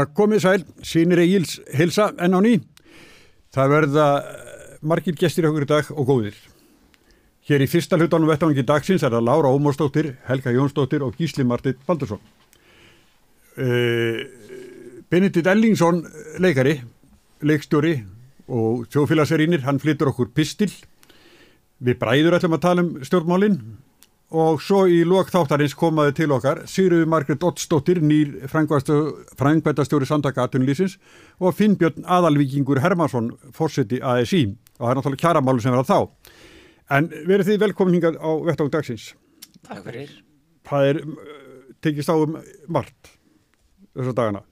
Já, komið sæl, sínir Egil's hilsa enn á ný. Það verða eh, margir gestir okkur í dag og góðir. Hér í fyrsta hlutanum vettvangi dagsins er það Lára Ómórsdóttir, Helga Jónsdóttir og Gísli Martit Baldursson. Uh, Benedikt Ellingsson, leikari, leikstjóri og sjófélagsverínir, hann flyttur okkur pistil. Við bræður ætlum að tala um stjórnmálinn og svo í lok þáttarins komaði til okkar Sigurður Margret Ottsdóttir, nýr frangvæntastjóri Sandaka Atunlýsins og Finnbjörn Aðalvíkingur Hermansson, fórseti ASI og það er náttúrulega kjaramálu sem verða þá. En verið þið velkomin hingað á vettáðum dagsins. Takk fyrir. Það er tekist á um margt þessar dagana.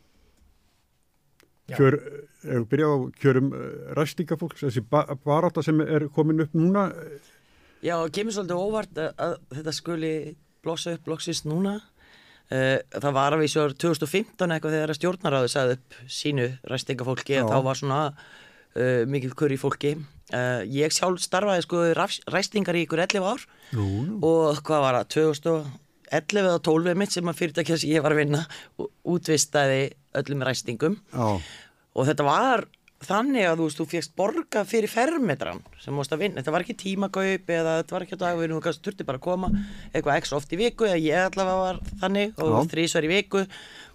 Kjör, við byrja á kjörum ræstingafólks, þessi baráta sem er komin upp núna, Já, það kemur svolítið óvart að, að þetta skuli blossa upp loksist núna. Uh, það var að við svo 2015 eitthvað þegar stjórnaráðu sagði upp sínu ræstingafólki að þá var svona uh, mikil kurri fólki. Uh, ég sjálf starfaði sko ræstingar í ykkur 11 ár Jú. og hvað var það, 2011 eða 12 mitt sem að fyrirtækja sem ég var að vinna útvistaði öllum ræstingum Já. og þetta var þannig að þú veist, þú fegst borga fyrir fermetran sem múst að vinna, þetta var ekki tímakaup eða þetta var ekki að dagverðinu, þú kannski þurfti bara að koma eitthvað ekstra oft í viku, eða ég allavega var þannig og þrísvar í viku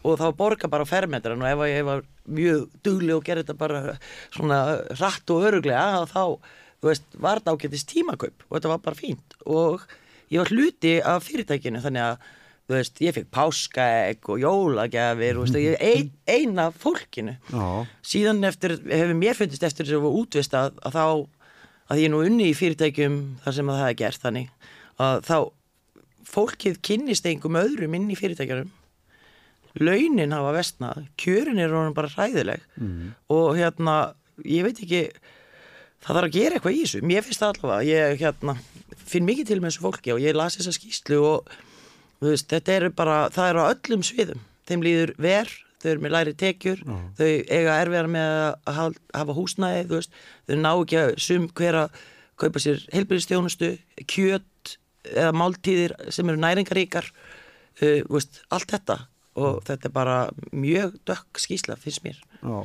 og þá borga bara fermetran og ef ég var mjög dugli og gerði þetta bara svona rætt og öruglega þá, þú veist, var þetta ágættist tímakaup og þetta var bara fínt. Og ég var hluti af fyrirtækinu þannig að þú veist, ég fikk páskaegg og jólagjafir og ég ein, eina fólkinu Já. síðan eftir, hefur mér fundist eftir þess að það var útvist að, þá að ég nú unni í fyrirtækjum þar sem að það er gert þannig að þá fólkið kynnist einhverjum öðrum inn í fyrirtækjum launin hafa vestnað kjörin er honum bara hræðileg Mm. og hérna, ég veit ekki það þarf að gera eitthvað í þessu mér finnst það allavega, ég hérna finn mikið til með þessu fólki og ég las þessa skýslu og veist, þetta eru bara það eru á öllum sviðum, þeim líður ver þau eru með læri tekjur Já. þau eiga erfiðar með að hafa húsnæði þú veist, þau ná ekki að sum hver að kaupa sér heilbyrðistjónustu kjöt eða máltíðir sem eru næringaríkar uh, þú veist, allt þetta. Og þetta er bara mjög dökk skýsla finnst mér. Já.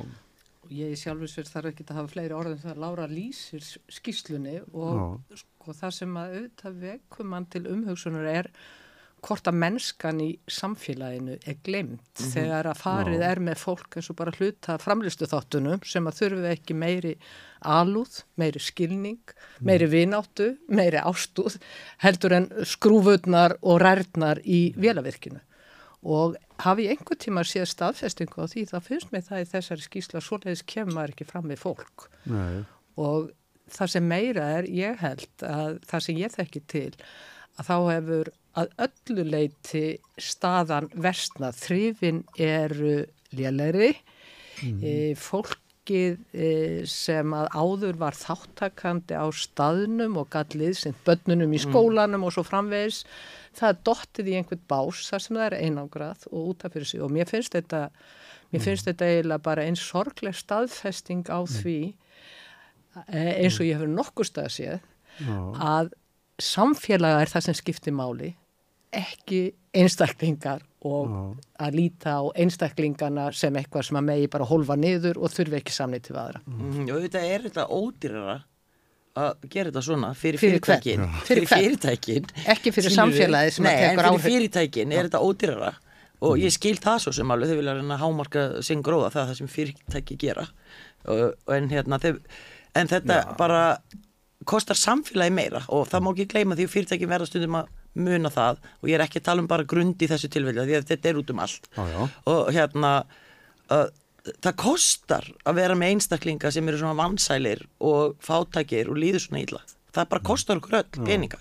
Og ég sjálfur sér þarf ekki að hafa fleiri orðin það. Að Lára lýsir skýslunni og sko, það sem að auðvitað vekum mann til umhugsunar er hvort að mennskan í samfélaginu er glemt þegar að farið er með fólk eins og bara hluta framlistu þáttunum sem að þurfi ekki meiri alúð, meiri skilning, meiri vináttu, meiri ástúð heldur en skrúfutnar og rærnar í vélavirkinu og hafi ég einhver tíma séð staðfestingu á því þá finnst mér það í þessari skýsla svoleiðis kemur ekki fram við fólk. Nei. og það sem meira er ég held að það sem ég þekki til að þá hefur að öllu leiti staðan versna þrifin eru lélæri e, fólkið e, sem að áður var þáttakandi á staðnum og gallið sem börnunum í skólanum og svo framvegis það er dottið í einhvern bás þar sem það er einangrað og útaf fyrir sig. Og mér finnst þetta mér finnst þetta eiginlega bara eins sorgleg staðfesting á því eh, eins og ég hefur nokkur stað að séð að samfélaga er það sem skiptir máli ekki einstaklingar og Já. að líta á einstaklingana sem eitthvað sem að megi bara hólfa niður og þurfi ekki samnið til aðra. mm. og þetta er þetta ódýrara að gera þetta svona fyrir Fyrir fyrirtækin Já. fyrir Fyrir fyrirtækin Ekki fyrir Skilurðu? samfélagið sem að Nei, tekur en fyrir fyrirtækin er þetta ódýrara og ég skil það svo sem alveg þau vilja reyna að hámarka sinn gróða það er það sem fyrirtæki gera og, en hérna þau, en þetta bara kostar samfélagi meira og það má ekki gleyma því að fyrirtækin verða stundum að muna það og ég er ekki að tala um bara grund í þessu tilvelja því að þetta er út um allt. Já, já. og hérna uh, það kostar að vera með einstaklinga sem eru svona vansælir og fátækir og líður svona illa. Það bara kostar okkur öll peninga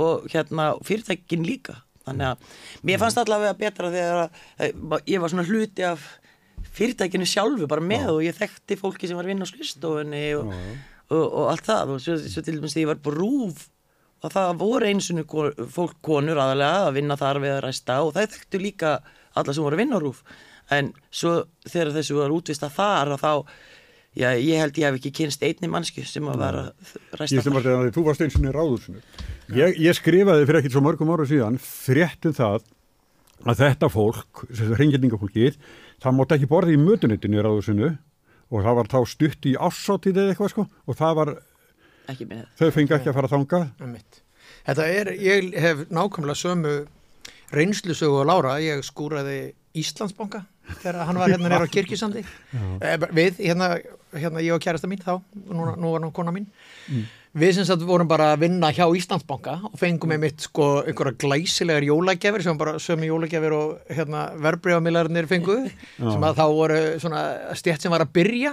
og hérna fyrirtækin líka. Þannig að mér fannst allavega betra þegar að, að ég var svona hluti af fyrirtækinu sjálfu bara með og ég þekkti fólki sem var að vinna á skristofunni og, og, og allt það. Og svo, svo til dæmis því ég var på og það voru einsunu fólk konur aðalega að vinna þar við að ræsta og það þekktu líka alla sem voru að vinna á rúf en svo þegar þessu var útvist að og þá já, ég held ég hef ekki kynst einni mannsku sem að vera að ræsta Ég sem var þegar þú varst eins og niður ráðursinu. Ég, ég skrifaði fyrir ekkert svo mörgum ára síðan fréttum það að þetta fólk, þessu reyngjörningafólkið, það mátt ekki borði í mötunitinu í ráðusinu og það var þá stutt í ásátið eða eitthvað sko og það var, þau fengi ekki að fara að þanga. Þetta er, ég hef nákvæmlega sömu reynslusögu og Lára, ég skúraði Íslandsbanka þegar hann var hérna nýra á kirkisandi Eh, við, hérna, hérna ég og kærasta mín þá, nú, nú var hann kona mín. Við sem sagt vorum bara að vinna hjá Íslandsbanka og fengum með mitt sko einhverja glæsilegar jólagjafir sem bara sömu jólagjafir og hérna verbreyfamillarnir fengu. Sem að þá voru svona stjætt sem var að byrja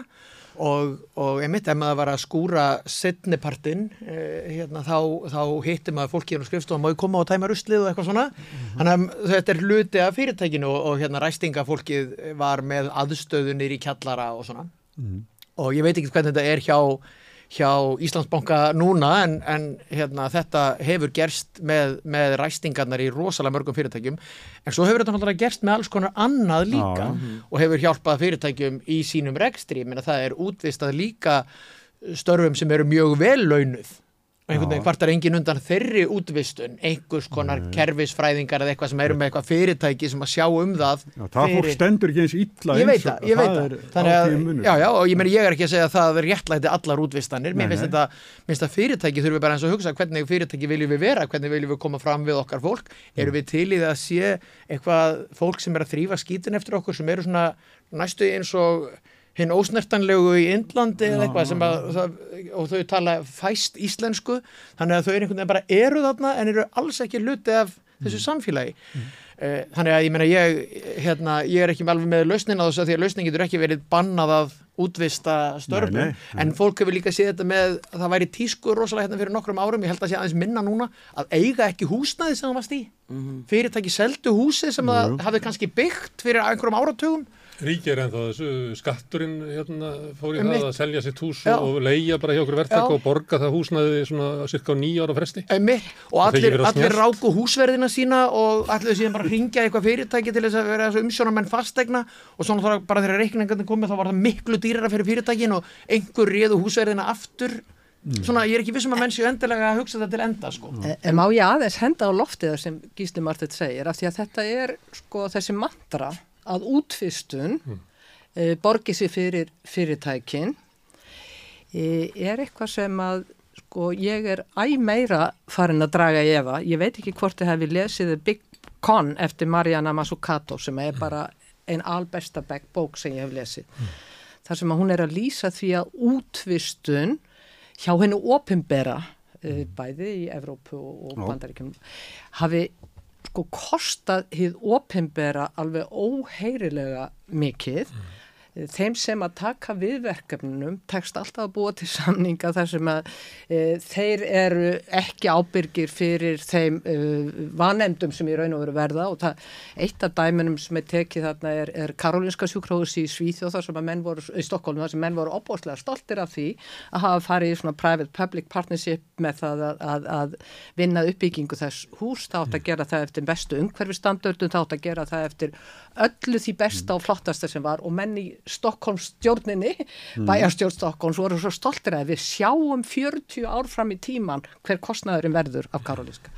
og, og einmitt ef maður var að skúra setnipartin eh, hérna, þá, þá hitti maður fólki hérna á skrifstofan, má ég koma og tæma ruslið og eitthvað svona? Þannig að þetta er hluti af fyrirtækinu og, og hérna ræstingafólkið var með aðstöðunir í kjallara og svona. Og ég veit ekki hvernig þetta er hjá hjá Íslandsbanka núna en, en hérna, þetta hefur gerst með, með ræstingarnar í rosalega mörgum fyrirtækjum. En svo hefur þetta náttúrulega gerst með alls konar annað líka og hefur hjálpað fyrirtækjum í sínum rekstri, menn það er útvistað líka störfum sem eru mjög vel launuð og einhvern veginn hvartar engin undan þeirri útvistun einhvers konar kerfisfræðingar eða eitthvað sem eru með eitthvað fyrirtæki sem að sjá um það Já, það fólk stendur ekki eins illa ég veit það, ég veit það, þannig að, já, já, og ég meni ég er ekki að segja að það er réttlæti allar útvistanir, mér Nei, finnst nei. þetta mér finnst að fyrirtæki þurfum við bara eins og hugsa hvernig fyrirtæki viljum við vera, hvernig viljum við koma fram við okkar fólk, erum við til í það að sé eitthvað fólk sem er að þrýfa skítin eftir okkur sem eru svona næstu eins og hinn ósnertanlegu í Indlandi eða eitthvað sem að og þau tala fæst íslensku þannig að þau eru einhvern veginn bara eru þarna en eru alls ekki hluti af þessu samfélagi. Eh, þannig að ég meina ég hérna, ég er ekki með alveg með lausnin á þessu af því að lausnin getur ekki verið bannað að útvista störfum, Nei, nei, nei. en fólk hefur líka séð þetta með að það væri tísku rosalega hérna fyrir nokkrum árum, ég held að sé aðeins minna núna að eiga ekki húsnæði sem það varst í. Fyrirtæki seldu húsi sem það hafði kannski byggt fyrir einhverjum áratugum Ríkir en þá þessu skatturinn hérna, fór í Einmitt. það að selja sitt hús Já. og leia bara hjá okkur verktaka Já. og borga það húsnaði svona cirka á nýja ára fresti. Einmitt, og allir, allir ráku húsverðina sína og allir síðan bara hringja eitthvað fyrirtæki til þess að vera þessu umsjónamenn fastegna og svona þá bara þegar reikningarnir komið þá var það miklu dýrara fyrir fyrirtækin og einhver réðu húsverðina aftur svona ég er ekki vissum að menn séu endilega að hugsa þetta til enda sko En en má ég aðeins henda á loftið það sem Gísli Martið segir af því að þetta er sko þessi mantra að útvistun mm. e, borgi sér fyrir fyrirtækin e, er eitthvað sem að sko ég er æ meira farin að draga í efa. Ég veit ekki hvort þið hefði lesið Big Con eftir Mariana Mazzucato sem er bara ein albesta bók sem ég hef lesið. Þar sem að hún er að lýsa því að útvistun hjá hennu opimbera uh, bæði í Evrópu og. Bandaríkjum hafi sko kostað hið opimbera alveg óheyrilega mikið þeim sem að taka við verkefnunum tekst alltaf að búa til samninga þar sem að e, þeir eru ekki ábyrgir fyrir þeim e, vanemdum sem í raun og veru verða. Og það, eitt af dæminum sem er tekið þarna er, er Karolinska sjúkróðus í Svíþjóð þar sem að menn voru, í Stokkólum þar sem menn voru opbóðslega stoltir af því að hafa farið í svona private-public partnership með það að, að, að vinna uppbyggingu þess hús, það átt að gera það eftir bestu umhverfistandördum, það átt að gera það eftir öllu því besta og flottasta sem var. Og menn í Stokkólms stjórninni, bæjarstjórn Stokkólms voru svo stoltir að við sjáum 40 ár fram í tíman hver kostnaðurinn verður af Karolinska.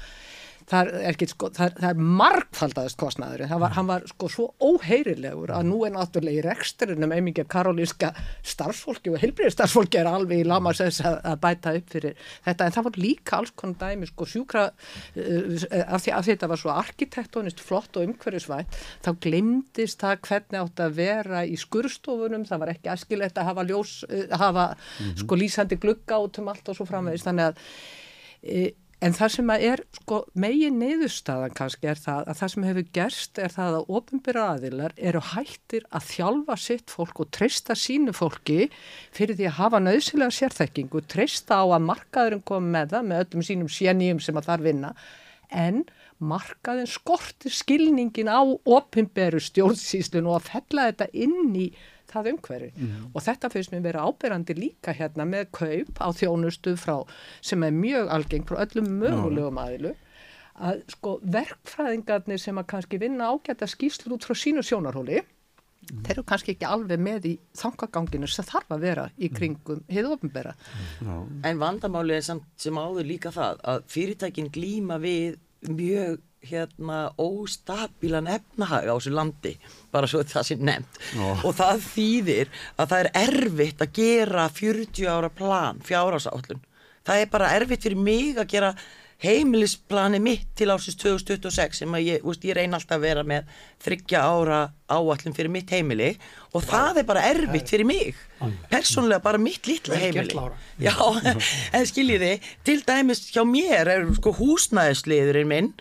Það er, sko, er, er margfaldaðist kostnaður, það var, hann var sko svo óheyrilegur að nú er náttúrulega í reksturinnum einmingja karolínska starfsfólki og heilbriði starfsfólki er alveg í lamasess að, að bæta upp fyrir þetta. En það var líka alls konar dæmi sko sjúkra uh, af, því, því þetta var svo arkitektonist flott og umhverfisvænt þá glimtist það hvernig átt að vera í skurstofunum, það var ekki askilegt að hafa ljós, uh, hafa sko lýsandi glugga út um allt og svo framvegist þannig að uh, En það sem er, sko, megin niðurstaðan kannski er það að það sem hefur gerst er það að ofinbyrra aðilar eru hættir að þjálfa sitt fólk og treysta sínu fólki fyrir því að hafa nöðsilega sérþekkingu, treysta á að markaðurinn komi með það með öllum sínum séníum sem að þar vinna. En markaðin skortir skilningin á ofinbyrru stjórnsýslun og að fella þetta inn í það umhverfi. Og þetta finnst mér vera ábyrrandi líka hérna með kaup á þjónustu frá sem er mjög algeng frá öllum mögulegum aðilu að sko verkfræðingarnir sem að kannski vinna ágæta skýslur út frá sínu sjónarhóli þeir eru kannski ekki alveg með í þangaganginu sem þarf að vera í kringum hið ofinbera. En vandamáli er samt sem áður líka það að fyrirtækin glíma við mjög hérna óstabílan efnahag á þessu landi bara svo það sé nefnt. Og það þýðir að það er erfitt að gera 40 ára plan fjárhásállun það er bara erfitt fyrir mig að gera heimilisplani mitt til ásins 2026 sem að ég, úst, ég reyna alltaf að vera með þryggja ára áallum fyrir mitt heimili. Og það er bara erfitt fyrir mig. persónulega bara mitt litla heimili. Já, en skiljiði til dæmis hjá mér er sko húsnæðisliðurinn minn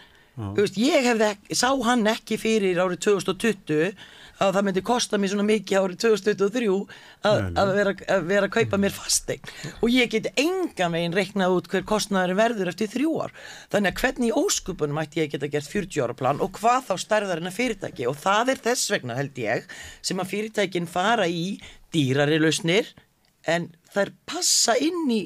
veist, ég hefði, ek- sá hann ekki fyrir árið 2020 að það myndi kosta mér svona mikið árið 2023 að, að, vera, að vera að kaupa mér fasteign. Og ég get engan veginn reiknað út hver kostnaður verður eftir þrjú ár. Þannig að hvernig í óskupunum ætti ég geta gert 40 ára plan og hvað þá stærðar en að fyrirtæki? Og það er þess vegna held ég sem að fyrirtækin fara í dýrari lausnir en þær passa inn í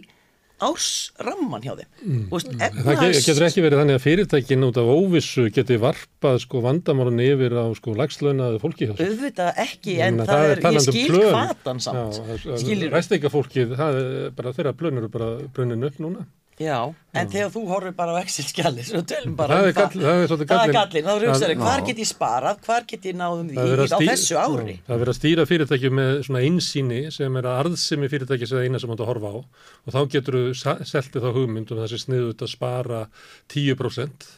ársramman hjá þeim mm. veist, Það ge- efnahags- getur ekki verið þannig að fyrirtækin út af óvissu geti varpað sko vandamálun yfir á sko lagslaunaðu fólki auðvitað ekki Ég en meina, það er, ég talandi um skil plön. hvatan samt Já, skilur Ræsteikafólkið, það er bara þeirra plön eru bara brunin upp núna. Já, en þegar þú horfir bara á Excel-skjali svo tölum bara Það um er gall- það er svolítið það er gallin, þá hugsaður Það- hvar get ég sparað? Hvar get ég náðum því Það er á stý- þessu ári? Já, Það er verið að stýra fyrirtæki með svona einsýni sem er að arðsemi fyrirtæki sem það eina sem átt að horfa á. Og þá getur þú seltið þá hugmynd og það sé sniðut að spara 10%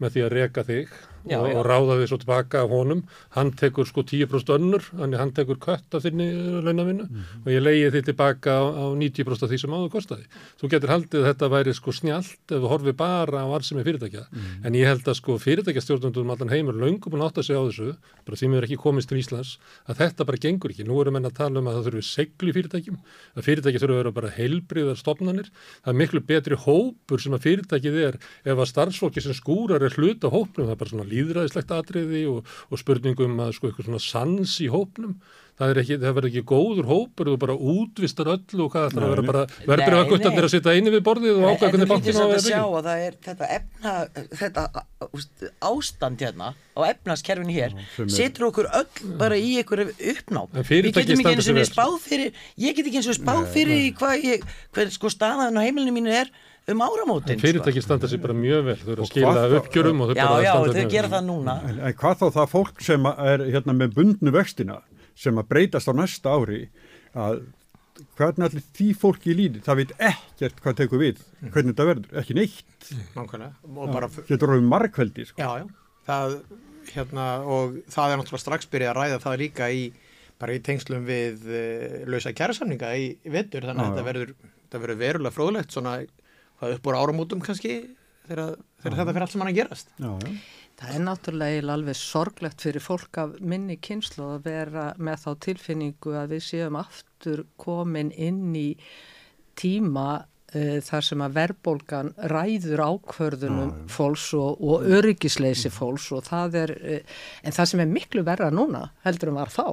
með því að reka þig Já, og, og ráða þig svo tilbaka af honum. Hann tekur sko 10% önnur hann tekur kött af þinni launavinnu Mhm. og ég leiði þig tilbaka á, á 90% af því sem áður kostaði. Þú getur haldið að þetta væri sko snjált ef þú horfið bara á arðsemi fyrirtækja. Mhm. en ég held að sko fyrirtækjastjórnundum allan heimur löngum búin að átta sig á þessu bara því mér ekki komist til Íslands að þetta bara gengur ekki, nú erum menn að tala um að það þurfi seglu fyrirtækjum, að fyrirtæki þurfi að vera bara líðræðislegt atriði og, og spurningum að sko eitthvað svona sans í hópnum. Það, er ekki, það verður ekki góður hópur þú bara útvistar öllu og hvað það að vera bara verður að guttarnir að sitja eini við borðið og En ákvæða hvernig lítur á að vera sjá bygging að það er þetta efna þetta ástand hérna á efnaskerfinu hér. Setur okkur öll bara í uppnám. En við getum ekki eins og spáð fyrir ég get ekki eins og spáð fyrir hvað sko staðan á heimilinu mínu er um áramótin sko. fyrirtæki standa sér bara mjög vel þau eru að skila uppgjörum og þau já, bara já, standa þau mjög gera vel. það núna En, en hvað þá það fólk sem er hérna með bundnu vextina sem að breytast á næsta ári að hvernig allir því fólki í líði, það veit ekkert hvað tekur við, hvernig þetta verður, ekki neitt, nákvæmlega og bara, getur orðið margveldi sko. já, já það, hérna, og það er náttúrulega strax byrjað að ræða það líka í bara í tengslum við uh, lausa kærasamninga í, vetur, þannig að þetta verður, þetta verður verulega fróðlegt svona hvað upp úr áramótum kannski þegar, þegar þetta fyrir allt sem hann að gerast. Já, já. Það er náttúrulega alveg sorglegt fyrir fólk af minni kynslu að vera með þá tilfinningu að við séum aftur komin inn í tíma uh, þar sem að verðbólgan ræður ákvörðunum fólks og, og öryggisleysi fólks og það er, uh, en það sem er miklu verra núna heldur en var þá,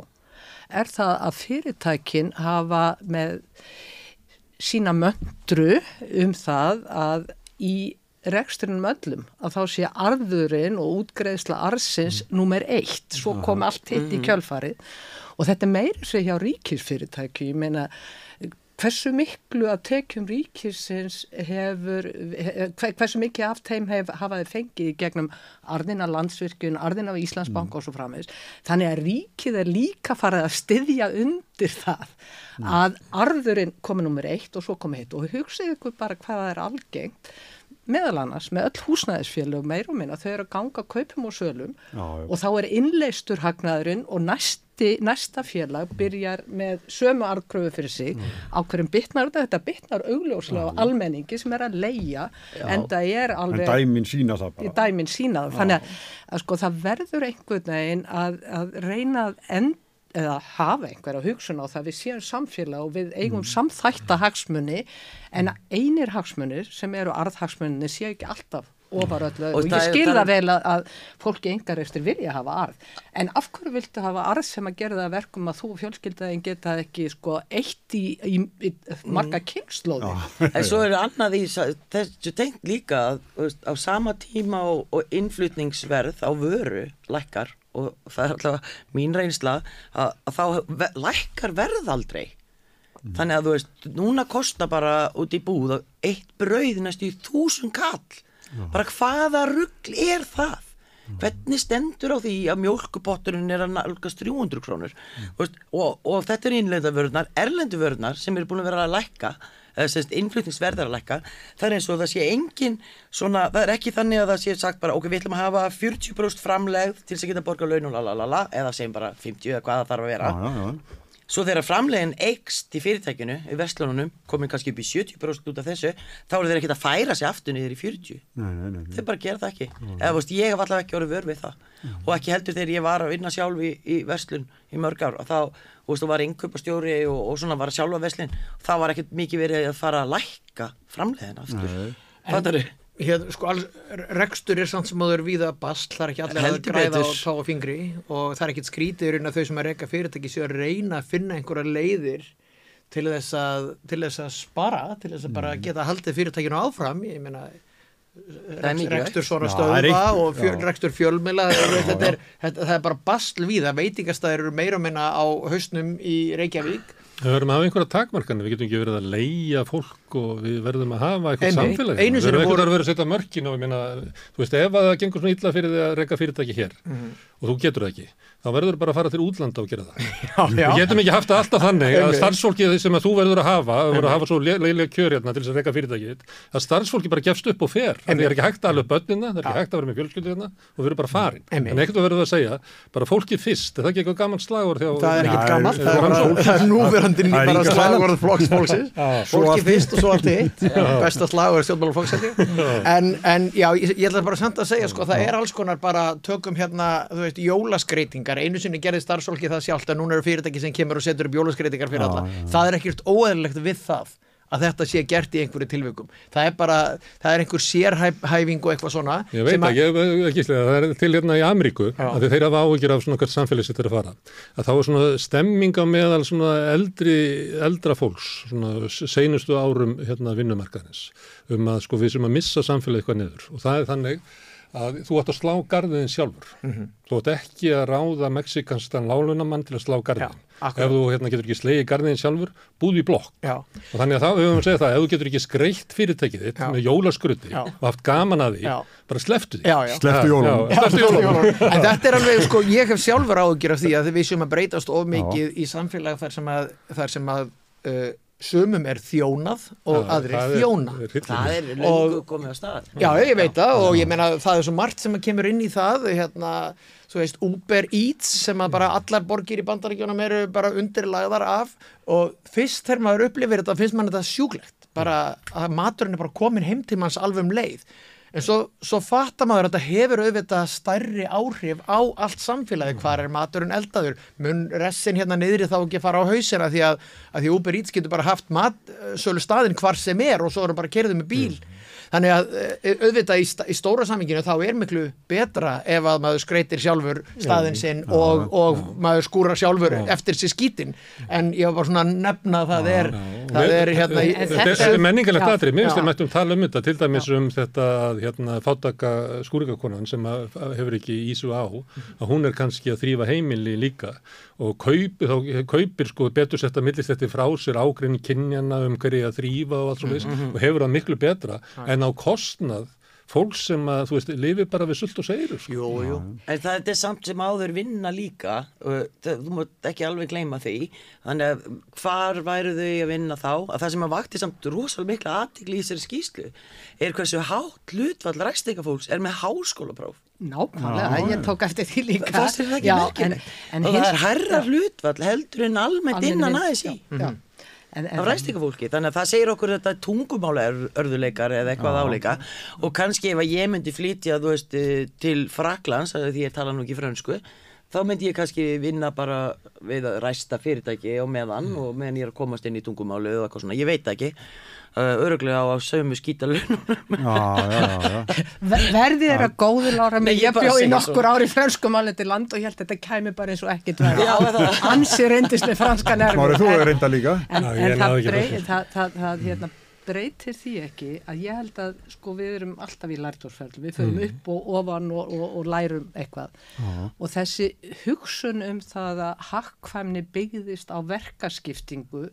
er það að fyrirtækin hafa með sína möndru um það að í reksturinnum öllum að þá sé arðurinn og útgreðsla arðsins nummer eitt, svo kom allt hitt í kjölfarið. Og þetta er meiri sér hjá ríkisfyrirtæki, ég meina hversu miklu af tekjum ríkisins hefur, he- hversu mikið af þeim hef, hafa þeir fengið gegnum arðina landsvirkjun, arðina af Íslandsbank og svo framvegis. Þannig að ríkið er líka farið að styðja undir það að arðurinn komi nummer eitt og svo komi hitt. Og hugsið ykkur bara hvað það er algengt meðal annars með öll húsnæðisfélög meir og minna, þau eru að ganga kaupum og sölum Já, já. og þá er innleistur hagnaðurinn og næsti, næsta félag byrjar með sömu arðkröfu fyrir sig á hverjum bitnar þetta, þetta bitnar augljóslega á almenningi sem er að leia en það er En alveg dæmin sína það bara. dæmin sína það. Þannig að, að sko það verður einhvern veginn að, að reyna að end, eða hafa einhverja hugsun á það við séum samfélag og við eigum samþætta hagsmunni en einir hagsmunir sem eru arðhagsmunni séu ekki alltaf ofar öllu Og og, ég skil það það er- vel að, að fólki engar eftir vilja hafa arð. En af hverju viltu hafa arð sem að gera það að verkum að þú fjölskyldaðin geta ekki sko eitt í, í, í marga kynnslóði En svo er annað í þessu tengt líka að á sama tíma og, og innflutningsverð á vöru lækkar og það er alltaf mín reynsla að, að þá ve- lækkar verð aldrei. Þannig að þú veist, núna kostar bara út í búð eitt brauð næstu í þúsund kall. Bara hvaða rugl er það? hvernig stendur á því að mjólkupotturinn er að nálgast 300 krónur mm. og, og þetta er innlenda vörðnar, erlendu vörðnar sem eru búin að vera að lækka innflutningsverðar að lækka það er eins og það sé engin svona, það er ekki þannig að það sé sagt bara ok, við ætlum að hafa 40% framlegð til þess að geta borga laun og lalala eða segjum bara 50 eða hvað það þarf að vera Já, já, já. Svo þegar framlegin eikst í fyrirtækinu, í vestlununum, komin kannski upp í 70% út af þessu, þá eru þeir ekkert að færa sig aftur niður í 40. Nei, nei, nei, nei. Þeir bara gera það ekki. Eða, veist, ég hef allavega ekki orðið vör við það. Og ekki heldur þegar ég var að vinna sjálf í, í vestlun í mörg ár. Og þá, þú veist, þú var innkaupastjóri og, og svona var að sjálfa vestlun. þá var ekkert mikið verið að fara að lækka framlegin aftur. Nei. Það er Hér, sko, alls, rekstur er samt sem að þau eru víða basl, það er ekki allir að græða betur. á tá og fingri og það er ekkit skrítið að þau sem að reyka fyrirtæki séu að reyna að finna einhverja leiðir til þess að, til þess að spara, til þess að bara Mm. geta haldið fyrirtækinu áfram, ég meina Það mikilvægt. rekstur svona það eitt- og fjöl, rekstur fjölmila þetta er, þetta, það er bara basl víða veitingastæðir eru meira og minna á hausnum í Reykjavík Við verðum að hafa einhverja takmarkanir, við getum ekki verið að leia fólk og við verðum að hafa eitthvað samfélag. Einu Við sinni verðum ekkert að vera að setja mörkin og ég meina, þú veist, ef að það gengur svona illa fyrir því að reyka fyrirtæki hér Mhm. og þú getur það ekki, þá verður bara að fara til útlanda og gera það. já, Við getum ekki haft það alltaf þannig að Einmitt. starfsfólkið sem að þú verður að hafa, að verður að hafa svo leilega kjör hérna til þess að reyka fyrirtækið, að starfsfólki bara gefst upp og fer. Það er ekki hægt að alveg börnina, það er ekki hægt að vera með fjölskyldu hérna og við erum bara farin. En ekkert verður að segja, bara fólkið fyrst, er það ekki eitthvað gaman slagur hjá... það er Já, gammalt, er- það er, er- bara, það er Það er slagorð Svo allt allt hitt besta slagur stjórnmála flokksæti en, en já, ég, ég ætla bara samt að segja sko, það er alls konar bara tökum hérna, þú veist, jólaskreitingar. Einu sinni gerði starfsfólki það sjálft en núna eru fyrirtæki sem kemur og setur upp jólaskreitingar fyrir Já, alla. já, það er ekkert óeðlilegt við það að þetta sé gert í einhverju tilvikum. Það er bara, það er einhver sérhæfing og eitthvað svona Ég veit ekki, ég, ekki slega, það er til hérna í Ameríku Já. að þeir hafa áhyggjur af svona hvert samfélag sitt er að fara. Að þá er svona stemming á meðal svona eldri, eldra fólks svona seinustu árum hérna vinnumarkaðins um að sko við sem að missa samfélagið eitthvað niður. Og það er þannig að þú átt að slá garðin sjálfur. Mhm. þú átt ekki að ráða mexikanstan lálunamann til að slá garðin Já, akkurat. ef þú hérna, getur ekki slegið garðin sjálfur búð í blokk já, og þannig að þá höfum við að segja það ef þú getur ekki skreitt fyrirtækið þitt Já. með jólaskruti og haft gaman að því Já. bara sleftu því já, já Slepptu jólunum. Já, slepptu jólunum. en þetta er alveg, sko, ég hef sjálfur áhugjur af því að við séum að breytast of mikið í samfélag þar sem að, þar sem að uh, sumum er þjónað og Já, aðrir það er- þjóna. er. Það er löngu komið á stað. Já, ég veit það og ég meina það er svo margt sem kemur inn í það hérna, þú veist, Uber Eats sem að bara allar borgir í bandaríkjónum eru bara undirlagðar af og fyrst þegar maður upplifir þetta finnst mann þetta sjúklegt. Bara að maturinn er bara komin heim til manns alveg um leið en svo, svo fattar maður að þetta hefur auðvitað stærri áhrif á allt samfélagi hvar er maturinn eldaður? Mun ressin hérna niðri þá ekki fara á hausina því að, að því Uber Eats getur bara haft matsölu staðinn hvar sem er og svo eru bara kerðið með bíl Þannig að eh, auðvitað í, í stóra saminginu þá er miklu betra ef að maður skreitir sjálfur staðinn sinn og, og maður skúrar sjálfur eftir sér skítin. En ég var bara svona að nefna að það er, það er hérna í, Þetta er menningalegt aðrið, mér finnst Já. þér mættum tala um þetta, til dæmis um þetta að, hérna, fátaka skúrikakonan sem að, að hefur ekki ísu á, að hún er kannski að þrýfa heimili líka. Og kaupi, þá, kaupir sko betur setta millist þetta frá sér ágrein kynjana um hverju að þrýfa og allt svo mm Mhm. og hefur það miklu betra en á kostnað fólk sem að, þú veist, lifi bara við sult og seirur. Sko. jú, jú. En það er samt sem áður vinna líka, það, þú mátt ekki alveg gleyma því, þannig að hvar væru þau að vinna þá? Að það sem að vakti samt rosalega mikla aðtikli í þessari skýslu er hversu hátt hlutvall rækstingafólks er með háskólapróf. Nákvæmlega, ég tók eftir því líka. Það það Já, en- en Og það er herra hlutvall heldur en almennt Almenn innan aðeins í. En, en, af ræstingafólki, þannig að það segir okkur þetta tungumála örðuleikar eða eitthvað áleika og kannski ef að ég myndi flytja þú veist eh, til Fraklands því ég tala nú ekki frönsku þá myndi ég kannski vinna bara við að ræsta fyrirtæki á meðan og meðan ég er að komast inn í tungumálu eða eitthvað svona, ég veit ekki öruglega á að sömu skítalunum Já, já, já, já. Ver- Verðið er að góðu lára mig, ég ég bara bjó í nokkur svo. ári frönskum alveg til land og ég held að þetta kæmi bara eins og. Já, það- Ansi reyndist með franska nervi. Smári, þú er reynda líka. En, en ég það, brey, það, það, það hérna, breytir því ekki að ég held að sko við erum alltaf í lærtórsferðlu, við förum upp og ofan og, og, og lærum eitthvað og þessi hugsun um það að hakkvæmni byggðist á verkaskiptingu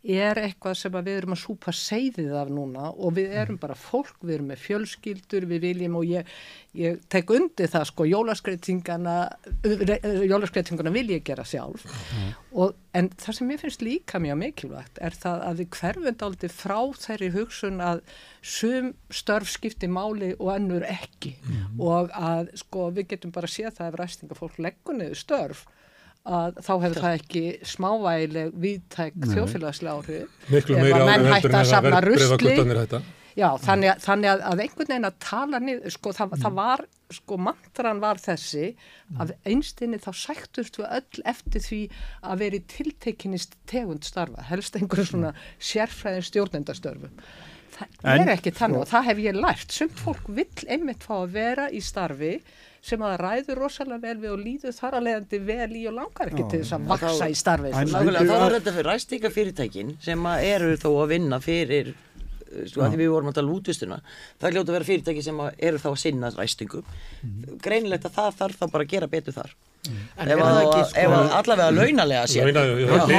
er eitthvað sem við erum að súpa seiðið af núna og við erum bara fólk, við erum með fjölskyldur, við viljum og ég, ég tek undir það sko, jólaskreitingana, jólaskreitingana vil ég gera sjálf. Og, en það sem mér finnst líka mjög mikilvægt er það að við hverfundaldi frá þeirri hugsun að sum störf skipti máli og ennur ekki. Og að sko við getum bara séð það ef ræstingafólk leggur niður störf að þá hefur það ekki smávægileg viðtæk þjóðfélagslega áhrif Miklu menn áhrif hætta heldur en að safna að rusli. verðbreifakvöldanir hætta. Já, þannig, að- þannig að, að einhvern veginn að tala niður, sko það, það var, sko mantran var þessi að einstinni þá sættust við öll eftir því að veri tiltekinnist tegund starfa, helst einhverjum svona sérfræðin stjórnendastörfum. Það En- er ekki þannig og það hef ég lært. Sumt fólk vill einmitt fá að vera í starfi sem að ræður rosalega vel við og líður þar að leiðandi vel í og langar ekki til þess að vaksa í starfi. En- svona. Nákvæmlega, þá er þetta fyrir ræstingafyrirtækin sem að eru þó að vinna fyrir uh, sko að því við vorum að tala útvistuna það hljóta að vera fyrirtæki sem að eru þá að sinna ræstingum. Greinilegt að það þarf þá bara að gera betur þar En ef að, það sko- að allavega launalega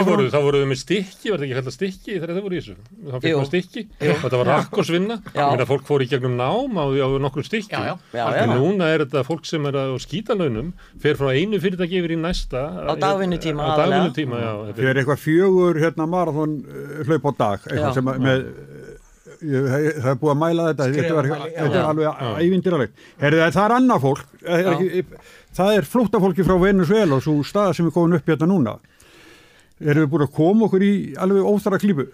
voru, þá voruð þið með stykki, var þetta ekki hægt að stykki þegar þið voru í þessu? Þá maður stykki, og þetta var rakkosvinna, ég meina fólk fór í gegnum nám á, á nokkur stykki. Já, já. Já, núna er þetta fólk sem er á skítalaunum, fer frá einu fyrirtæki yfir í næsta. Á dagvinnutíma Á aðallega. dagvinnutíma, Þið er- eitthvað fjögur hérna marathon uh, hlaup á dag eitthvað Já. sem að með ég, það er búið að mæla þetta þetta, var, Skrifa- þetta er Já. alveg ævindiralegt það er annað fólk það er, flóttafólki frá Venezuela og svo staða sem er komin upp hérna núna erum við búin að koma okkur í alveg óþara klípu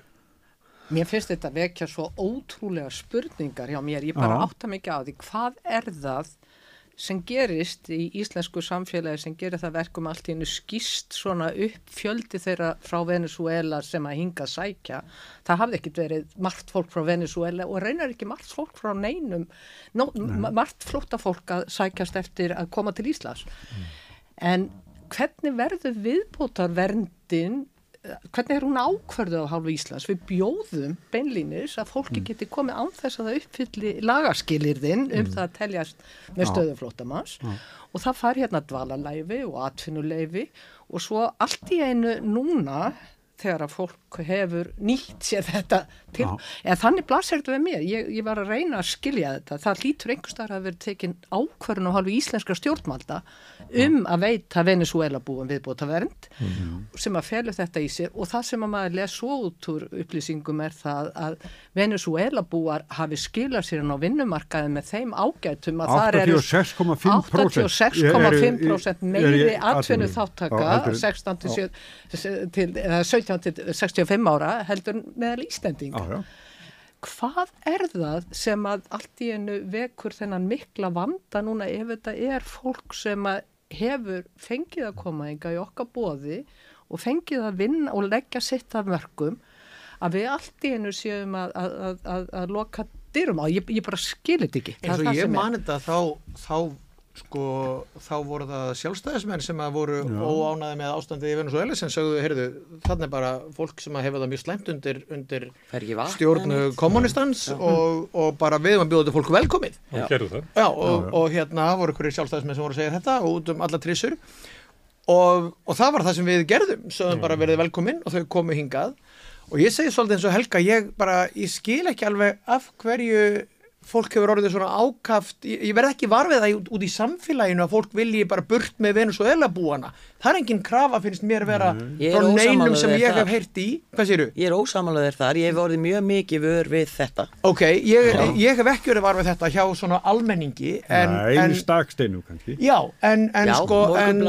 Mér finnst þetta vekja svo ótrúlega spurningar hjá mér. Ég bara átta mikið á því. Hvað er það sem gerist í íslensku samfélagi sem gerir það verkum allt í hennu skýst svona upp fjöldi þeirra frá Venezuela sem að hinga sækja. Það hafði ekkit verið margt fólk frá Venezuela og reynar ekki margt fólk frá neinum, no, margt flótta fólk að sækjast eftir að koma til Íslands. En hvernig verður viðbótar verndin, hvernig er hún ákverðu á hálfu Íslands? Við bjóðum beinlínis að fólki geti komið án þess að það uppfylli lagaskilirðin um það að teljast með stöðuflótamanns og það fari hérna dvalarleifi og atvinnuleifi og svo allt í einu núna þegar að fólk hefur nýtt sér þetta til, eða þannig blasir þetta við mér, ég, ég var að reyna að skilja þetta, það hlýtur einhverstaðar að vera tekin ákvörðun á hálfu íslenskra stjórnvalda um að veita Venezuela búum viðbóta vernd sem að felur þetta í sér og það sem að maður les svo út úr upplýsingum er það að Venezuela búar hafi skilað sér á vinnumarkaði með þeim ágætum að það eru 86,5% 86,5% meiri er atvinnu Já, þáttaka heldur- 16 til, 7, til eða 17 til 65 ára heldur meðal Íslendinga. Já, já. Hvað er það sem að allt í einu vekur þennan mikla vanda núna ef þetta er fólk sem að hefur fengið að koma enga í okkar bóði og fengið að vinna og leggja sitt af mörgum að við allt í einu séum að, að, að, að, að loka dyrum á. Ég, ég bara skilir þetta ekki. Og það ég sem er. man þetta þá, þá sko, þá voru það sjálfstæðismenn sem að voru óánaði með ástandið í Venezuela sem sögðu, heyrðu, þannig er bara fólk sem að hefa það mjög slæmt undir, undir Fær ekki vatn stjórn eða neitt? kommunistans og, og bara við um að bjóða þetta fólk velkomið. Það. Já, og, og hérna voru ykkur sjálfstæðismenn sem voru að segja þetta og út um alla trissur. Og, og það var það sem við gerðum sögðum bara verið velkominn og þau komu hingað. Og ég segi svolítið eins og Helga ég bara, ég skil ekki alveg af hverju fólk hefur orðið svona ákaft ég, ég verð ekki varfið það út, út í samfélaginu að fólk vilji bara burt með Venezuela búana það er engin krafa finnst mér að vera er frá neinum sem ég hef heyrt í. Hvað séru? Ég er ósamálaðir þar, ég hef orðið mjög mikið vör við þetta. Ok, ég, ég hef ekki verið varfið þetta hjá svona almenningi en, Nei, en, einu staksteinu kannski. Já, en, en Já, sko en,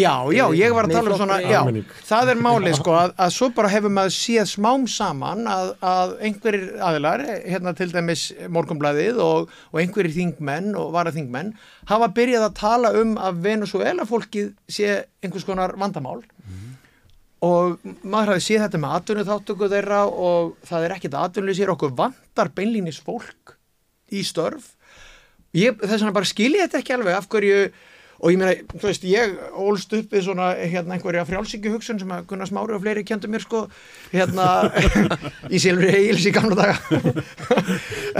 Já, já, ég var að tala um svona. Já, það er málið sko að, að svo bara hefur maður séð smám saman að, að einhverjir aðilar hérna til dæmis morgunblæðið og, og einhverjir þingmenn og varaþingmenn hafa byrjað að tala um að Venezuela fólkið sé einhvers konar vandamál. Og maður hafi séð þetta með atvinnu þáttöku þeirra og það er ekkit atvinnlýsir okkur vantar beinlínis fólk í störf. Ég, þess vegna bara skilji þetta ekki alveg af hverju og ég meina, þú veist, ég ólst upp við svona hérna einhverja frjálsingju hugsun sem að Gunnar Smári og fleiri kendu mér sko hérna í Silfri Egils í gamla daga.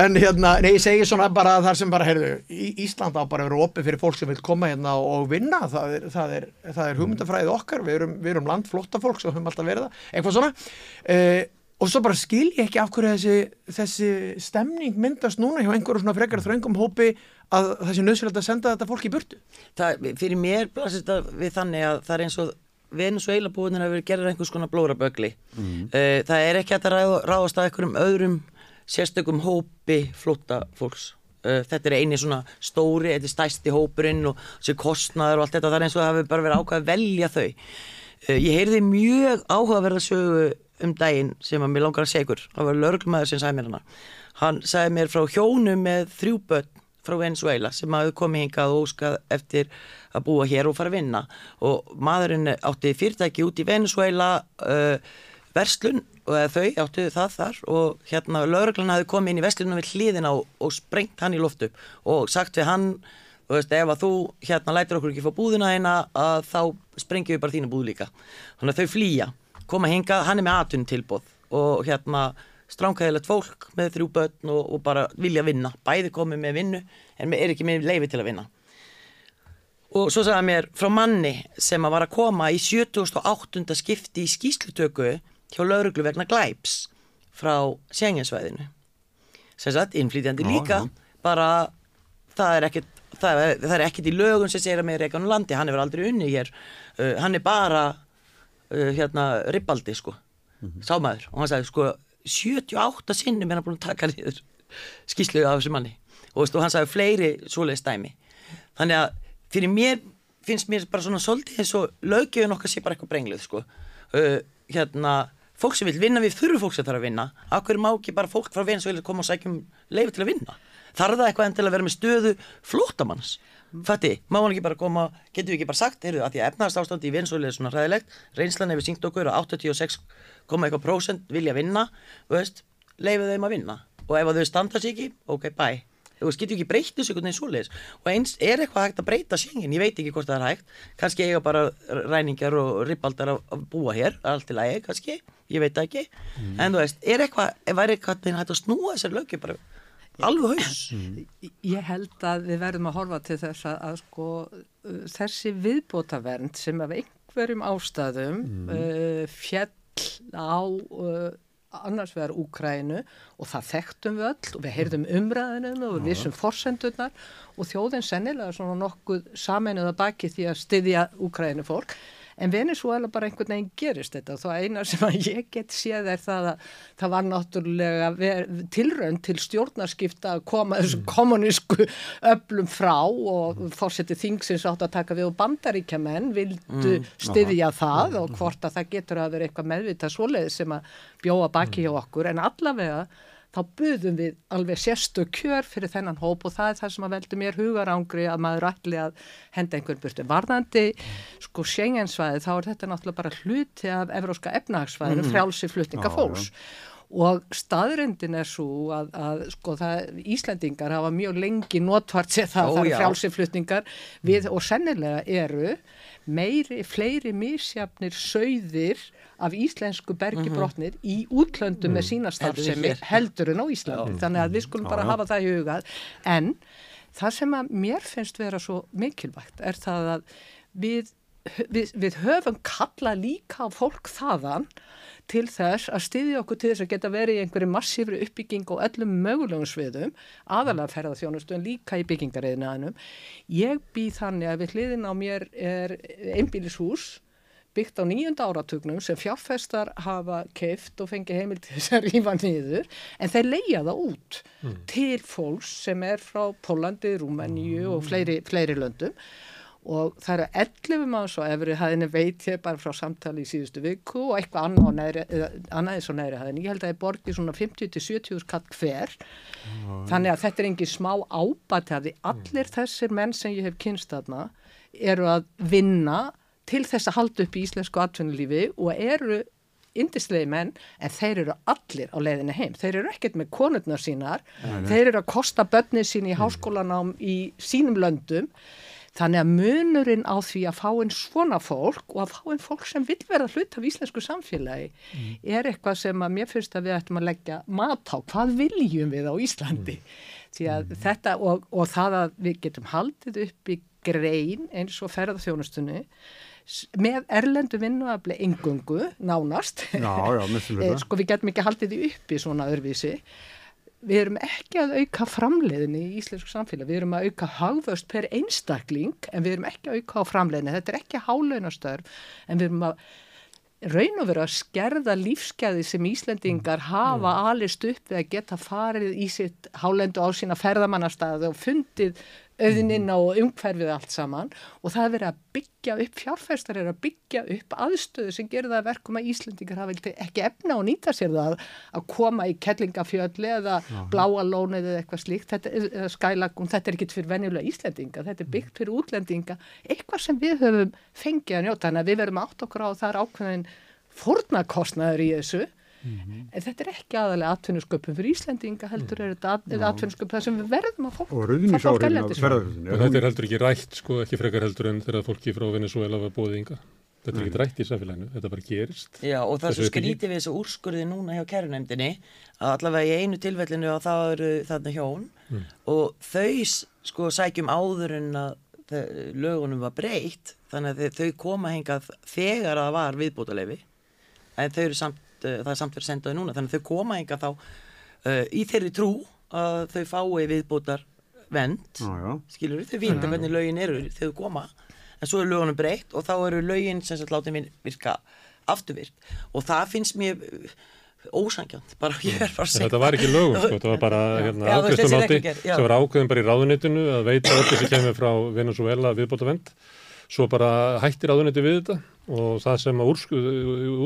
En hérna, nei, ég segi svona bara þar sem bara, heyrðu, Í- Ísland á bara að vera opið fyrir fólk sem vil koma hérna og, vinna. Það er, það er, það er hugmyndafræðið okkar. Við erum, við erum land flotta fólk sem höfum alltaf verið það. Eitthvað svona. Eh, og svo bara skil ég ekki af hverju þessi, þessi stemning myndast núna hjá einhverjum svona frekar þröngum hópi að það sé nöðsynlegt að senda þetta fólk í burtu? Það, fyrir mér blasir þetta við þannig að það er eins og Venezuela búinir að vera gerðir einhvers konar blórabögli mm. það er ekki að ráð, ráðast að einhverjum öðrum sérstökum hópi flóta fólks. Þetta er eini svona stóri, þetta er stæsti hópurinn og sér kostnaður og allt þetta það er eins og það hefur bara verið ákvað að velja þau. Ég heyrði mjög áhugaverða sögu um daginn sem að mér langar að segja ykkur. Það var lörglumæður sem sagði mér hana. Hann sagði mér frá hjónu með þrjú börn frá Venezuela sem hafði komið hingað og óskað eftir að búa hér og fara að vinna. Og maðurinn átti fyrirtæki út í Venezuela uh, verslun og þau áttu það þar. Og hérna lauruglan hafði komið inn í verslunum við hlýðina og, og sprengt hann í loftu og sagt við hann og veist, ef að þú hérna lætir okkur ekki fá búðina eina að þá sprengjum við bara þína búð líka. Þannig að þau flýja, koma hingað hann er með atun tilbóð og hérna stránkæðilegt fólk með þrjú börn og, og bara vilja vinna, bæði komið með vinnu en er ekki með leifi til að vinna. Og svo sagði mér frá manni sem að var að koma í 78. skipti í skýslutöku hjá lauruglu vegna glæps frá Sjenginsvæðinu sem sagt, innflýtjandi líka bara það er ekkert það er, það er ekkert í lögun sem segir að með Reykján landi, hann hefur aldrei unni hér. Uh, hann er bara uh, hérna ripbaldi sko. Mm -hmm. sámaður og hann sagði sko 78 sinnum er hann búin að taka niður skýslu af þessu manni. Og, og hann sagði fleiri svoleiðis dæmi. Þannig að fyrir mér finnst mér bara svona svolítið eins og lögjöfun okkar sé bara eitthvað brengluð sko. Uh, hérna fólk sem vil vinna við þurru fólk sem þarf að vinna. Akkur má ekki bara fólk frá Venezuela koma og sækjum leiði til að vinna? Þarf það eitthvað enn til að vera með stöðu flótamanns Fatti, má hann ekki bara koma, getur við ekki bara sagt, heyrðu, að því að efnaðarstástandi í Venezuela er svona hræðilegt, reynslan hefur syngt okkur að 86,1% vilja vinna, veist, leifið þeim að vinna. Og ef þau standa sér ekki, ok, bye. Þú veist, getur ekki breytið þessu einhvern veginn svoleiðis. Og eins er eitthvað hægt að breyta sengin, ég veit ekki hvort það er hægt, kannski eiga bara ræningar og rippaldar að búa hér, allt til aðeins kannski, ég veit ekki, mm. en þú veist, er eitthvað, væri eitthvað hægt að snúa þessar lögju bara alveg haus. Ég held að við verðum að horfa til þess að, að sko, þessi viðbótavernd sem af einhverjum ástæðum mm. uh, fjell á uh, annars vegar Úkrænu og það þekktum við öll og við heyrðum umræðinum og við vissum forsendurnar og þjóðin sennilega svona nokkuð sameinuða baki því að styðja Úkrænu fólk en Venezuela bara einhvern veginn gerist þetta og þá eina sem að ég get séð er það að það var náttúrulega tilrönd til stjórnarskipta að koma þessu mm. kommunísku öflum frá og fórsetið þingsins átt að taka við og bandaríkjaman vildu mm. styðja mm. það og hvort að það getur að vera eitthvað meðvitað svoleið sem að bjóa baki hjá okkur en allavega þá buðum við alveg sérstu kjör fyrir þennan hóp og það er það sem að veldu mér hugarángri að maður ætli að henda einhvern burtu. Varðandi sko Schengensvæði þá er þetta náttúrulega bara hluti af evróska efnahagsvæðinu, mm. frjálsi flutninga fólks. Og staðrindin er svo að, að sko það, Íslendingar hafa mjög lengi notvart sér það, Ó, það er frjálsiflutningar við mm. og sennilega eru meiri, fleiri mísjafnir sögðir af íslensku bergibrotnir mm -hmm. í útlöndum mm. með sínastarfsemi heldur en á Íslandi. Já. Þannig að við skulum bara hafa það í hugað. En það sem að mér finnst vera svo mikilvægt er það að við, við, við höfum kalla líka fólk þaðan til þess að styðja okkur til þess að geta verið í einhverju massífri uppbygging og öllum mögulegum sviðum, aðalega ferðarþjónustu en líka í byggingariðinaðinum. Ég bý þannig að við hliðin á mér er einbílishús byggt á nýjunda áratugnum sem fjárfestar hafa keift og fengi heimil til þess að rífa niður en þeir leia það út mm. til fólks sem er frá Pólandi, Rúmeníu mm. og fleiri, fleiri löndum og það eru 11 manns og efri hæðinni veit ég bara frá samtali í síðustu viku og eitthvað annað, neðri, annað eins og neðri hæðinni. Ég held að er borgið svona 50-70 skatt hver mm. þannig að þetta er engin smá ábataði. Allir þessir menn sem ég hef kynst þarna eru að vinna til þess að halda upp í íslensku atvinnulífi og eru indislegi menn en þeir eru allir á leiðinni heim. Þeir eru ekkert með konurnar sínar, nei. þeir eru að kosta börnið sín í háskólanám í sínum löndum Þannig að munurinn á því að fá einn svona fólk og að fá einn fólk sem vil vera hlut af íslensku samfélagi mm. er eitthvað sem að mér finnst að við ættum að leggja mat á. Hvað viljum við á Íslandi? Mm. Mm. Þetta, og, og það að við getum haldið upp í grein eins og ferðarþjónustunni með erlendu vinnuafli engungu, nánast. Já, já, Eh, sko við getum ekki haldið því uppi svona öðruvísi. Við erum ekki að auka framleiðinni í íslensku samfélag. Við erum að auka hagvöst per einstakling en við erum ekki að auka á framleiðinni. Þetta er ekki hálaunastörf en við erum að raun og vera að skerða lífsgæði sem Íslendingar hafa alist upp við að geta farið í sitt hálendu á sína ferðamannastæði og fundið auðnina og umhverfið allt saman. Og það er verið að byggja upp, fjárfæstar er að byggja upp aðstöðu sem gerir það að verkum að Íslendingar hafa ekki efna og nýta sér það að koma í kettlingafjölli eða bláa lónið eða eitthvað slíkt, þetta er eða skælagún, þetta er ekkit fyrir venjulega Íslendinga, þetta er byggt fyrir útlendinga, eitthvað sem við höfum fengið að njóta, þannig að við verum átt okkur á er ákveðin fórnarkostnaður í þessu En þetta er ekki aðalega atvinnusköpum fyrir Íslendinga heldur er þetta at atvinnusköpum þar sem við verðum að fólk Og. Og þetta er heldur ekki rætt, sko, ekki frekar heldur en þegar fólki frá Venezuela var búið ynga. Þetta er ekki rætt í samfélaginu, þetta bara gerist. Já og það er Þessu svo skrítið við þessu úrskurði núna hjá kærunemdini að allavega í einu tilfellinu og það eru þarna hjón og þau sko sækjum áður en að lögunum var breytt þannig að þau- koma hingað þegar að það var viðbótalefi en þau eru samt, það er samt verið sendaði núna. Þannig að þau koma hingað þá uh, í þeirri trú að þau fái viðbótar vend skilur þau vita hvernig lögin eru þegar þau koma. En svo er lögunum breytt og þá eru lögin sem sagt látið minn virka afturvirk og það finnst mér uh, ósangjönd bara ég er bara segja þetta var ekki lögum, sko, þetta var bara hérna, þessi reglugerð, já. sem var ákveðin bara í ráðunitinu að veita öllu sem kemur frá Venezuela viðbótavend. Svo bara hættir ráðuniti við þetta og það sem að úrskur,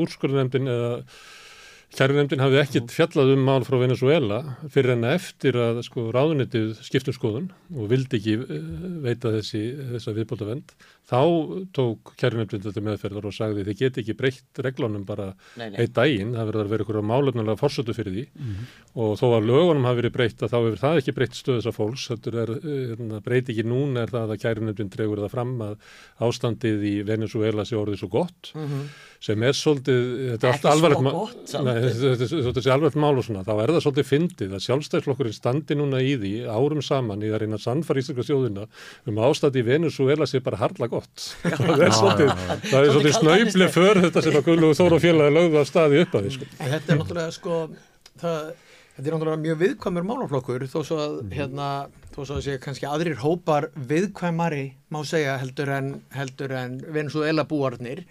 úrskurðunemdin eða kærunemdin hafði ekkit fjallað um mál frá Venezuela fyrir en eftir að sko, ráðunitið skiptum skoðun og vildi ekki eh, veita þessi, þessa viðbótavend. Þá tók þetta meðferðar og sagði þið geti ekki breytt reglunum bara einn daginn, það verður að vera ykkur málefnulega forsötu fyrir því. Og þó að lögunum hafi verið breytt að þá hefur það ekki breytt stöðu þess að fólks, þetta er, hérna, breyti ekki núna er það að kærunefndin dregur það fram að ástandið í Venezuela sé orðið svo gott sem er svolítið, þetta er allt alvarlegt þetta sé alvarlegt mál og svona, þá er það svolítið fyndið að sjálfstæðsflokkurinn standi núna í því árum saman í gott. Það er svolítið, það er Svolítið svolítið snöyfli för þetta sem að Guðlúi Þóra félagi lögðu að staði upp að því sko. En þetta er náttúrulega sko, það, þetta er náttúrulega mjög viðkvæmur málaflokkur þó svo að, hérna, þó svo að sé kannski aðrir hópar viðkvæmari má segja heldur en, heldur en Venezuela búarnir.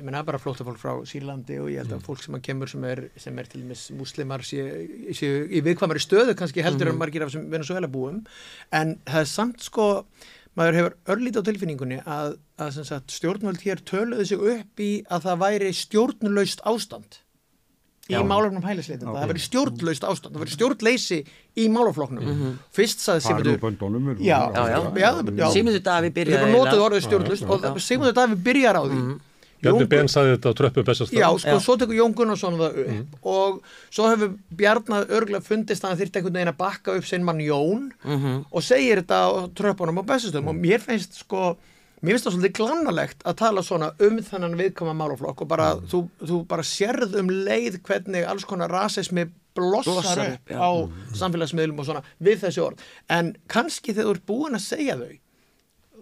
Ég menna bara flóttafólk frá Sýrlandi og ég held að fólk sem að kemur sem er, sem er til dæmis muslimar sé, sé í viðkvæmari stöðu kannski heldur en margir af þessum Venezuela búum. En það er samt sko, maður hefur örlítið á tilfinningunni að, að sem sagt, stjórnvöld hér töluðu sig upp í að það væri stjórnlaust ástand í málefnum hælisleitenda. Já. Það væri stjórnlaust ástand, það væri stjórnleysi í. Fyrst saði er- Já, Já, já. já, já. Sigmundur Davi byrjaði og Sigmundur Davi byrjar á því. Bjarni Ben saði þetta á tröppum bestastað. Já, sko, Já. svo tekur Jón Gunnarsson það upp og svo hefur Bjarnar örgulega fundist að hann þyrfti einhvern veginn að bakka upp sinn mann Jón og segir þetta á tröppunum á bestastöðum og mér finnst sko mér finnst það svolítið glannalegt að tala svona um þennan viðkama málaflokk og bara þú, þú bara sérð um leið hvernig alls konar rasismi blossar, Blossar upp já. á samfélagsmiðlum og svona við þessi orð. En kannski þegar þú ert búin að segja þau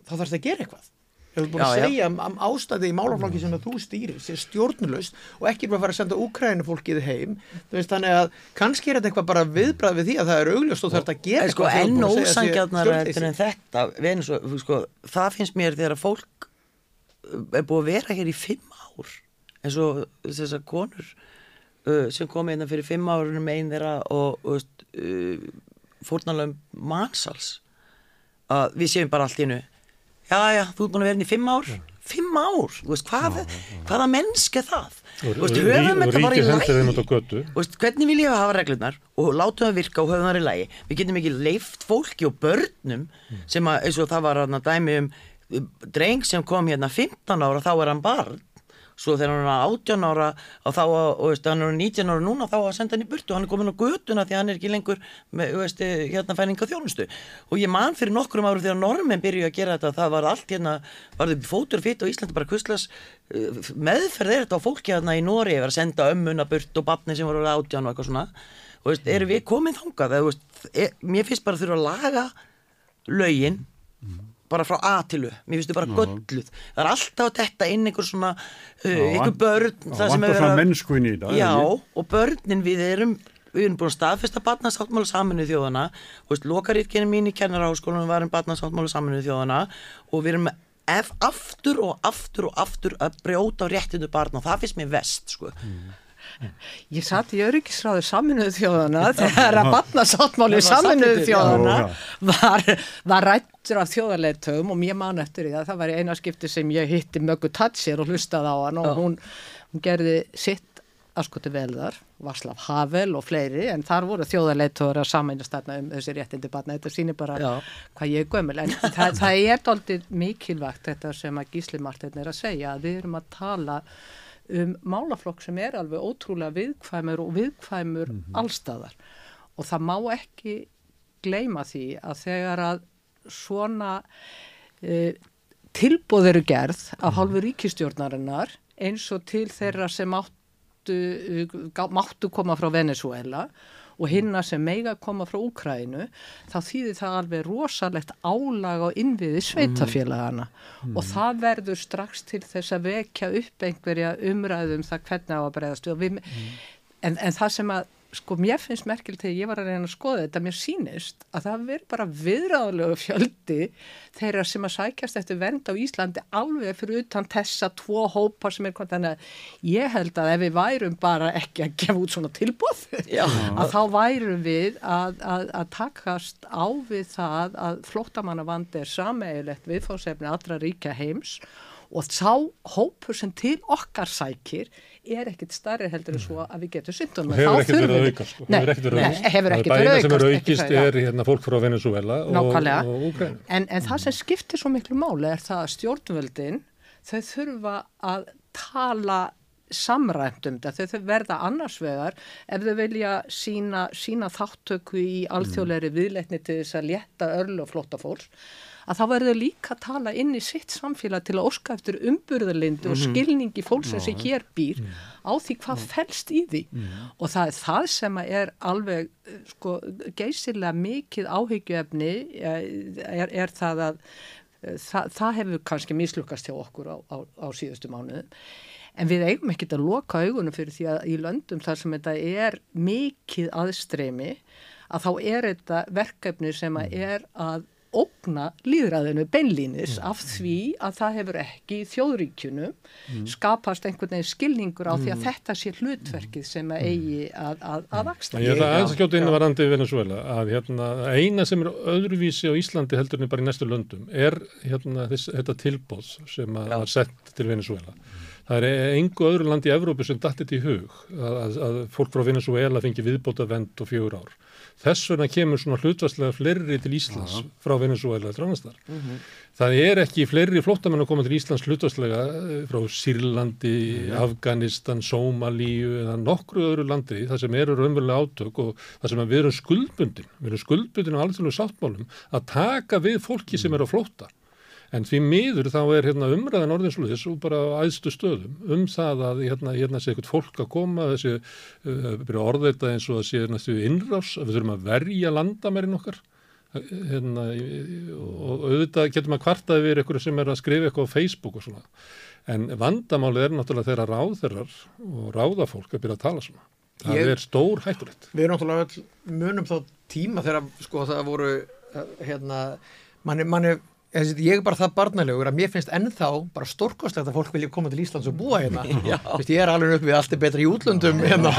þá þarfst að gera eitthvað Ef þú ert búin að segja um, um ástæði í málaflokki sem þú stýrir sé stjórnulust og ekki bara fara að senda Úkrænu fólkið heim? Veist þannig að kannski er þetta eitthvað bara viðbrað við því að það er augljóst og þarf að gera En sko að segja sé ósangjarnar en þetta. Venezuela, sko, það finnst mér þegar að fólk uh, er búið að vera hér í fimm ár eins og þessar konur uh, sem kom einna fyrir fimm árunum einn þeirra og uh, uh, fórnalöfum mansals. Að við séum bara allt í innu já já, þú ert búin að vera inn í fimm ár. Fimm ár, þú veist, hvað, hvaða mennsk er það? Þú veist, höfum þetta bara í lægi. Þú veist, hvernig viljum við hafa reglurnar? Og látum það virka og höfum það í lagi. Við getum ekki leift fólki og börnum sem að, eins og það var að dæmi um, dreng sem kom hérna 15 ára þá er hann barn svo þegar hann er 18 ára og þá, og veist, hann er 19 ára núna þá að senda hann í burtu, hann er komin á götuna því hann er ekki lengur með, veist, hérna fæninga þjónustu og ég man fyrir nokkrum árum þegar normen byrju að gera þetta, það var allt hérna var þau fótur fitt og Íslandi bara kvistlas meðferð er þetta á fólki hérna í Nóri að senda ömmuna burt og barni sem voru átján og eitthvað svona. Og veist, erum við komin þangað? Eða, veist, e, mér finnst bara að þurfa að laga lögin bara frá A til U, mér finnst þau bara gölluð. Það er alltaf þetta inn einhver svona uh, einhver börn Já, það sem vantar er svona verið að- mennsku inn í þetta, já, og börnin við erum við erum búin að staðfesta barnasáttmála saminuð þjóðana og veist, lokarítkynni mín í kennaraháskólanum var um barnasáttmála saminuð þjóðana og við erum ef, aftur og aftur og aftur að brjóta á réttindu barna. Og það finnst mér vest sko. Ég satt í öryggisráðu saminuðu þjóðana þegar að var saminuðu þjóðana var, var rættur af þjóðarleitöfum og mér man eftir því að það var eina skipti sem ég hitti Möggu Tatsir og hlustaði á hann og hún, hún gerði sitt askoti vel þar, Vaslav Havel og fleiri en þar voru þjóðarleitöfur að samænast þarna um þessi réttindi barna, þetta sýnir bara Já. hvað ég er gömul en það, það er doldið mikilvægt þetta sem að Gísli Martin er að segja við erum að tala um málaflokk sem er alveg ótrúlega viðkvæmur og viðkvæmur allstaðar og það má ekki gleyma því að þegar að svona uh, tilbúð eru gerð af hálfu ríkistjórnarinnar eins og til þeirra sem áttu, uh, gá- máttu koma frá Venezuela og hinna sem meiga koma frá Úkrænu, þá þýðir það alveg rosalegt álag á innviði sveitafélagana og það verður strax til þess að vekja upp einhverja umræðum það hvernig á að breyðast og við, en, en það sem að sko mér finnst merkilt þegar ég var að reyna að skoða þetta, mér sýnist að það verður bara viðráðlegu fjöldi þeirra sem að sækjast eftir vend á Íslandi alveg fyrir utan þessa tvo hópar sem er hvort þannig að ég held að ef við værum bara ekki að gefa út svona tilbúð að þá værum við að, að, að takast á við það að flóttamannavandi er sameigilegt viðfóðsefni allra ríkja heims og sá hópur sem til okkar sækir er ekkit starri heldur en svo að við getum syndunum. Og hefur ekkert verið að auka sko. Nei, hefur ekkert verið aukast. Það sem er aukast, aukist er hérna fólk frá Venezuela og, Nákvæmlega. og Ukraina. En, en það sem skiptir svo miklu máli er það að stjórnvöldin þau þurfa að tala samræmt um þetta, þau, verða annars vegar ef þau vilja sína, sína þáttöku í alþjóðleiri viðleitni til þess að létta örlu og flotta fólks að þá verður líka að tala inn í sitt samfélag til að óska eftir umburðarlindu og skilningi fólksins sem hér býr á því hvað felst í því. Og það er það sem er alveg eh, sko, geysilega mikið áhyggjuefni eh, er, er það að eh, það, það hefur kannski mislukast hjá okkur á, á, á síðustu mánuðum. En við eigum ekkert að loka augunum fyrir því að í löndum þar sem þetta er mikið aðstreymi að þá er þetta verkefni sem að er að ógna líðræðinu beinlínis af því að það hefur ekki í þjóðríkjunum skapast einhvern veginn skilningur á því að þetta sé hlutverkið sem að eigi að, að, að axla. Ég ætla að skjóta inn að varandi Venezuela að hérna, eina sem er öðruvísi á Íslandi heldur en bara í næstu löndum er hérna, þess, þetta tilbóð sem að var sett til Venezuela. Það er engu öðru land í Evrópu sem datt þetta í hug að, að, að fólk frá Venezuela fengi viðbóta vend og fjögur ár. Þess vegna kemur svona hlutvarslega fleiri til Íslands frá Venezuela til annars þar. Það er ekki fleiri flóttamenn að koma til Íslands hlutvarslega eh, frá Sýrlandi, Afganistan, Sómalíu eða nokkru öðru landi þar sem eru raunverulega átök og þar sem við erum skuldbundin, við erum skuldbundin á alþjóðlega sáttmálum að taka við fólki sem eru að flótta. En því miður þá er hérna, umræðan orðinsluðis og bara á æðstu stöðum um það að hérna, hérna sé eitthvað fólk að koma þessi uh, þetta eins og að sé næstu innrás að við þurfum að verja landamærin okkar hérna, og auðvitað getum að kvartaði við eitthvað sem er að skrifa eitthvað á Facebook og svona. En vandamálið er náttúrulega þeirra ráðherrar og ráðafólk að byrja að tala svona. Það Ég- er stór hættulegt. Við náttúrulega munum þá tíma þegar sko það voru uh, hérna, manni, manni ég er bara það barnalegur að mér finnst ennþá bara stórkostlegt að fólk vilja koma til Íslands og búa hérna. Vist, ég er alveg upp við allt er betra í útlöndum hérna,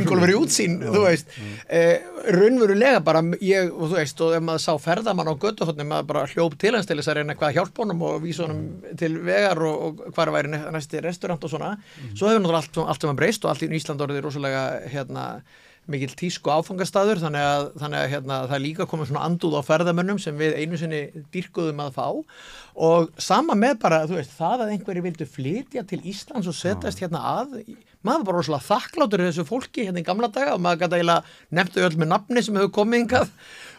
Ingólfur í útsýn þú veist, eh, raunverulega bara ég, og þú veist, og ef maður sá ferðamann á göttuhotnum, maður bara hljóp til hans til þess að reyna hvað að hjálpa honum og vísa honum til vegar og, og hvar væri næ- næsti restaurant og svona, svo hefur náttúrulega allt, allt sem að breyst og allt í Ísland orðið rosalega hérna mikill tísku áfangastaður þannig að, þannig að hérna, það líka komið svona andúð á ferðamönnum sem við einu sinni dyrkuðum að fá. Og sama með bara, veist, það að einhverju vildu flytja til Íslands og setjast hérna að maður var bara rosalega þakkláttur þessu fólki hérna í gamla daga og maður gæti eiginlega nefntu öll með nafni sem hefur komið hingað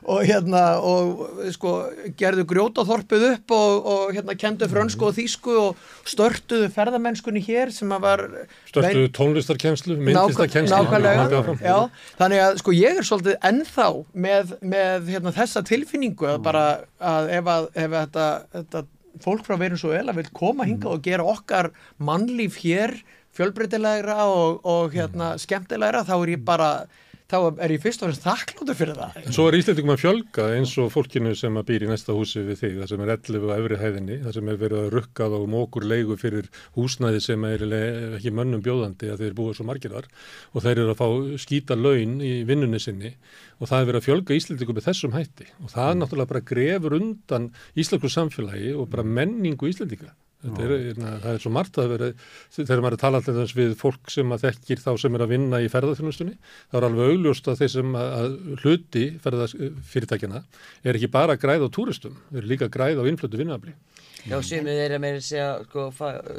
og hérna og sko gerðu grjótaþorpið upp og, og hérna kendu frönsku og þýsku og störtuðu ferðamennskunni hér sem að var Störtu tónlistarkenslu, myndlistarkenslu Nákvæmlega, já, þannig að sko ég er svolítið ennþá með, með hérna, þessa tilfinningu að bara að ef að ef þetta, þetta fólk frá Venezuela vil koma hingað og gera okkar mannlíf hér fjölbreytilegra og, og hérna skemmtilegra þá er ég bara þá er ég fyrst og fremst þakkláttur fyrir það. Svo er Íslandingum að fjölga eins og fólkinu sem að býr í næsta húsi við þig, það sem er 11 á efri hæðinni, það sem er verið að rukkað og mókur leigu fyrir húsnæði sem er ekki mönnum bjóðandi að þeir búið svo margir þar og þeir eru að fá skýta laun í vinnunni sinni og það er verið að fjölga Íslandingum með þessum hætti og það er náttúrulega bara grefur undan Íslandsku samfélagi og bara menningu Íslandinga. Er, na, það er svo margt að vera, þegar maður er að tala alltaf við fólk sem að þekkir þá sem er að vinna í ferðarþjónustunni, þá er alveg augljóst að þeir sem að hluti ferðarfyrirtækjana er ekki bara að græða á túristum, þeir eru líka að græða á innflötu vinnafli. Já, sumið er að meira segja, sko,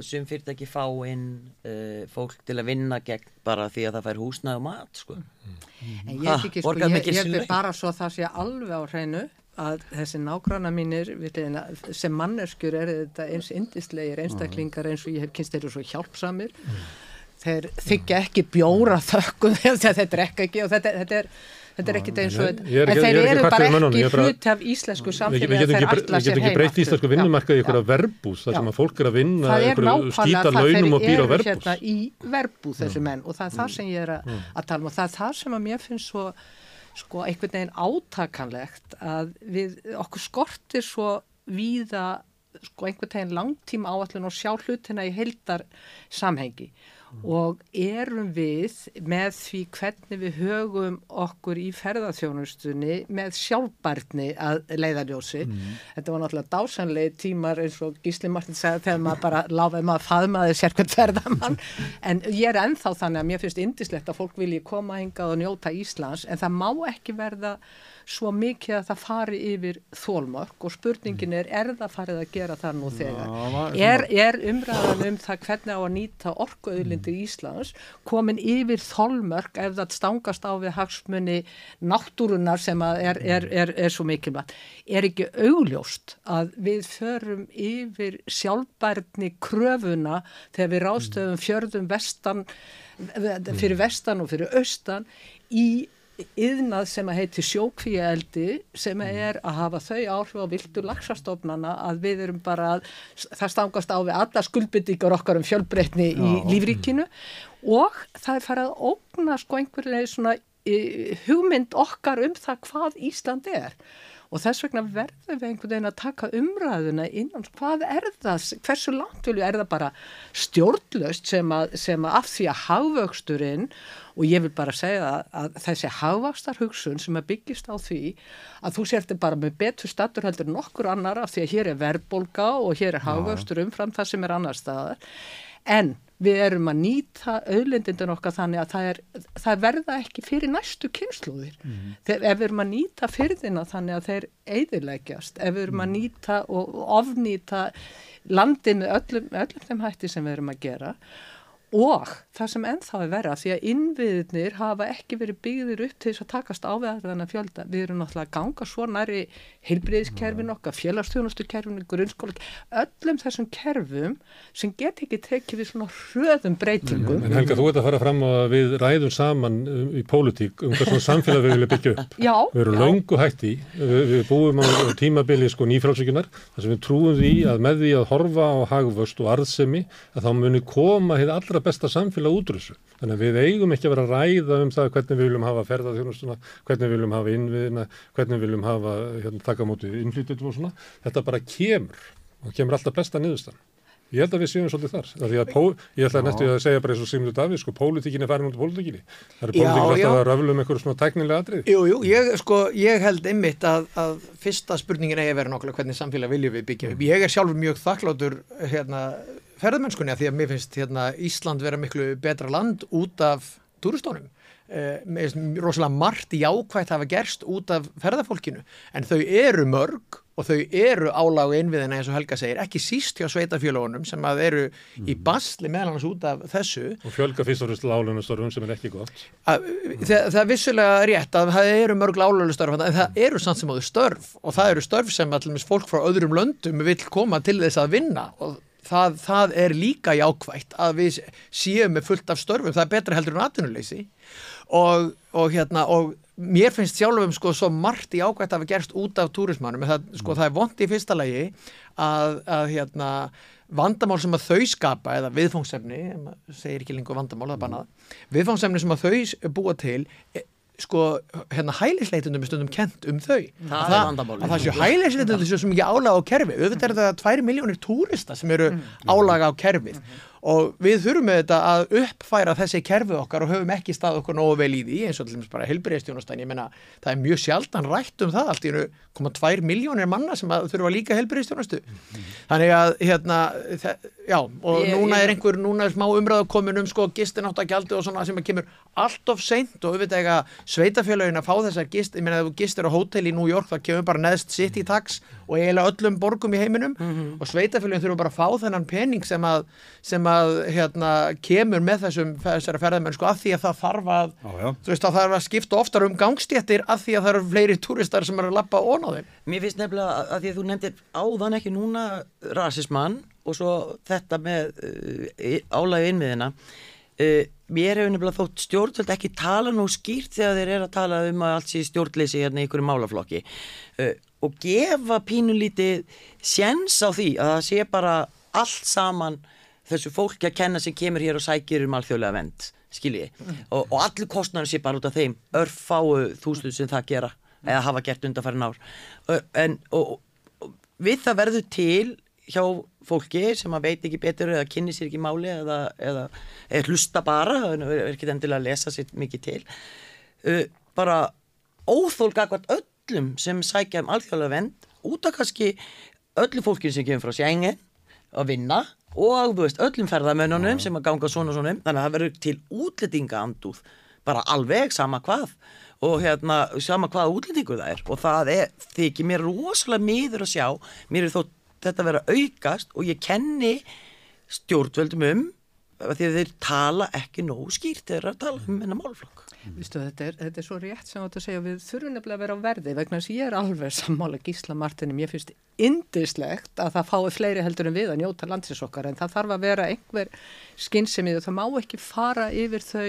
sum fyrirtæki fá inn uh, fólk til að vinna gegn bara því að það fær húsnað og mat, sko. En ég er ekki, sko, ég, ég er bara svo að það sé alveg á hreinu að þessi nágranna mínir sem manneskur er þetta eins indislegir einstaklingar eins og ég hef kynst þeir eru svo hjálpsamir. Mm. þeir þykja ekki bjóra þökkum þegar þeir drekka ekki og þetta, þetta er Þetta er ekkit eins og þetta, en þeir eru bara ekki hlut af íslensku samfélagi að þeir allar sér heima. Við getum ekki breytt íslensku vinnumarkaði í einhverja verbús, þar sem að fólk er að vinna skýta launum og býra verbús. Það er nákvæmlega það þeir eru hérna í verbúð þessi menn og það er það sem ég er að tala um og það er það sem að mér finnst svo sko einhvern veginn átakanlegt að við okkur skortir svo víða sko einhvern veginn langtíma áallin og sjá hlutina í heildar samhengi. Og erum við með því hvernig við högum okkur í ferðarþjónustunni með sjálfbarni að leiðarjósi. Mm. Þetta var náttúrulega dásanlega tímar eins og Gísli Martin segði þegar maður bara láfaði maður faðmaði sérkvæmt ferðamann en ég er ennþá þannig að mér finnst indislegt að fólk vilji koma hingað og njóta Íslands en það má ekki verða svo mikið að það fari yfir þólmörk og spurningin er, er það farið að gera það nú þegar? Er, er umræðan um það hvernig á að nýta orkuauðlindir Íslands komin yfir þólmörk ef það stangast á við hagsmunni náttúrunar sem er, er svo mikilvægt? Er ekki augljóst að við förum yfir sjálfbærni kröfuna þegar við rástöfum fjörðum vestan, fyrir vestan og fyrir austan í yðnað sem að heiti sjókvíaeldi sem mm. er að hafa þau áhrif á viltu lagsastofnana að við erum bara að það stangast á við alla skuldbyttingar okkar um fjölbreytni í lífríkinu. Og það er farið að ógna sko einhverlega svona hugmynd okkar um það hvað Ísland er. Og þess vegna verður við einhvern veginn að taka umræðuna innan hvað er það, hversu langt vilju er það bara stjórnlaust sem að, sem að af því að hagvöxturinn og ég vil bara segja að, að þessi hagvakstar hugsun sem að byggist á því að þú sértir bara með betur statur heldur nokkur annar af því að hér er verbolga og hér er hagvöxtur umfram það sem er annar staðar en við erum að nýta auðlendindin okkar þannig að það, er, það verða ekki fyrir næstu kynsluðir. Mm -hmm. Þegar, ef við erum að nýta fyrðina þannig að þeir eiðilegjast, ef við erum að mhm. nýta og ofnýta landin með öllum, öllum þeim hætti sem við erum að gera og það sem ennþá er vera því að innviðnir hafa ekki verið byggðir upp til þess að takast á við þennan fjölda. Við erum náttúrulega að ganga svo næri heilbreyðiskerfin okkar, félagstjónustukerfin, grunnskóla, öllum þessum kerfum sem get ekki tekið við svona hröðum breytingum. En Helga, þú ert að fara fram að við ræðum saman um, í pólitík um hvað svona samfélag við viljum byggja upp. Já. Við erum laungu hætti, við, við búum á tímabili sko nýfrálsökunar, þar sem við trúum því að með því að á að besta samfélag útrússu. Þannig að við eigum ekki að vera að ræða um það hvernig við viljum hafa ferðarþjónustuna, hvernig við viljum hafa innviðina, hvernig við viljum hafa hérna, taka mútið innflytjum og svona. Þetta bara kemur og kemur alltaf besta niðurstan. Ég held að við séum svolítið þar. Pó, ég ætla næstu að segja bara eins og Simur Davíð, sko, pólitíkin er farin út af pólitíkinni. Það er pólitíkin alltaf að röfla um einhverju svona tæknilega atrið. Jú, jú, ég, sko, ég held einmitt að, að fyrsta spurningin eigi að vera nokkulega hvernig samfélag viljum við byggja upp. Mm. Ég er sjálfur mjög þakkláttur hérna, ferðmennskunni að því að mér finnst hérna, Ísland vera miklu betra land út af túristónum eh, rosalega margt jákvægt hafa gerst út af ferðarfólkinu en þau eru mörg og þau eru álágu innviðina eins og Helga segir, ekki síst hjá sveitafjölugunum sem að eru í basli meðal annars út af þessu. Og fjölga fyrst og fremst lálunastörfum sem er ekki gott. að, það, það er vissulega rétt að það eru mörg lálölu störf en það eru samt sem áður störf og það eru störf sem allir fólk frá öðrum löndum vil koma til þess að vinna og það, það er líka jákvægt að við séum með fullt af störfum, það er betra heldur en atvinnuleysi. Og, og hérna og mér finnst sjálfum sko svo margt í ákvæmt að hafa gerst út af túrismannum það, sko, það er vond í fyrsta lagi að, að hérna vandamál sem að þau skapa eða viðfóngsefni segir ekki lengur vandamál, það er bannað. Viðfóngsefni sem að þau búa til sko, hérna hælisleitundum er stundum kent um þau. Það Að vandamálið. að það séu hælisleitundum svo mikið álaga á kerfi auðvitað er þetta 2 miljónir túrista sem eru álaga á kerfið og við þurfum með þetta að uppfæra þessi kerfi okkar og höfum ekki stað okkur nógu vel í því eins og til dæmis bara helbriðstjónastæn ég menna það er mjög sjaldan rætt um það allt í einu koma 2 miljónir manna sem þurfa líka helbriðstjónastu þannig að hérna þe- já og Ég- núna ég- er einhver núna er smá umræðu komin um sko gistináttakjaldi og svona sem að kemur allt of seint og auðvitað eiga sveitafélagin að fá þessar gist, ég meina ef þú gistir á hótel í New York það kemur bara neðst sitt í tax og eiginlega öllum borgum í heiminum. Og sveitafélagin þurfa bara að fá þennan pening sem að, sem að hérna, kemur með þessum þessara ferðamenn sko af því að það þarf að þú veist að það þarf að skipta oftar um gangstéttir af því að það eru fleiri túristar sem eru að lappa ón á þeim. Mér finnst nefnilega að, því að þú nefndir áðan ekki núna rasismann og svo þetta með uh, álægi innmiðina uh, mér hefur nefnilega þótt stjórnvöld ekki tala nú skýrt þegar þeir eru að tala um að allt sé stjórnleysi hérna í einhverju málaflokki. Uh, og gefa pínulítið sjens á því að það sé bara allt saman þessu fólki að kenna sem kemur hér og sækir um alþjóðlega vend skiljiði og, og allir kostnæður sé bara út af þeim örfáu þúsund sem það gera eða hafa gert undanfærin ár. En og, og við það verður til hjá fólki sem að veit ekki betur eða kynni sér ekki máli eða, eða, eða hlusta bara en er ekki endilega að lesa sér mikið til. Uh, bara óþólga hvort öllum sem sækja um alþjóðlega vend út af kannski öllu fólkinu sem kemur frá Schengen að vinna og veist, öllum ferðamönnunum sem að ganga svona svona um. Þannig að það verður til útlendinga andúð bara alveg sama hvað og hérna sama hvaða útlendingur það er. Og það er, þykir mér rosalega miður að sjá, mér er þó þetta vera að aukast og ég kenni stjórnvöldum um því þeir tala ekki nógu skýrt þegar þeir eru að tala um hennar málflokk Vistu, þetta, er, þetta er svo rétt sem átt að segja. Við þurfum nefnilega að vera á verði vegna þess að ég er alveg sammála Gísla Martinum ég finnst indislegt að það fái fleiri heldur en við að njóta landsins okkar en það þarf að vera einhver skynnsemið og það má ekki fara yfir þau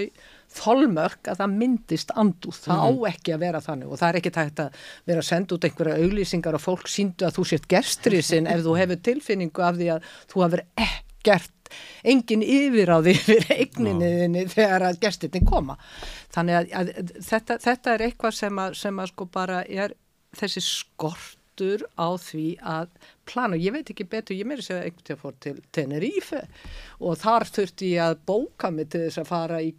þolmörk að það myndist andúð, það á ekki að vera þannig og það er ekki tægt að vera að senda út einhverja auglýsingar og fólk síndu að þú sért gerstri sinn ef þú hefur tilfinningu af því að þú hafur ekkert engin yfir á því fyrir eigninniðinni þegar að gestinni koma. Þannig að, að þetta, þetta er eitthvað sem að, sem að sko bara er þessi skortur á því að plana, ég veit ekki betur, ég meiri segja fór til Tenerife og þar þurfti ég að bóka mig til þess að fara í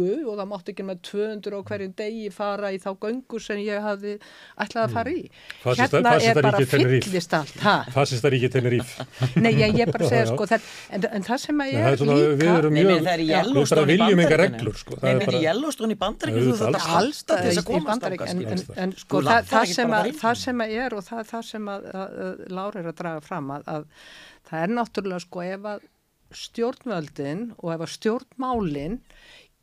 göngu og það mátti ekki með 200 og hverjum degi fara í þá göngu sem ég hafði ætlaði að fara í. Fasista- Hérna er bara fyllist allt, ha? Fasistaríki Teneríf. Nei, ég, ég bara segja sko, það, en, en það sem að ég það er er svona, við líka... erum Nei, mjög, það við bara viljum enga reglur, sko. Nei, Það er menn í í bandaríkjum þú Auðvitað, þarft að alls halda til þess að í komast Bandarík, þangað, en, sko það, það, ekki sem að, það er og það, það sem að, Lára er að draga fram að, að það er náttúrulega sko ef að stjórnvöldin og ef að stjórnmálin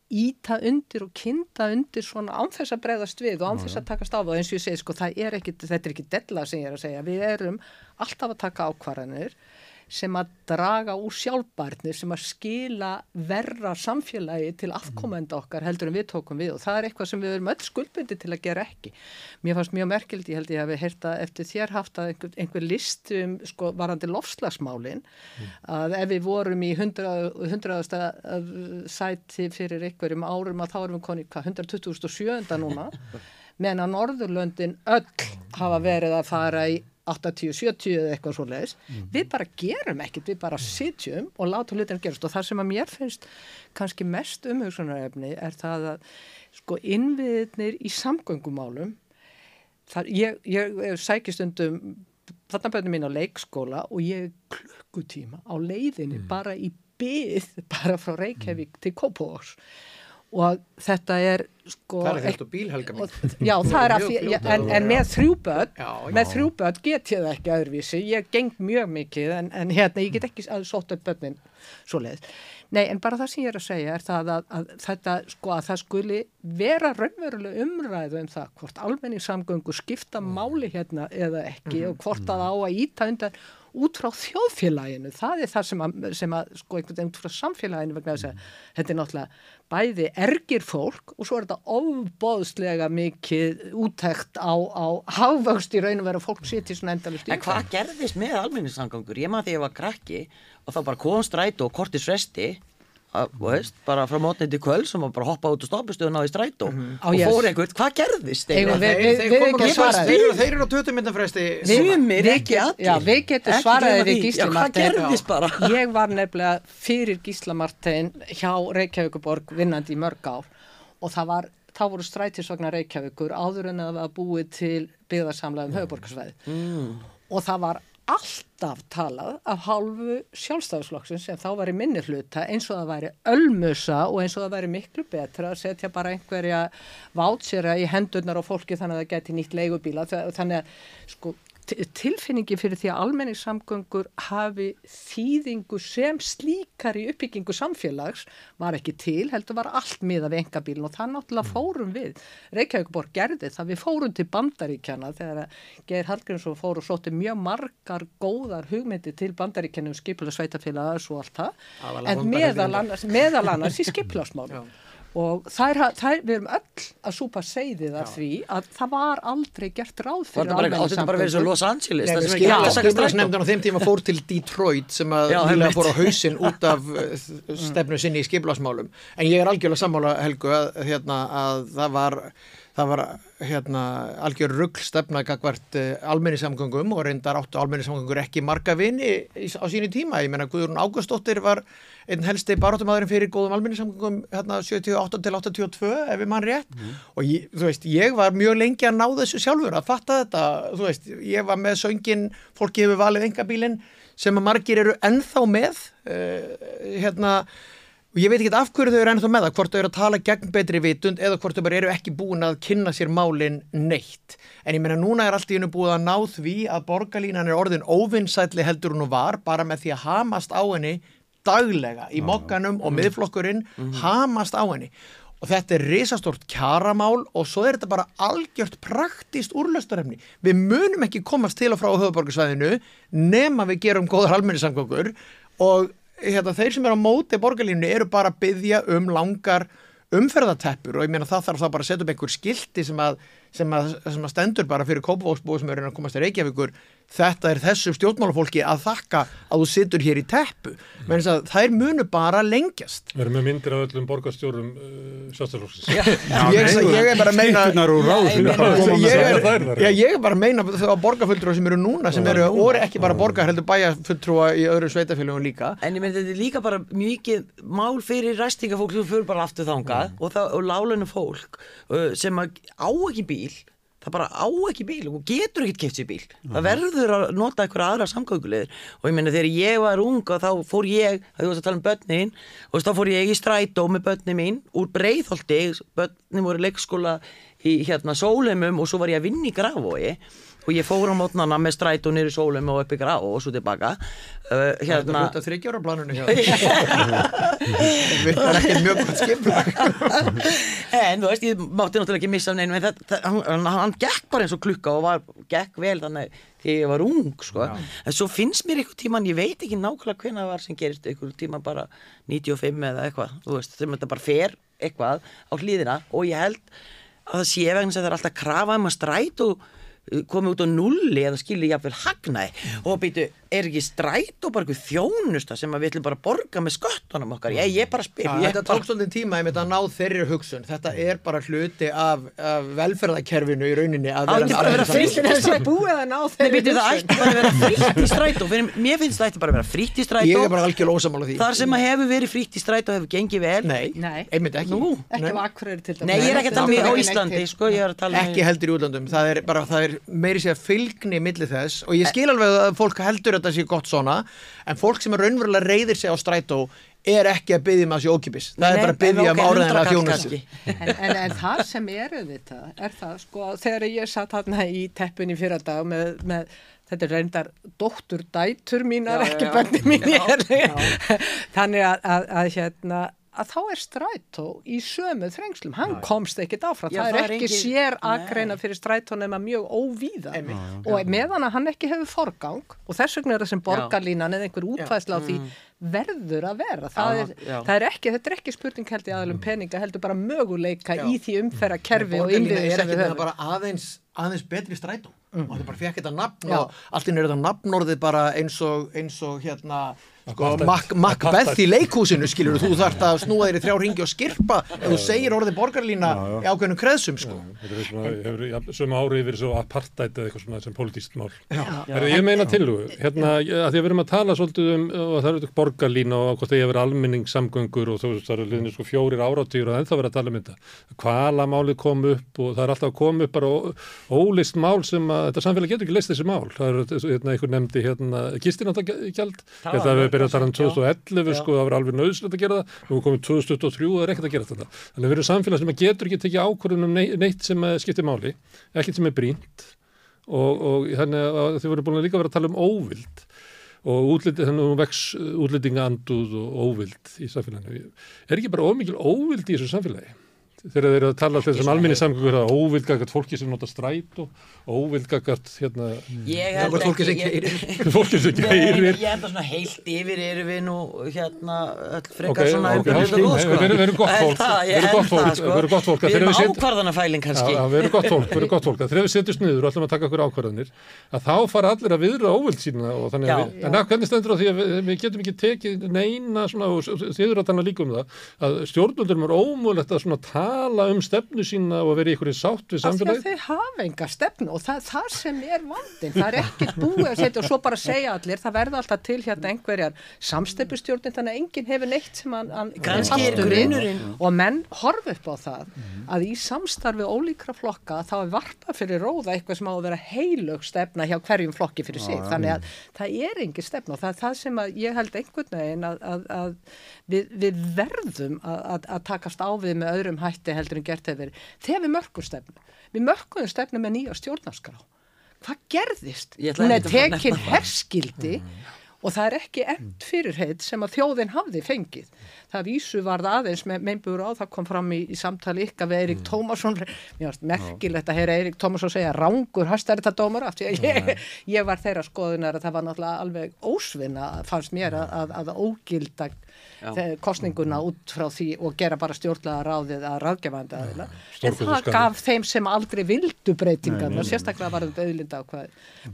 íta undir og kynda undir svona ánþess að breyðast við og ánþess að takast á það og eins og ég segi sko það er ekki, þetta er ekki della sem ég er að segja, við erum alltaf að taka ákvarðanir sem að draga úr sjálfbærni sem að skila verra samfélagi til afkomenda okkar heldur en við tókum við og það er eitthvað sem við erum öll skuldbindi til að gera ekki. Mér fannst mjög merkildi, ég held ég að við heyrta eftir þér haft að einhver, einhver list um sko varandi lofslagsmálin að ef við vorum í 100. 100. sæti fyrir einhverjum árum að þá erum við koni hvað 127. núna meðan að Norðurlöndin öll hafa verið að fara í 80, 70 eða eitthvað svo leiðis við bara gerum ekkert, við bara sitjum og láta hlutin gerast. Og það sem að mér finnst kannski mest umhugsunarefni er það að sko innviðnir í samgöngumálum þar, ég, ég, ég sæki stundum þarna bönum mín á leikskóla og ég klukkutíma á leiðinni bara í byð bara frá Reykjavík til Kópavóks og þetta er sko Það er þetta bílhelga mín. og, já, það er að því, en, en með þrjú börn Já, já. með þrjú börn get ég það ekki öðruvísi ég geng mjög mikið en, en hérna ég get ekki að sótt upp börnin svoleiðis. Nei, en bara það sem ég er að segja er það að, að þetta sko að það skuli vera raunveruleg umræðu um það hvort almenningssamgöngu skipta máli hérna eða ekki og hvort að á að íta undan út frá þjóðfélaginu, það er það sem að, sem að sko einhvern veginn út frá samfélaginu vegna þess að þetta er náttúrulega bæði ergir fólk og svo er þetta ofbóðslega mikið úttekt á, á hafvöxt í raun og vera fólk sittir svona endalust En hvað gerðist með almenningssamgangur? Ég maður að ég var krakki og þá bara kom strætó og kortis resti veist, bara frá mótnið til kvöld sem var bara hoppa út á stoppistöðun á í strætó. Á, og yes. fór einhvert, hvað gerðist? Þeir, þeir, við komur ekki að svara, svara þeir, eru- þeir eru á 20 myndum fresti Sumir, Við ekki allir. Við getum svaraði gleyma við bara? Ég var nefnilega fyrir Gísla Martein hjá Reykjavíkuborg vinnandi í mörg ár. Og það var, þá voru strætisvagnar Reykjavíkur áður en að það var búið til byggðarsamlega um höfuborgarsvæði mm. og það var alltaf talað af hálfu sjálfstæðisflokksins sem þá var í minni hluta eins og það væri ölmusa og eins og það væri miklu betra að setja bara einhverja vátsera í hendurnar á fólki þannig að það geti nýtt leigubíla. Þa- þannig að sko tilfinningi fyrir því að almenningssamgöngur hafi þýðingu sem slíkar í uppbyggingu samfélags var ekki til, heldur var allt miða við engabílun og það náttúrulega fórum við. Reykjavíkuborg gerði það, við fórum til bandaríkjana þegar Geir Hallgrímsson fór og sótti mjög margar góðar hugmyndi til bandaríkjana um skipulega sveitafélagas og allt það, en meðal annars, í skipulasmálum og þær, þær, við erum öll að súpa seiðið af því að það var aldrei gert ráð fyrir bara, átti þetta bara að vera svo Los Angeles? Það sem ekki allir sagt strætó? Skipulagsnefndin á þeim tíma fór til Detroit sem að einmitt. fór á hausinn út af uh, stefnu sinni í skipulagsmálum. En ég er algjörlega sammála Helgu að, hérna, að það var það var hérna, algjör rugg stefna gagvart uh, almenningssamgöngum og reyndar áttu almenningssamgöngur ekki marga vini á sínu tíma, ég menna Guðrún Ágústóttir var einn helsti barátumæðurinn fyrir góðum almenningssamgöngum hérna 78 til 82 ef við mann rétt. Og ég, þú veist, ég var mjög lengi að ná þessu sjálfur að fatta þetta, þú veist, ég var með söngin, fólki hefur valið engabílinn sem að margir eru ennþá með uh, hérna og ég veit ekki af hverju þau eru ennþá með það hvort þau eru að tala gegn betri vitund eða hvort þau bara eru ekki búin að kynna sér málin neitt. En ég meina núna er allt í hennu búið að ná því að borgarlínan er orðin óvinnsætli heldur hún og var bara með því að hamast á henni daglega í mokkanum og miðflokkurinn hamast á henni. Og þetta er risastort kjaramál og svo er þetta bara algjört praktist úrlöstarefni. Við munum ekki komast til og frá höfuborgarsvæðinu nema við gerum góðar almenningssamgöngur og hérna, þeir sem eru á móti borgarlínu eru bara að byggja um langar umferðateppur og ég meina það þarf þá bara að setja upp einhver skilti sem að, sem að, sem að stendur bara fyrir kópavóksbúi sem eru að komast til Reykjavíkur þetta er þessu stjórnmálafólki að þakka að þú situr hér í teppu. Menn þess að þær munu bara lengjast. Við erum með myndir af öllum borgarstjórum uh, sjálfstæðarflokksins. ég, ég er bara að meina ég er, er bara að meina þau að borgarfulltrúa sem eru núna sem eru, og eru ekki bara borgar heldur bæjarfulltrúa í öðru sveitafélagum líka. En ég myndi þetta er líka bara mikið mál fyrir ræstingafólk sem fyrir bara aftur þangað og, það- og lálenu fólk uh, sem að á ekki bíl það bara á ekki bíl og getur ekki keft sér bíl. Það verður að nota einhverja aðra samgöngulegir og ég meina þegar ég var ung og þá fór ég, það varst að tala um börnin og þá fór ég í strætó með börnin mín úr breiðholti, börnin voru leikskóla í hérna sólemum og svo var ég að vinna í grafói og ég fór á mótnana með strætó niður í sólum og upp í graf og svo tilbaka. Uh, Þetta hérna er hluta þryggjára planinu hjá virkar ekki mjög gott skiplag en þú veist, ég mátti náttúrulega ekki missa af neinum en það, það, hann, hann gekk bara eins og klukka og var, gekk vel þannig þegar ég var ung sko. en svo finnst mér einhver tíman, ég veit ekki nákvæmlega hvenær það var sem gerist einhver tíma bara 95 eða eitthvað þú veist, þegar þetta bara fer eitthvað á hlýðina og ég held að það sé vegna að það er alltaf krafa um að stræt og komið út á nulli eða skilja jafnvel hagnaði. Og býtu, er ekki stræt og bara eitthvað þjónusta sem að við ætlum bara að borga með sköttunum okkar, ég, ég bara spyr. Ég þetta tók svolítið tíma einmitt að ná þeirri hugsun. Þetta er bara hluti af, af velferðakerfinu í rauninni að vera bara vera með Finnst þér þessi að búið að ná Nei, þeirri býtu, það hugsun? ætti bara að vera frítt í strætó. Fyrir, Mér finnst það ætti bara að vera frítt í ég strætó er bara algjörlega ósamála því. Þar sem að hefur verið frítt í strætó hefur gengið vel. Nei, Nei. einmitt ekki Ég er ekki að um ég er að um það er er ég að að þetta sé gott svona en fólk sem er raunverulega reyðir sig á strætó er ekki að byggja um að sé ókipis það er Nei, bara að byggja um ok, áræðina 100 kall þjónustu. En, en, en það sem er auðvitað er það sko þegar ég satt hérna í teppun í fyrra dag með, með þetta er reyndar dóttur dætur mínar Já, ekki bönni mín Já, þannig að, að, að hérna að þá er strætó í sömu þrengslum, hann komst ekkit áfram. Já, það það er ekki engin- sér Nei. akreina fyrir strætó nema mjög óvíða. Einmitt. og meðan að hann ekki hefur forgang og þess vegna er það sem borgarlínan eða einhver útfæsla á því verður að vera. Það, Já, er, já. það er ekki, þetta er ekki spurning held í aðalum peninga, heldur bara möguleika í því umferra kerfi og Borgarlína innviði er ekki höfum. bara aðeins, aðeins betri strætó. Og það bara fekk þetta nafn Já. og allt inn er þetta nafnorðið bara eins og, eins og hérna sko. Mac- Macbeth í leikhúsinu skilur þú þarft að snúa þér í þrjá ringi og skirpa ef þú segir orðið borgarlína í ákveðnum kreðsum sko. Þetta er svona, hefur ja, sömu ári yfir svo apartheid eða eitthvað svona sem politískt mál. Herra, ég meina tilhugu, hérna, ég- að því að við erum að tala svolítið um, og það eru borgarlína og hvort það ég verið almenningssamgöngur og þú veist, það eru liðnir sko fjórir áratýr og ennþá verið að tala um þetta. Hvala málið kom upp og það er alltaf að koma upp bara ólist mál sem að þetta samfélag getur ekki list þessi mál. Við byrjað að tala um já. 2011, Já. sko, það var alveg nöðslega að gera það, nú er komið 2023 og það er ekkert að gera þetta. Þannig að við erum samfélag sem getur ekki tekið ákvörðun um nei- neitt sem eh, skiptir máli, ekkert sem er brínt og, og þannig að þið voru búin að líka vera að tala um óvild og útliti, þannig að hún vex útlendingaanduð og óvild í samfélaginu. Er ekki bara ómikil óvild í þessu samfélagi? Þegar þeir eru að tala alltaf sem alminni samgöngur að óvild gagart fólki sem nota stræt og óvild gagart hérna, fólki sem ég- fólki sem keirir. Ég held að svona heilt yfir erum við nú hérna frekar svona ok, umhverfis ok, og góð, sko. við erum- gott fólk, við erum gott fólk, við erum ákvarðanafæling kannski. Við erum gott fólk, við erum gott fólk. Að þegar við setjumst niður og ætlum að taka okkur ákvarðanir að þá fara allir að viðra óvild sína og þannig að Já. við, en hvernig stendur á því að við, getum ekki tekið neina svona og þið eru að tala um stefnu sína og vera í ykkur sátt við samfélagið? þau hafa enga stefnu og það það sem er vandin það er ekkert búið að setja og svo bara segja allir það verða alltaf til hérna einhverjar samstefnustjórnin þannig að enginn hefur neitt sem hann, hann grunnurinn. og menn horfa upp á það að í samstarfi ólíkra flokka þá er varpa fyrir róða eitthvað sem á að vera heilög stefna hjá hverjum flokki fyrir sig. Þannig að það er engin stefna og það er það sem að ég held einhvern veginn að, að, að við, við verðum að, að, að takast á við með öðrum hætti heldur en gert hefur þegar við mörgum stefnu við mörgum stefnu með nýja stjórnarskrá. Hvað gerðist? Ég Hún er tekin herskildi og það er ekki end fyrirheit sem að þjóðin hafði fengið. Það vísu var það aðeins með meinbúr á, það kom fram í, í samtali ykkar við Eirík Tómasson, mér varst merkilegt að heyra Eirík Tómasson segja rángur hæstæri þetta dómar af því að ég, ég var þeirra skoðunar að það var náttúrulega alveg ósvinna fannst mér að, að, að ógilda þe- kosninguna út frá því og gera bara stjórnlega ráðið að ráðgefandi aðila. En það gaf þeim sem aldrei vildu breytingarna, sérstaklega var þetta auðlinda ákvæði,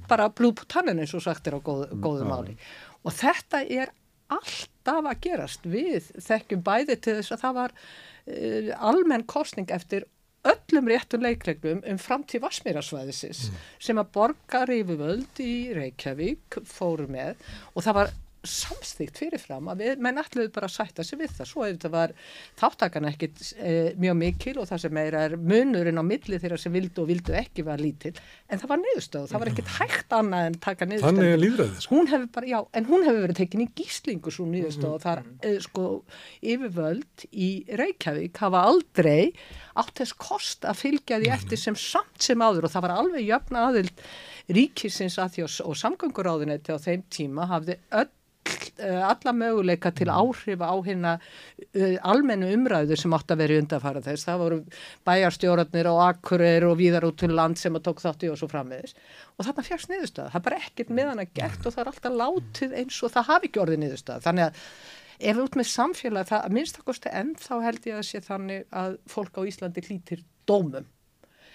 bara blúb tannin eins og sagt er á góð, góðu máli. Og þetta er alltaf að gerast. Við þekkjum bæði til þess að það var uh, almenn kostning eftir öllum réttum leikreglum um framtíð Vassmýrasvæðisins sem að borgar yfirvöld í Reykjavík fóru með. Og það var samstíkt fyrirfram að við, menn ætluðu bara að sætta sig við það, svo ef þetta var þáttakan ekkit e, mjög mikil og það sem meira er munurinn á milli þeirra sem vildu og vildu ekki var lítil en það var niðurstöð, það var ekkit hægt annað en taka niðurstöð Þannig er lýðræðið, sko. hún hefur bara, já, en hún hefur verið tekin í gíslingu svo nýðustu og það er eh, sko yfirvöld í Reykjavík hafa aldrei átt þess kost að fylgja því eftir sem samt sem áður. Og það var alveg jöfn aðild ríkisins að eh, alla möguleika til áhrifa á hérna almennu umræðu sem átt að vera í undarfara þess. Það voru bæjarstjórarnir og akkurir og víðar út til land sem að tók þátt í og svo framvegis. Og þarna fjárst niðurstöða. Það er bara ekkert með hana gert og það er alltaf látið eins og það hafi ekki orðið niðurstöða. Þannig að ef við út með samfélag, það að minnstakosti enn þá held ég að sé þannig að fólk á Íslandi hlýtir dómum.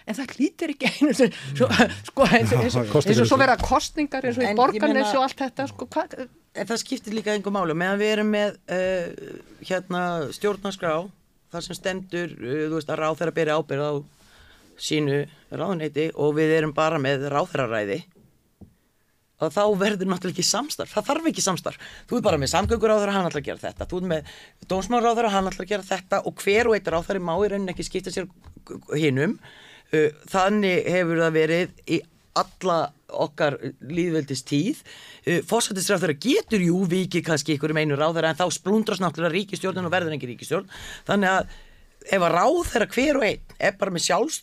En það hlýtir ekki einu sem, svo, sko, eins, eins, eins, eins og svo vera kostningar eins og í meina- og allt þetta, sko, hvað, En það skiptir líka einhver málu meðan við erum með uh, hérna stjórnarskrá þar sem stendur, uh, veist, að ráþæra byrja ábyrð á sínu ráðuneyti og við erum bara með ráþæraræði að þá verður náttúrulega ekki samstarf. Það þarf ekki samstarf, þú er bara með samgönguráður hann ætlar að gera þetta, þú er með dómsmáráður hann ætlar að gera þetta. Og hver og eitt ráþæri má í rauninni ekki skipta sér hinnum uh, þannig hefur það verið í alla okkar líðveldist tíð fósættisræð þeirra getur jú vikið kannski ykkur um einu ráð þeirra en þá splundrast náttúrulega ríkistjórnun og verður engin ríkistjórn þannig að ef að ráð þeirra hver og einn er bara með sjálfs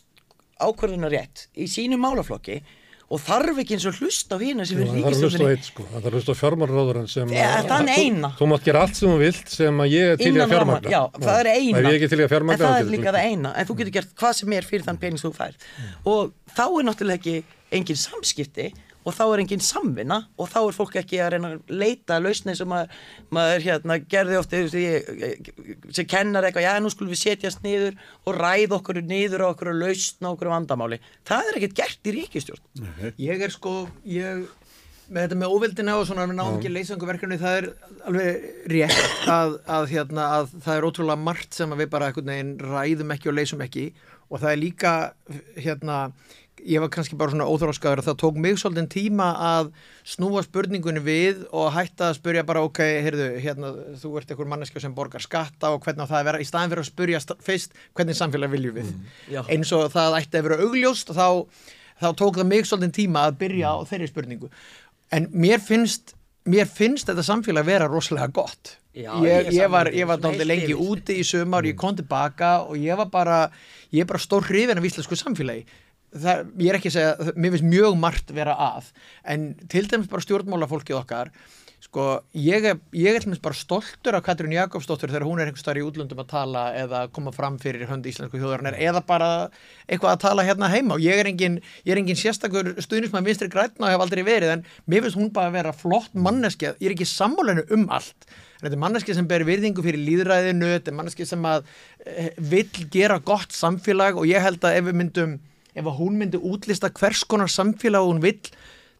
ákvörðunar rétt í sínu málaflokki og þarf ekki eins og hlust á hína sem Já, er hlusta eitt sko, það þarf hlusta á fjármálráðurann þann eina. Þú mátt gera allt sem þú vilt sem að ég er til í að fjármagna. já, það er eina. Ef ég er ekki til í að en það er líka það eina en þú getur gert hvað sem er fyrir þann pening sem þú fær og þá er náttúrulega ekki engin samskipti og þá er engin samvinna og þá er fólk ekki að reyna að leita lausni sem að maður hérna gerði ofta sem kennar eitthvað, já nú skulum við setjast niður og ræða okkur niður á okkur og lausna okkur vandamáli. Það er ekkert gert í ríkistjórn Ég er sko, ég, með þetta með óvildina og svona við náum ekki leysanguverkefni, það er alveg rétt að, að, hérna, að það er ótrúlega margt sem að við bara veginn ræðum ekki og leysum ekki og það er líka, hérna, ég var kannski bara svona óþróskaður að það tók mig svolítið tíma að snúa spurningunni við og hætta að spurja bara ok, heyrðu, hérna, þú ert einhver manneskja sem borgar skatta og hvernig á það að vera í staðin fyrir að spurja fyrst hvernig samfélag viljum við? Já. eins og það ætti að vera augljóst þá, þá tók það mig svolítið tíma að byrja á þeirri spurningu. En mér finnst mér finnst þetta samfélag vera rosalega gott. Já, ég, ég var, var náttúrulega lengi úti í sömur, ég kom tilbaka og ég var bara ég er bara stór hrifin af íslensku samfélagi það, ég er ekki að segja, mér finnst mjög margt vera að, en til dæmis bara stjórnmálafólkið okkar sko, ég er, ég er til dæmis bara stoltur af Katrín Jakobsdóttur þegar hún er einhver starf í útlöndum að tala eða koma fram fyrir hönd íslensku þjóðarinnar eða bara eitthvað að tala hérna heima. Og ég er engin, ég er engin sérstakur stuðnismæð vinstri grætna og hef aldrei verið en mér finnst hún bara að vera flott manneskja. Ég er ekki sammálenu um allt. En þetta er manneski sem ber virðingu fyrir líðræðinu þetta er manneski sem að e, vill gera gott samfélag og ég held að ef við myndum ef hún myndi útlista hvers konar samfélag hún vill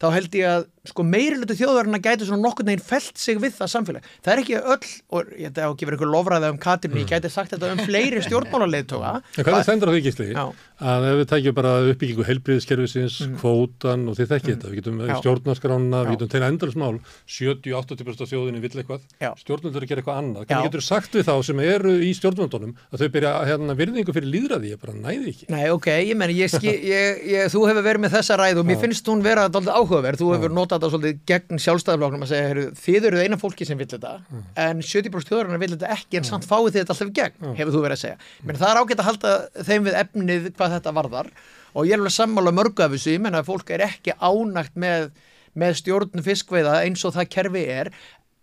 þá held ég að sko meirilutu þjóðarinn að gæti svona nokkurn veginn felt sig við það samfélag. Það er ekki öll, og ég ætla að gefa ykkur lofræða um Katrinni, ég gæti sagt þetta um fleiri stjórnmálarleiðtoga. En hvað er stendur á því gísli? Að ef við tækjum bara uppbyggingu heilbriðiskerfisins, kvótan og þið þekki þetta, við getum stjórnarskrána, við getum tegna endalsmál, 70-80% af þjóðinni vill eitthvað, stjórnvöldur gera eitthvað annað. Hvernig getur sagt við þá sem eru í stjórnvöldunum að þau byrja hérna, virðingu fyrir líðræði, ég bara næði ekki. Nei, ok, ég ég, þú hefur verið með þessa ræð og mér finnst hún vera þetta svolítið gegn sjálfstæðafloknum að segja, heru, þið eru eina fólki sem vill þetta, en 70% þjóðurinn vill þetta ekki, en samt fáið þetta alltaf gegn, hefur þú verið að segja. Meni, það er ágætt að halda þeim við efnið hvað þetta varðar og ég er alveg sammála mörgu af þessu, ég menna að fólk er ekki ánægt með, með stjórn fiskveiða eins og það kerfi er,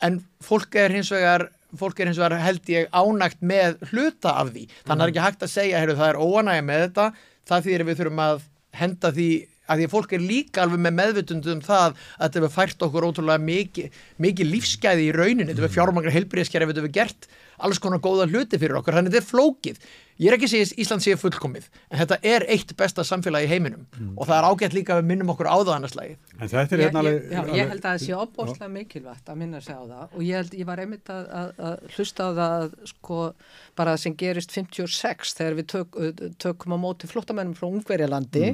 en fólk er hins vegar fólk er hins vegar held ég ánægt með hluta af því, þannig að það er ekki hægt að segja heyrðu, það er óanægja með þetta það því við þurfum að henda því að því að fólk er líka alveg með meðvutund um það að þetta hefur fært okkur ótrúlega mikið, mikið lífsgæði í rauninni. Þetta hefur fjármagnar heilbríðiskerfi, þetta hefur gert alls konar góða hluti fyrir okkur, þannig að þetta er flókið. Ég er ekki að segja að Ísland sé fullkomið en þetta er eitt besta samfélagi í heiminum. Og það er ágætt líka að við minnum okkur á það annars lagi En þetta er Ég, hérna ég, alveg... já, alveg- ég held að það sé opbóðslega mikilvægt að minna sig á það. Og ég, held, ég var einmitt að, að, að hlusta á það sko, bara sem gerist 56 þegar við tök, tökum á móti flottamennum frá Ungverjalandi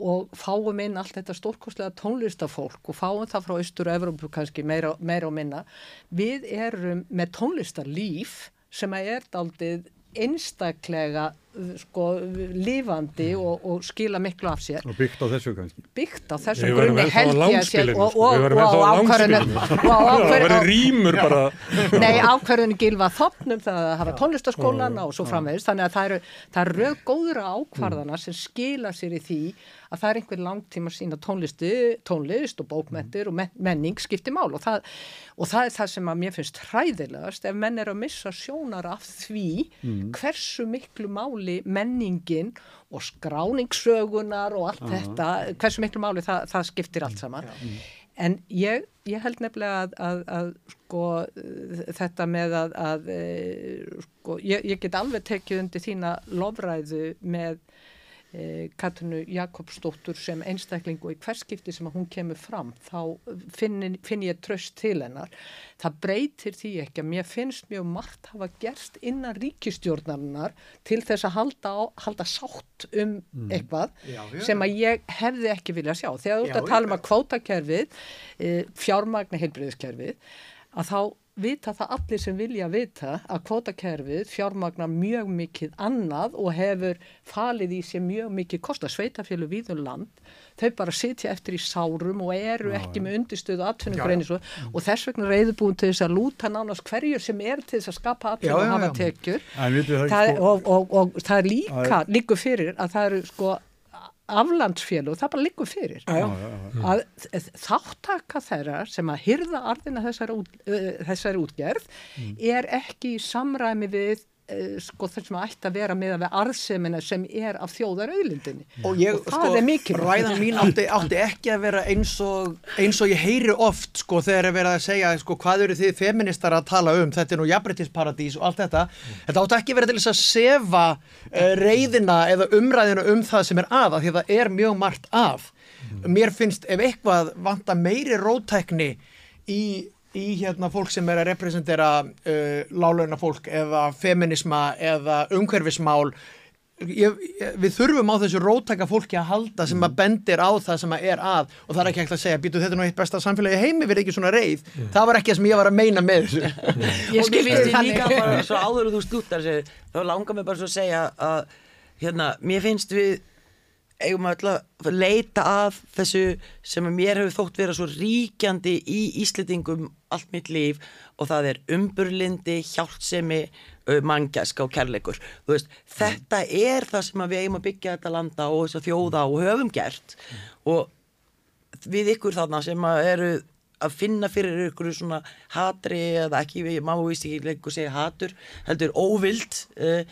og fáum inn allt þetta stórkostlega tónlistafólk og fáum það frá Östur og Evrópu kannski meira, meira og minna. Við erum með tónlistarlíf sem er daldið einstaklega sko, lifandi og, og skila miklu af sér. Og byggt á þessu kannski. byggt á værum grunni held ég að sé langspilinu, og, sko. og, og, á og og Það verður rýmur bara. Nei, ákvarðinu gilfa þopnum það að hafa tónlistaskólana og svo framvegist þannig að það eru, eru röð góðra ákvarðana sem skila sér í því að það er einhver langtíma sína tónlisti, tónlist og bókmentir og men- menning skipti mál og það, og það er það sem að mér finnst hræðilegast ef menn er að missa sjónar af því hversu miklu máli menningin og skráningssögunar og allt þetta, hversu miklu máli það, það skiptir allt saman. En ég, ég held nefnilega að, að, að sko, uh, þetta með að, að uh, sko, ég, ég get alveg tekið undir þína lofræðu með uh, Katrinu Jakobsdóttur sem einstakling og í hverskipti sem hún kemur fram þá finn, finn ég tröst til hennar. Það breytir því ekki að mér finnst mjög margt hafa gerst innan ríkistjórnarinnar til þess að halda, á, halda sátt um eitthvað Já, já. sem að ég hefði ekki viljað sjá. Þegar þú ert að tala um að kvótakerfið, e, fjármagna heilbriðiskerfið, að þá vita það allir sem vilja vita að kvótakerfið fjármagnar mjög mikið annað og hefur falið í sér mjög mikið kosta sveitafjölu víðun land þau bara sitja eftir í sárum og eru ekki með undirstöðu atvinnugreinis og, og þess vegna reyðubúin til þess að lúta nánast hverjur sem er til þess að skapa Já, atvinnu og já, hafa já. tekjur. En vitið það það, ekki, sko, og, og, og það er líka líku fyrir að það eru sko aflandsfélug, það bara líku fyrir Já, já. að þáttaka þeirra sem að hyrða arðina þessari, út, uh, þessari útgerð Mm. er ekki í samræmi við sko þess að ætti að vera með að við arðsemina sem er af þjóðar auðlindinni og Og það er mikilvægt. ræðan mín átti, átti ekki að vera eins og, eins og ég heyri oft sko þegar er verið að segja sko hvað eru þið feministar að tala um, þetta er nú jafnbrytisparadís og allt þetta, þetta átti ekki verið til þess að sefa uh, reyðina eða umræðina um það sem er að, af því að það er mjög margt að. Mér finnst ef eitthvað vanta meiri rótækni í í hérna fólk sem er að representera uh, lálauna fólk eða feminisma eða umhverfismál. Ég, ég, við þurfum á þessu róttaka fólki að halda sem að bendir á það sem að er að. Og það er ekki hægt að segja, býtu þetta er nú eitt besta samfélagi heimi við ekki svona reið, það var ekki það sem ég var að meina með þessu. Ég finnst ég þannig. líka bara svo áður og þú stúttar sér þá langar mér bara svo að segja að hérna, mér finnst við eigum að leita að þessu sem að mér hefur þótt vera svo ríkjandi í Íslendingum allt mitt líf og það er umburlindi, hjálpsemi manngæska og kærleikur. Veist, þetta er það sem að við eigum að byggja þetta landa og þess að þjóða og höfum gert. Og við ykkur þarna sem að eru að finna fyrir ykkur svona hatri eða ekki, má víst ekki lengur segja hatur, heldur óvild uh,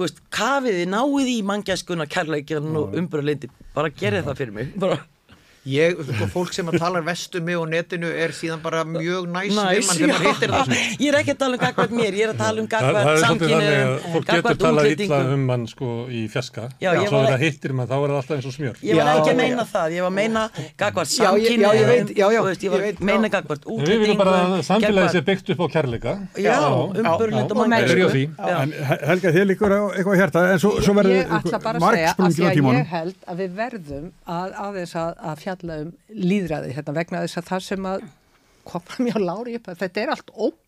veist, kafiði náið í manngæskuna, kærleikin og umbröðlindi, bara gerði það fyrir mig. Bara ég, sko, fólk sem að tala vestum mig og netinu er síðan bara mjög næs það. Ég er ekki að tala um gagvart mér, ég er að tala um Það, það gagvart er svolítið þannig að samkynniðum, fólk getur gagvart talað illa um mann sko í fjaska Já, ég svo er það hittir mann, þá er það alltaf eins og smjör. Ég var Já, ekki að já. meina það, ég var að meina Já, ég- já, ég veit, já, já, þú veist, ég var að meina já. gagvart En Við viljum bara að samfélagi sé byggt upp á kærleika. Já, Já, umburlind Og He- Helga, þið líkur eitthvað að hjarta, en svo, svo verður ég ætla bara að segja að margsprungið því á að fjalla um líðræði hérna, vegna þess að það sem að koma mjög lári upp að þetta er allt ógn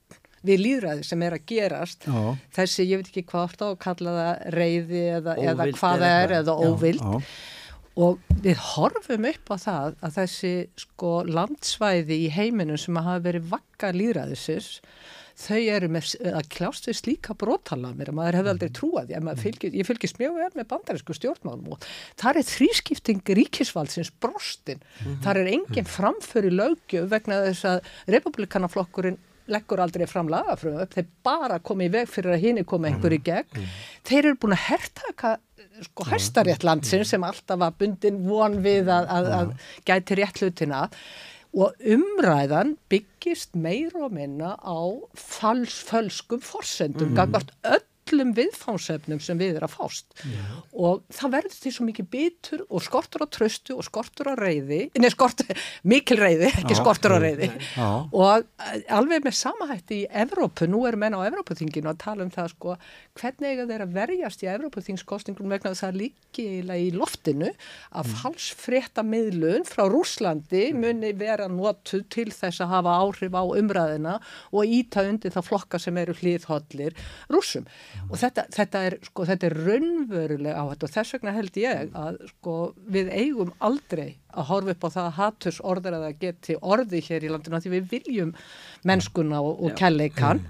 við líðræði sem er að gerast. Já. þessi, ég veit ekki hvað orða að kalla það reyði eða, eða hvað það er eða óvild. Já, og við horfum upp á það að þessi sko landsvæði í heiminum sem að hafa verið vakka líðræðisins þau eru með, að kljást við slíka brotalamir að maður hefði aldrei trúað því. Að maður fylgir, ég fylgist mjög vel með bandarísku stjórnmálum og þar er þrískipting ríkisvaldsins brostin. Þar er engin framföri lögjöf vegna þess að republikanaflokkurinn leggur aldrei fram lagafröðum þeir bara komi í veg fyrir að hini komi einhver í gegn. Þeir eru búin að hertaka sko hæstarétt landsins sem alltaf var bundin von við að, að, að gæti rétt hlutina og umræðan byggist meir og minna á fölskum forsendum, mm. gagvart öllum viðfánsefnum sem við er að fást og það verður því svo mikið bitur og skortur á tröstu og skortur á reyði, nei skortur mikil reyði, ekki Já. skortur á reyði Já. og alveg með samahætti í Evrópu, nú eru menn á Evrópuþinginu að tala um það sko, hvernig eiga þeir að verjast í Evrópuþingskostningum vegna þess að það líki eiginlega í loftinu að mm. falsfrétta miðlun frá Rúslandi muni vera notuð til þess að hafa áhrif á umræðina og íta undir það flokka sem eru hlýðhollir rússum. Og þetta, þetta er sko, þetta er raunverulega áhætt og þess vegna held ég að sko við eigum aldrei að horfa upp á það að haturs orður að það geti orði hér í landinu því við viljum mennskuna og, og kærleikan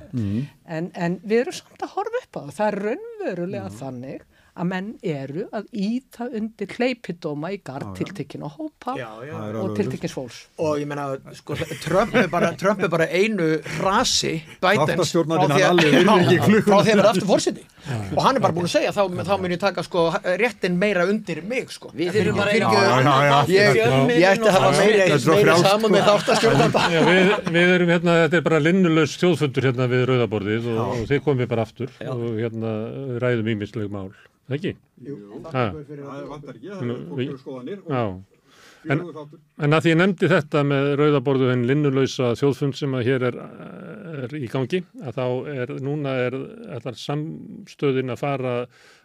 en, en við erum samt að horfa upp á það. Það er raunverulega þannig að menn eru að íta undir hleypidóma í gard tiltekkin og hópa Já, já. Og alveg tiltekkins fólks. Og ég meina, sko, Trump er bara, Trump er bara einu rasi Þáttastjórnandinn frá því að- vera aftur fórseti og hann er bara búin að segja, þá, þá mun ég taka sko, réttin meira undir mig sko. Við þurfum bara einu ég, ætti að hafa meira, saman með þáttastjórnanda við, við erum hérna, þetta er bara linnulaus þjóðfundur hérna við rauðaborðið og, þið komið bara aftur og hérna við ræðum ímisleg mál, ekki? Ha, Það vantar ekki, það er skoðanir já. og fjögur þáttur. En að því ég nefndi þetta með rauðaborðu en linnulausa þjóðfund sem að hér er, er í gangi, að þá er núna er allar samstöðin að fara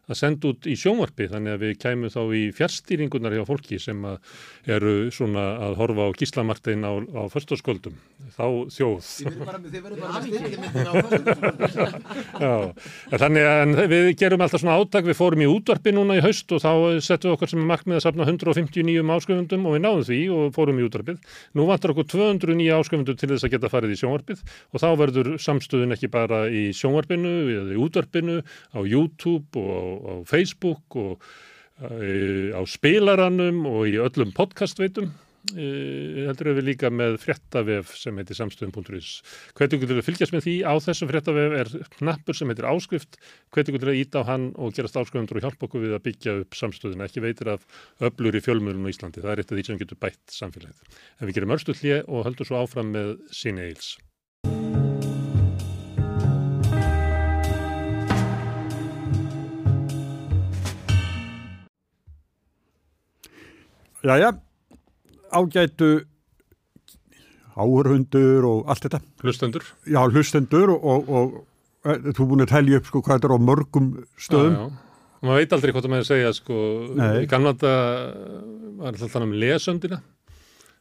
að senda út í sjónvarpi þannig að við kæmum þá í fjárstýringunar hjá fólki sem að eru svona að horfa á gíslamartin á, á föstaskvöldum, þá þjóð. Þið verður bara með styrkjumyndina á en þannig að við gerum alltaf svona átak, við fórum í útvarpi núna í haust og þá settum við okkur sem er markmið að safna 159 áskrifundum og við náðum því og fórum í útvarpið. Nú vantar okkur 209 áskrifundum til þess að geta farið í sjónvarpið og þá verður samstöðun ekki bara í sjónvarpinu í útvarpinu, á YouTube og á, Facebook og e, á spilaranum og í öllum podcastveitum. E, heldur við líka með fréttavef sem heitir samstöðum.is hvernig getur við fylgjast með því á þessum fréttavef er knappur sem heitir áskrift. Hvernig getur við íta á hann og gerast áskrifundur og hjálpa okkur við að byggja upp samstöðuna. Ekki veitir af öblur í fjölmjölun á Íslandi. Það er eitt af því sem getur bætt samfélagið. En við gerum örstu hlje og höldum svo áfram með síni eils Jæja, ágætu áhörhundur og allt þetta. hlustendur Já, hlustendur og, og, og e, þú búin að telja upp sko hvað þetta er á mörgum stöðum. já, já. og maður veit aldrei með að segja sko, Nei. í gamlanda var alltaf þannig um lesöndina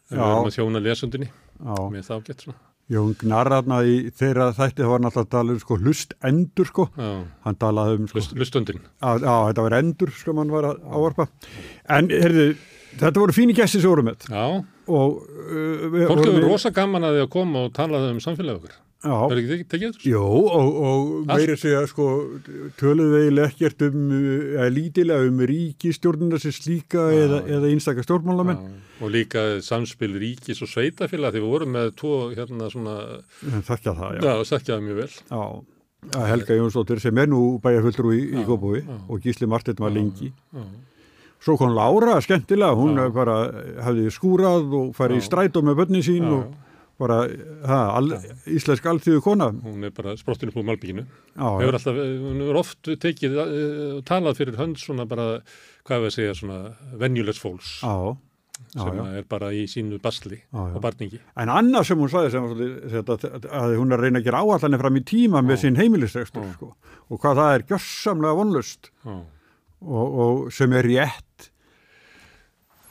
Já. að þjóna lesöndinni Já, með það gett svona Jón Gnararna í þeirra þætti það var náttúrulega að tala um sko hlustendur sko. já, Hann talaði um sko, hlust, hlustöndin að, að þetta var endur sko mann var að ávarpa. En, heyrðu, þetta voru fíni gæsti sem voru með já, og uh, við fólk vorum hefur rosa gaman að því að koma og tala um samfélagi okkar Já, er ekki tekið- tekið þetta? Jó, og, og meiri segja sko, töluðu eiginlega ekkert um, eða lítilega um ríkistjórnina sem slíka eða, eða einstakka stjórnmálamenn. Já, og líka samspil ríkis og sveitafélag því við vorum með tvo hérna svona, Þakkja það, já. já, þekkjaði mjög vel já. Helga Jónsdóttir sem er nú bæjarfulltrú í, í Já, já. og Gísli Martin var lengi. já, Svo kom Lára, skemmtilega, hún Já. bara hafði skúrað og farið í Já. strætó með börnin sín já, og bara, ha, all, íslensk alþjóðu kona. hún er bara sprottinu på Malbygginu Já, hefur alltaf, hún hefur oft tekið uh, talað fyrir hönd svona bara hvað við að segja svona venjulegs fólks já, já, sem já. er bara í sínu basli Já, og barningi. En annað sem hún sagði sem þetta, að hún er að reyna að gera áallanir fram í tíma með sín heimilisrekstur sko, og hvað það er gjörsamlega vonlust og, og sem er rétt.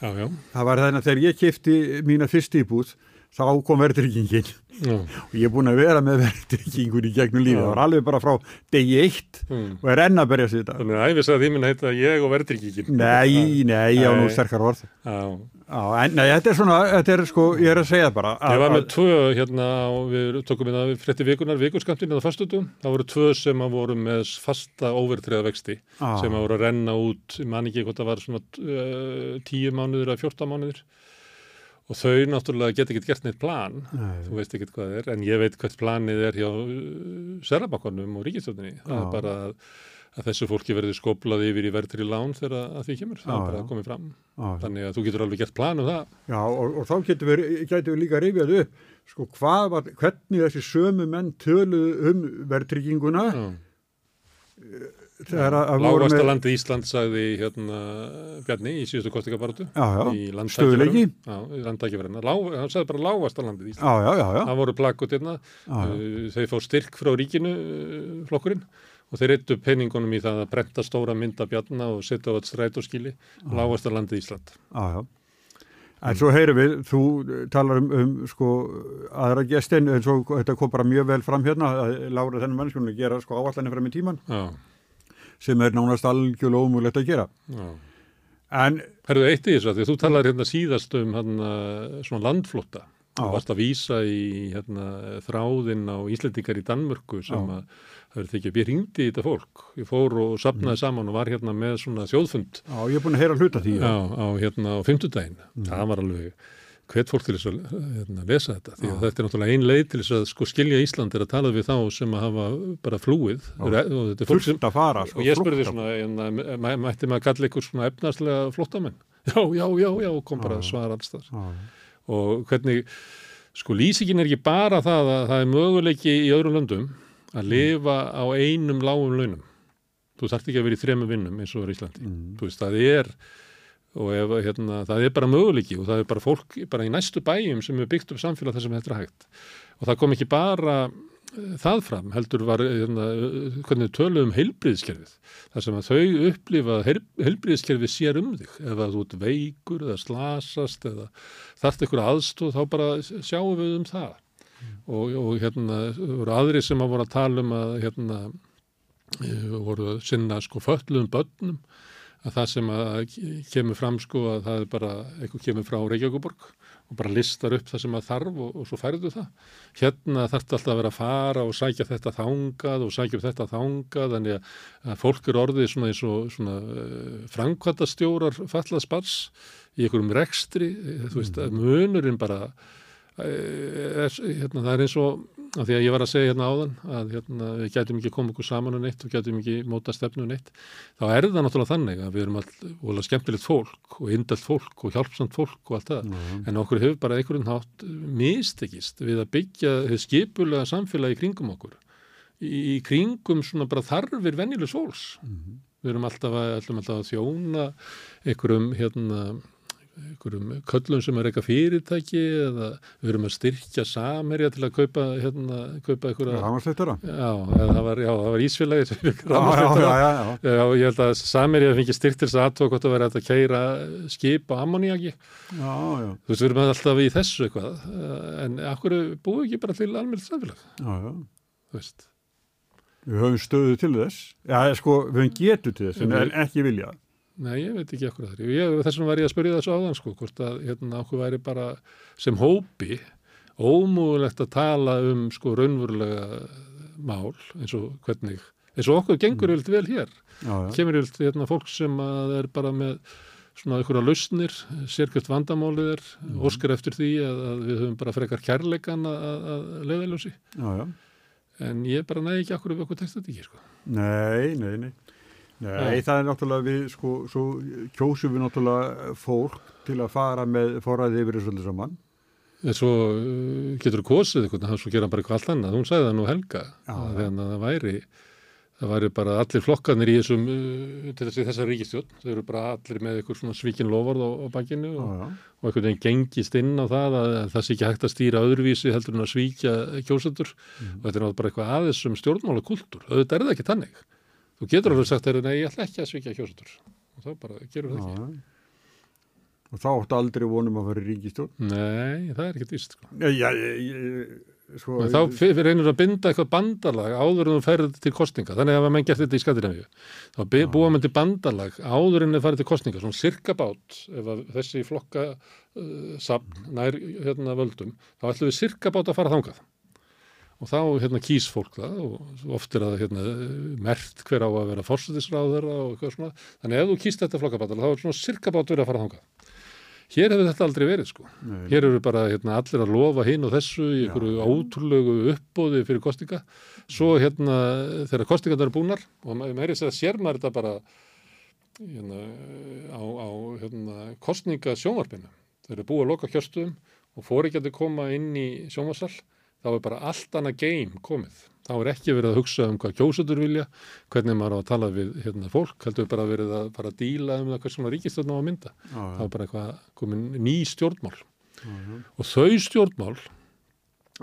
já, já, Það var þannig að þegar ég kifti mína fyrst íbúð þá kom verðryggingin já. og ég er búin að vera með verðryggingun í gegnum lífið. Það var alveg bara frá degi eitt Mm. og er enn að berja sér þetta. þannig að æfis að því minn heita ég og verðryggingin Nei, nei, já, nú sterkar orð. Já, en nei, þetta er svona, þetta er sko, ég er að segja bara. Ég var að- með tvö hérna og við tókum við það við frétti vikunar vikurskamptinu á fastutum. Það voru tvö sem að voru með fasta óvertriða vexti Ah. sem að voru að renna út, ég man ekki hvort það var svona uh, tíu mánuður eða fjórta mánuður og þau náttúrulega geta ekkert gert neitt plan, Nei. þú veist ekkert hvað það er, en ég veit hvert planið er hjá uh, Serabakonum og Ríkistjóðinni. Það er bara að, að þessu fólki verður skoplað yfir í verðri lán þegar að því kemur. Það er bara að komið fram. Já, Þannig að þú getur alveg gert plan um það. Já, og, og þá getum við, getum við líka rifjað upp, sko, hvað var, hvernig þessi sömu menn töluðu um verðtrygginguna Með, landið Ísland sagði hérna Bjarni í síðustu já, í Lá, hann sagði bara lágvasta landið Ísland. Já, já, já, Það voru plakkut hérna. Uh, þau fá styrk frá ríkinu uh, flokkurinn og þeir eittu peningunum í það að brenta stóra mynda Bjarna og setja á þetta stræt og skili lágvasta landið Ísland. Já, já. En svo heyrum við, þú talar um, um sko, aðra gestin, en svo þetta kom bara mjög vel fram hérna, að Lára þennan mannskunni gera sko áallanir fram í tíman, Já, sem er nánast algjörlega ómúlegt að gera. já En, Herðu eitt í þessu að því að þú talar hérna síðast um hérna, svona landflótta Já. Þú varst að vísa í hérna, þráðinn á Íslendingar í Danmörku sem Já. að það verður þykja, ég ringdi í þetta fólk, ég fór og Mm. sapnaði saman og var hérna með svona þjóðfund já, ég er búin að heyra hluta því. já, á hérna á fimmtudaginn, Mm. það var alveg hvet fólk til þess að hérna, lesa þetta því að þetta er náttúrulega ein leið til þess að sko skilja Ísland er að tala við þá sem að hafa bara flúið Fullt að fara, sko. og ég spurði svona, hérna, mæ- mætti maður kalla ykkur svona efnarslega flóttamenn? Já, já, já, já, kom bara svar alls þar. Já, Og hvernig, sko, lýsingin er ekki bara það að það er möguleiki í öðrum löndum að lifa á einum lágum launum. Þú þarft ekki að vera í þremum vinnum eins og er í Íslandi. Mm. Þú veist, það er, og ef, hérna, það er bara möguleiki og það er bara fólk bara í næstu bæjum sem er byggt upp samfélag þar sem þetta er hægt. Og það kom ekki bara það fram heldur var hérna, hvernig tölu um heilbriðskerfið þar sem að þau upplifa heilbriðskerfið sér um þig ef að þú ert veikur eða slasast eða þarft ykkur aðstóð þá bara sjáum við um það mm. og, og hérna voru aðri sem að voru að tala um að hérna voru sinna sko föllum börnum að það sem að kemur fram sko að það er bara eitthvað kemur frá Reykjavíkuborg og bara listar upp það sem að þarf og, og svo færðu það. Hérna þarf þetta alltaf að vera að fara og sækja þetta þangað og sækja þetta þangað þannig að fólk er orðið svona eins og svona uh, framkvæmtastjórar fallað spars í einhverjum rekstri, þú veist að munurinn bara uh, er, hérna, það er eins og af því að ég var að segja hérna áðan að hérna, við gætum ekki koma okkur saman um neitt og gætum ekki móta stefnu um neitt þá er það náttúrulega þannig að við erum alltaf skemmtilegt fólk og indalt fólk og hjálpsamt fólk og allt það mm. en okkur hefur bara einhverjum hátt mistekist við að byggja skipulega samfélagi kringum okkur í, í kringum svona bara þarfir vennilegs fólks mm. við erum alltaf að, alltaf að þjóna einhverjum hérna einhverjum köllum sem er eitthvað fyrirtæki eða við erum að styrkja samerja til að kaupa hérna, kaupa einhverja Rámasleitara Já, það var, var ísfélagi Já, ég held að samerja fengi styrkt til þess aðtók hvort að vera að keira skip á ammoniaki Já, já. Þú veist, við erum alltaf í þessu eitthvað en akkur búið ekki bara til almennilegt samfélag? Já, já. Þú veist. Við höfum stöðu til þess. Já, sko, við höfum getu til þess en ekki vilja Nei, ég veit ekki okkur það er. Þess vegna var ég að spyrja þessu áðan sko, hvort að hérna okkur væri bara sem hópi ómúðulegt að tala um sko raunverulega mál eins og hvernig, eins og okkur gengur mm. vel hér. Já, já. Kemur hérna fólk sem er bara með svona einhverja lausnir, sérkjöft vandamálið er, mm. óskar eftir því að, að við höfum bara frekar kærleikan að, að leiðaljósi. Já, já. En ég bara næði ekki okkur ef okkur tekst þetta ekki, sko. Nei, nei, nei. Nei, það er náttúrulega við, sko, svo kjósum við náttúrulega fólk til að fara með forræði yfir þessu allir saman. En svo uh, getur þú kosið eitthvað, þannig að svo gera bara eitthvað allt annað. Hún sagði það nú Helga, þannig að það væri, það væri bara allir flokkanir í þessum, uh, til þessi þessar ríkistjórn, þau eru bara allir með eitthvað svona svíkin lofard á, á bakkinu og, og einhvern veginn gengist inn á það að, að það sé ekki hægt að stýra öðruvísi heldur en að svíkja kjósendur mm. og þetta er bara eitthvað aðeins um stjórnmála kultúr, auðvitað er það ekki tannig. Þú getur alveg sagt þeirra, nei, ég ætla ekki að svikja kjósatur. Og þá bara gerur það ekki. Og þá áttu aldrei vonum að fara í ríkistjórn? Nei, það er ekkert víst, sko. Já, sko. Þá einur að binda eitthvað bandalag áður en þú ferði til kostninga. Þannig að menn gert þetta í Skandinavíu. Þá búa mann til bandalag áður en það ferði til kostninga. Svona cirka bát, ef þessi flokka uh, sapn nær hérna völdum, þá ætlum við cirka bát að fara þangað og þá hérna kýs fólk það og oft er það hérna mert hver á að vera fórsættisráður og eitthvað svona. Þannig ef þú kýst þetta flokkabáttal þá er svona cirka bát verið að fara þangað. Hér hefur þetta aldrei verið sko. Nei. hér eru bara hérna allir að lofa hinn og þessu í einhverju ótrúlegu uppbóði fyrir kostinga svo hérna þegar kostingarna eru búnar og maður er að sér maður þetta bara hérna á, á hérna kostninga sjónvarpinu þeir eru búið að loka kjörstum og fór ekki að koma inn í sjónvarsall þá er bara allt annað geim komið. Þá er ekki verið að hugsa um hvað kjósutur vilja, hvernig maður á að tala við hérna, fólk, heldur bara verið að fara að díla um það hvað svona ríkistöðn á að mynda. Já, ja. þá er bara eitthvað komin ný stjórnmál. Já, ja. Og þau stjórnmál,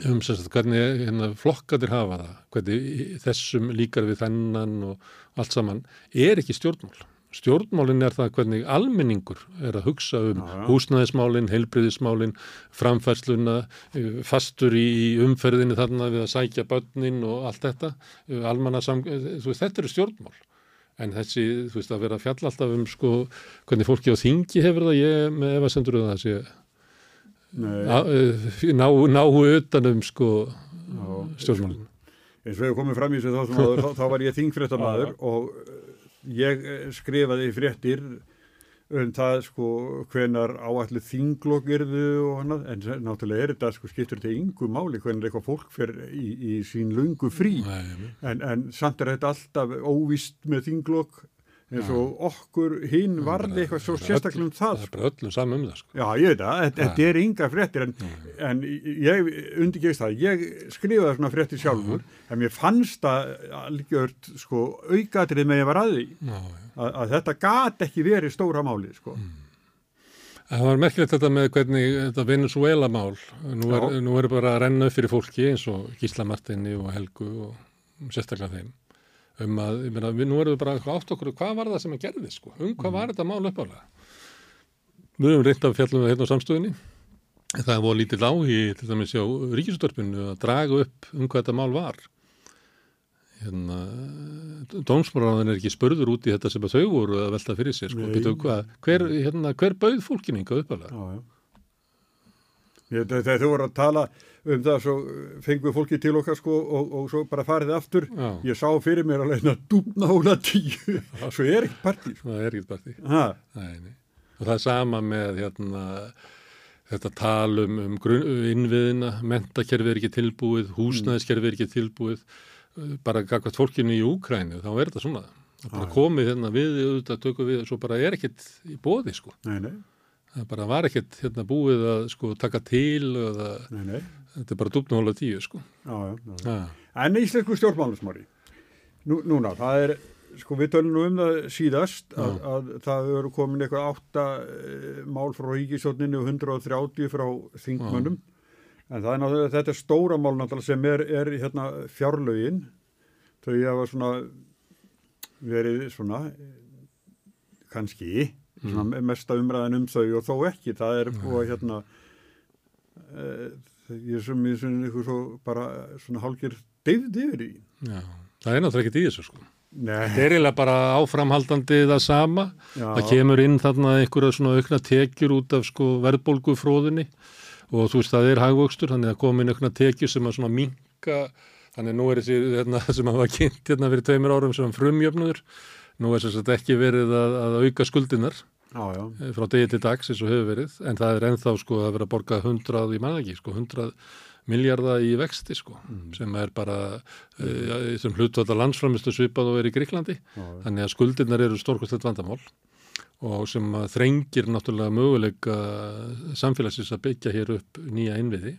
um sagt, hvernig hérna, flokkatir hafa það, hvernig þessum líkar við þennan og allt saman, er ekki stjórnmál. Stjórnmálinn er það hvernig almenningur er að hugsa um já. húsnæðismálinn, heilbriðismálinn, framfærsluna, eh, fastur í umferðinu þarna við að sækja börnin og allt þetta, eh, almannasam, eh, þú veist, þetta eru stjórnmál. En þessi, þú veist, að vera fjall alltaf um sko hvernig fólki á þingi hefur það, ég með ef að sendur það að sé ná, náu utanum sko stjórnmálinn. Eins og hefur komið fram í þessu þá, þá var ég þingfréttamaður og ég eh, skrifaði fréttir um það sko hvenar áallu þinglokk erðu og hann en náttúrulega er þetta sko skiptur þetta yngu máli hvenar eitthvað fólk fer í, í sín lungu frí. En, en samt er þetta alltaf óvist með þinglokk eins og okkur hinn varði eitthvað svo sérstaklega um það það er bara sko. öllum saman um það sko. já ég veit það, þetta er ynga fréttir en, en ég undirgeist það ég skrifaði svona fréttir sjálfur en mér fannst það algjört sko aukatrið með ég var aði að, að þetta gat ekki verið stóra máli sko. Mm. Það var merkilegt þetta með hvernig þetta Venezuela mál, nú er, nú er bara að renna upp fyrir fólki eins og Gísla Martini og Helgu og sérstaklega þeim um að, ég meina, við nú erum við bara átt okkur, hvað var það sem að gerði, sko, um hvað var þetta mál uppálega? Við höfum reynt af fjallum hérna á samstöðinni, það var lítið lági til dæmis hjá ríkisutörpinu að draga upp um hvað þetta mál var. Hérna, dómsmáraðan er ekki spurður út í þetta sem að þau voru að velta fyrir sér, sko. Býtu, hvað, hver, hérna, hver bauð fólkininga uppálega? Já, já. Ég, þegar þau voru að tala um það svo fengum við fólki til okkar sko og, og svo bara farið aftur. Já. ég sá fyrir mér að leina dúbna hóla tíu. Svo er ekki partí sko. Það er ekkert partí. Og það er sama með hérna, þetta talum um grunn, innviðina, mentakerfi er ekki tilbúið, húsnæðiskerfi er ekki tilbúið, uh, bara gagvart fólkinu í Úkrænu, þá er þetta svona. Bara komið hérna við, auðvitað tökum við, svo bara er ekkert í bóði, sko. nei, nei, Það bara var ekkert hérna búið að sko taka til og það, nei, nei þetta er bara dúpnuhóla tíu, sko. já, já, já. En íslensku stjórnmálusmári Nú, núna, það er sko við tölum nú um það síðast að, að það eru komin eitthvað átta e, mál frá ríkisjóninni og 130 frá þingmönnum. En það er náttúrulega, þetta er stóra mál náttúrulega sem er, er hérna fjárlögin. Þau hafa svona verið svona eh, kannski svona mesta umræðan um þau og þó ekki. Það er að hérna e, ég sem, ég sem eitthvað svo bara svona hálgir deyðd yfir í já. Það er náttúrulega ekkert í þessu, sko. Nei, Það er eiginlega bara áframhaldandi það sama. Já. Það kemur inn þarna einhverja svona aukna tekjur út af sko verðbólgufróðinni og þú veist það er hagvöxtur, þannig að komin aukna tekjur sem að svona minka, þannig að nú er þessi hérna, sem að var kynnt hérna fyrir tveimur árum sem frumjöfnuður, nú er þess að ekki verið að, að auka skuldinar já, já, eh, frá degi til dags eins og hefur verið, en það er ennþá sko að vera að borga 100, ég man það ekki, sko 100 miljardar í vexti sko, sem er bara uh, sem hlutvölda landsframistu svipað og er í Gríklandi, þannig að skuldirnar eru stórkostlegt vandamál og sem þrengir náttúrulega möguleika samfélagsins að byggja hér upp nýja innviði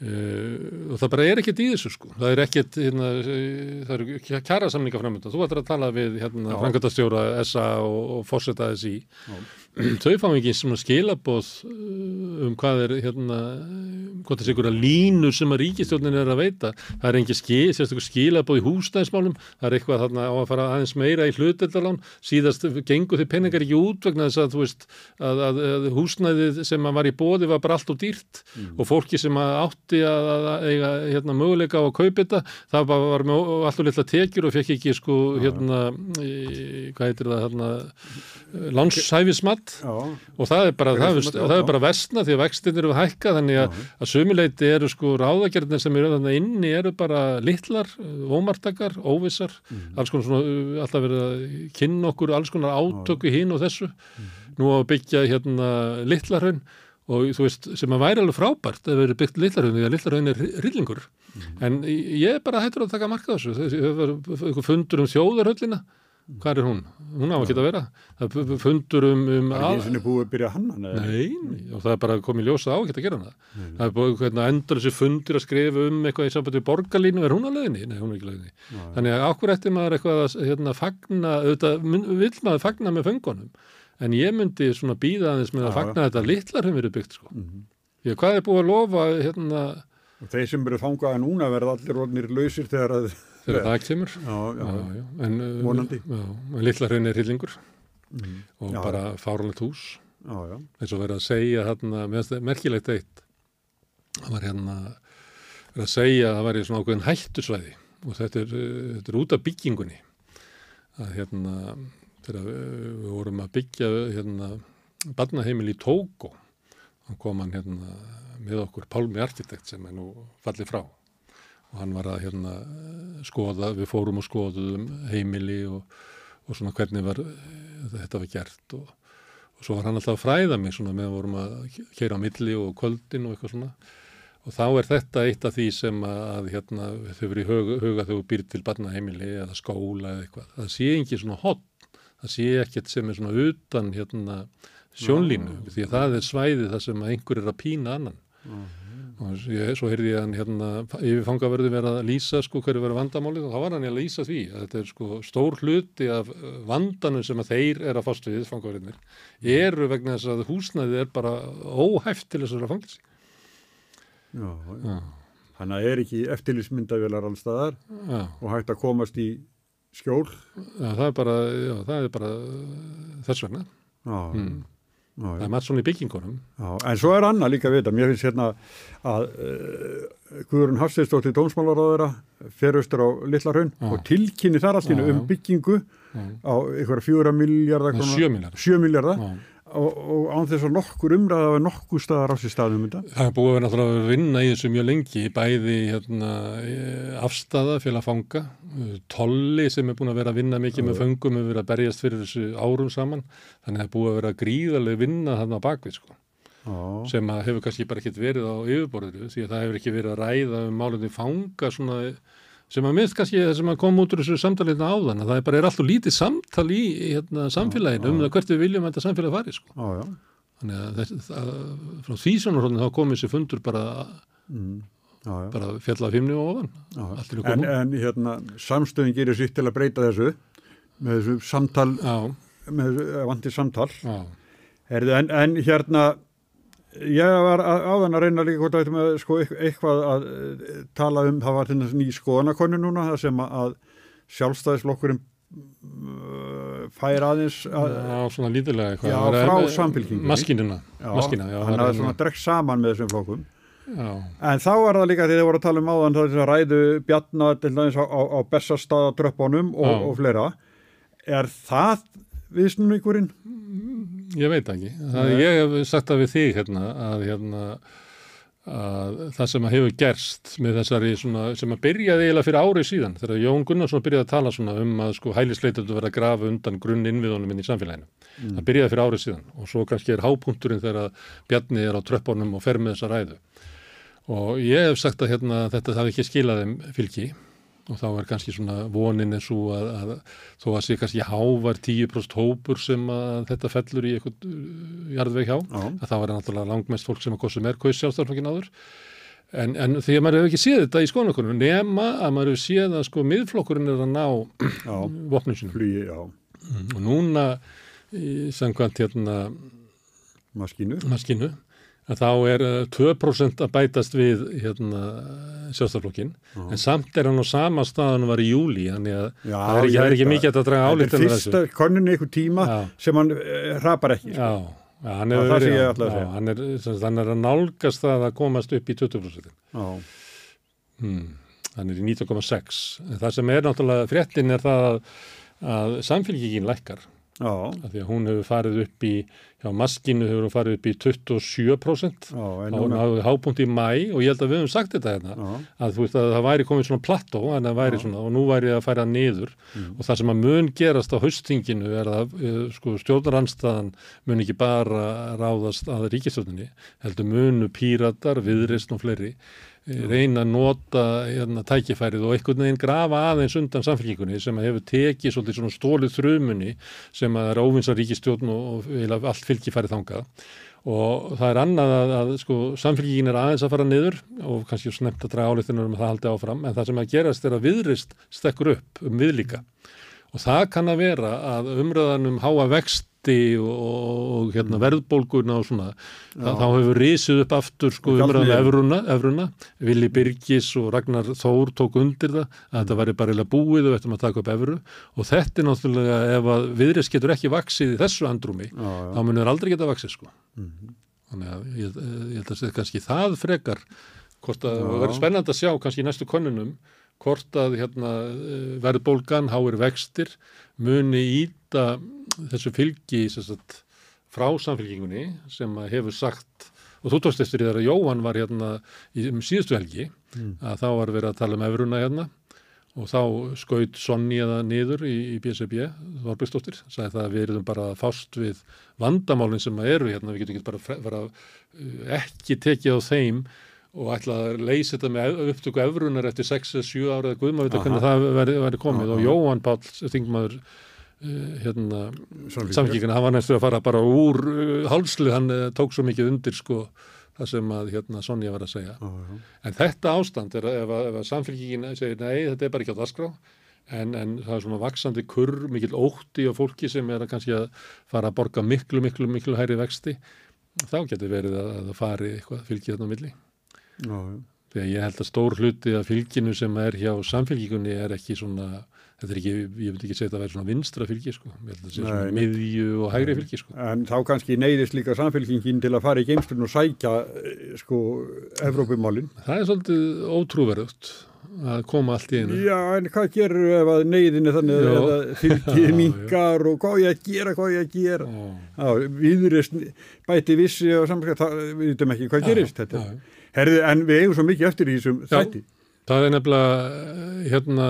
uh, og það bara er ekkert í þessu sko, það er ekkert hérna, eh, það eru kjara samninga framöndan, þú ættir að tala við hérna, frangatastjóra SA og, og fórseta SI þau fá ekki svona skilaboð uh, um hvað er hérna, hvort þessi einhverja línur sem að ríkistjórnin er að veita. Það er engin skil, skilaboð í húsnæðismálum. Það er eitthvað þarna á að fara aðeins meira í hluteldalán, síðast gengur þau peningar ekki út vegna þess að þú veist að, að, að húsnæðið sem var í bóði var bara allt og dýrt. Og fólki sem að átti að, að, eiga hérna, möguleika á að kaupa þetta það var, var með alltaf litla tekjur og fekk ekki sko hérna, í, hvað heitir það hérna, lánshæfismat já, og það er bara, það, er, það er bara vestna því að vextin eru að hækka þannig að, að sömuleiti eru sko ráðagerðin sem eru þarna inni eru bara litlar, ómartakar, óvissar. Alls konar svona, uh, alltaf verið að kynna okkur alls konar átöku hinn og þessu, nú á að byggja hérna litlarhaun og þú veist, sem að væri alveg frábært að verið byggt litlarhaun því að litlarhaun er rillingur. En ég er bara hættur að taka marka þessu, einhver fundur um þjóðarhöllina hvað er hún? Hún á að geta að vera það fundur um, um það er ekki eins og búið að byrja að hanna nei. Nei, nei, og það er bara komið ljósa á ekki að gera það. Það er búið hvernig endur þessi fundir að skrifa um eitthvað í sambandi borgarlínu, er hún að leiðinni? Nei, hún er ekki að leiðinni. Þannig að ákvör eftir maður eitthvað að hérna, fagna, auðvitað, vill maður fagna með föngunum, en ég myndi svona býða aðeins með að Já, fagna þetta litlar verið byggt, sko. Mhm. Að að hérna, og þeir sem eru þangaði núna verða allir orðnir lausir þegar að þegar það kemur? já, já, Já, já, en, uh, en litlar hefur er hillingur og Já. bara fáralegt hús. eins og verið að segja hérna, merkilegt eitt. Það var hérna verið að segja að það væri svona ákveðin hættusvæði og þetta er, uh, þetta er út af byggingunni. Að hérna þegar við, við vorum að byggja hérna barnaheimil í Tóko kom hann hérna með okkur Pálmi Arkitekt sem er nú fallið frá og hann var að hérna skoða, við fórum og skoðum heimili og, og svona hvernig var, eh, þetta var gert og og svo var hann alltaf að fræða mig svona meðan vorum að keira á milli og kvöldin og eitthvað svona. Og þá er þetta eitt af því sem að, hérna, þau verið huga, huga þau býr til barnaheimili eða skóla eða eitthvað. Það sé ekki svona hot það sé ekkert sem er svona utan hérna, sjónlínu. Því að það er svæði það sem einhver er að pína annan og ég, svo heyrði ég hann hérna yfirfangaverði vera að lýsa sko hverju verið vandamálið og þá var hann að lýsa því að þetta er sko stór hluti af uh, vandanum sem að þeir er að fást við fangaverðinir eru vegna þess að húsnæðið er bara óhæft til þess að vera fangilsi Já, já. Já, Þannig að er ekki eftirlýsmyndavélar allstaðar já, og hægt að komast í skjól. já, það er bara, já, það er bara uh, þess vegna. Já, Mm. Já, Það er maður svona í byggingunum. já. En svo er annað líka við þetta. Mér finnst hérna að uh, Guðurinn Hafsteinsdóttir dómsmálaráðura fer austur á Litlarhaun Já. og tilkynni þar Já, um byggingu á einhverja fjóra miljardar sjö miljardar. Og, og án þess að nokkur umræða að nokkur staðar á sér staðum þetta. Það er búið að vera að vinna í þessu mjög lengi, bæði hérna, eh, afstafa að fanga, tolli sem er búin að vera að vinna mikið með föngum, hefur verið að berjast fyrir þessu árum saman, þannig að það er búið að vera gríðarlega vinna þarna bakvið sko, Já, sem hefur kannski bara ekkert verið á yfirborðinu, því að það hefur ekki verið að ræða um málunni fanga svona, sem að minnst kannski það sem að koma út úr þessu samtalið áðan, að það er bara er alltaf lítið samtal í hérna, samfélaginu um það hvert við viljum að þetta samfélag fari sko. já, já. Þannig að þess, að, frá því svona þá komið sér fundur bara, Mm. já. bara fjalla fimmni og ofan. Er en, en hérna, samstöðin gerir sitt til að breyta þessu með þessu samtal, Já, með þessu vantir samtal. já, Herðu, en, en hérna, ég var að- áðan að reyna líka hvort að með sko eit- eitthvað að eh, tala um, það var þess ný skoðanakonu núna, það sem að sjálfstæðisflokkurinn uh, fær aðeins að, já, svona lítilega eitthvað. Já, er- frá Samfylkingunni. Maskinina, maskina, já. hann það er svona drekkt saman með þessum flokkum. Já, En þá var það líka þegar þið voru að tala um áðan það er þess að ræðu bjarna til dæmis á, á, á bestastaðadröppunum og, og fleira. Er það viðsnumíkurinn? Ég veit ekki. Það, ég hef sagt það við þig hérna að, hérna, að það sem að hefur gerst með þessari svona, sem að byrjaði eiginlega fyrir árið síðan þegar Jón Gunnarsson byrjaði að tala svona um að sko hælisleitundu verða að grafa undan grunn innviðunum inn í samfélaginu. Það byrjaði fyrir árið síðan og svo kannski er hápunkturinn þegar Bjarni er á tröppunum og fer með þessa ræðu. Og ég hef sagt að hérna, þetta hafi ekki skilað þeim fylgi og þá er kannski svona vonin eins og að, að þó að sé kannski hávar 10% hópur sem að þetta fellur í eitthvað uh, jarðveg hjá, Já. að þá er náttúrulega langmest fólk sem að kostum er kaus sjálfstæðarflokkin áður. En, en því að maður hefur ekki séð þetta í skoðanakonum, nema að maður hefur séð að sko miðflokkurinn er að ná flugi, já, Og núna, í samkvæmt hérna maskínu. maskinu, að þá er uh, 2% að bætast við hérna, sjálfstæðarflokkin, en samt er hann á sama staðan var í júli, þannig að Já, það er ekki, það er ekki mikið að draga álíkt Þetta er fyrsta konunni ykkur tíma Já. sem hann uh, hrapar ekki. Sko. Já, já, hann sé verið, já, hann er, hann er að nálgast það að komast upp í 20%. Já, Hmm, hann er í 19,6. En Það sem er náttúrulega fréttin er það að, að samfélgingin lækkar. Já, Af því að hún hefur farið upp í, hjá maskinu hefur hún farið upp í 27%. já, en Hún hafði hápunkt í mæ og ég held að við höfum sagt þetta hérna. já, að þú veist að það væri komið svona plattó en það væri svona og nú væri að færa niður og það sem að mun gerast á haustinginu er að uh, sko stjórnaranstaðan mun ekki bara ráðast að ríkistjórninni heldur munu píratar, viðrist og fleiri eh, reyna að nota hérna, tækifærið og einhvern veginn grafa aðeins undan samfélkingunni sem hefur tekið svolítið svona stólið þrumunni sem að er óvinsa ríkistjórn og, og allt fylgi færið þangað. Og það er annað að, að sko, samfélgingin er aðeins að fara niður og kannski snemt að draga álíktinur um að það haldi áfram en það sem að gerast er að viðrist stekkur upp um viðlíka og það kann að vera að umræðan um háa vexti og, og hérna, verðbólguna og svona. Það, þá hefur risið upp aftur sko, umræðan um efruna, efruna Vili Birgis og Ragnar Þór tók undir það að þetta væri bara eiginlega búið og ættum að taka upp efru og þetta er náttúrulega ef að viðrist getur ekki vaksið í þessu andrumi já, já. þá munir aldrei geta vaksið sko. Þannig að ég, ég held að segja kannski það frekar hvort að það verður spennandi að sjá kannski í næstu konunum hvort að hérna, eh, verðbólgan, háir vextir muni íta þessu fylgi sagt, frá samfélkingunni sem að hefur sagt og þú tókst eftir því þegar Jóhann var hérna í um síðustu helgi að þá var verið að tala um efruna hérna og þá skaut Sonja það niður í, í BSB, Þorbjörnsdóttir, sagði það að við erum bara að fást við vandamálinn sem að eru hérna, við getum ekki bara bara uh, ekki tekið á þeim og ætla að leysa þetta með upptöku efrunar eftir 6-7 ára eða guðma Aha. hvernig það veri, veri komið Aha. og Jóhann Páll, þingmaður uh, hérna, samfélkingina, hann var næstu að fara bara úr uh, hálslið, hann uh, tók svo mikið undir sko það sem að hérna Sonja var að segja. Já. En þetta ástand er að ef, að- ef að samfélkingin segir nei, þetta er bara ekki á dasgrá en, en það er svona vaksandi kurr, mikil ótti og fólki sem er að kannski að fara að borga miklu, miklu, miklu hæri vexti, þá getur verið að, að það fari eitthvað fylgið þarna milli. Já, já. Þegar ég held að stór hluti af fylginu sem er hjá samfélkingunni er ekki svona, þetta er ekki, ég veit ekki segja að það væri svona vinstra fylgi sko, ég held að það sé svona miðju og hægri fylgi sko. En þá kannski neyðist líka samfélkingin til að fara í geimslun og sækja eh, sko Evrópumálin. Það er svolítið ótrúverðugt að koma allt í einu. Já, en hvað gerur ef að neyðin er þannig Já. að fylgið Já, minkar og hvað ég að gera, hvað ég að gera. Já, viðurist bæti vissi og samskap, það, við veitum ekki hvað Já, gerist þetta. já. Herði, en við eigum svo mikið eftir í þessum þætti. Það er nefnilega, eh, hérna,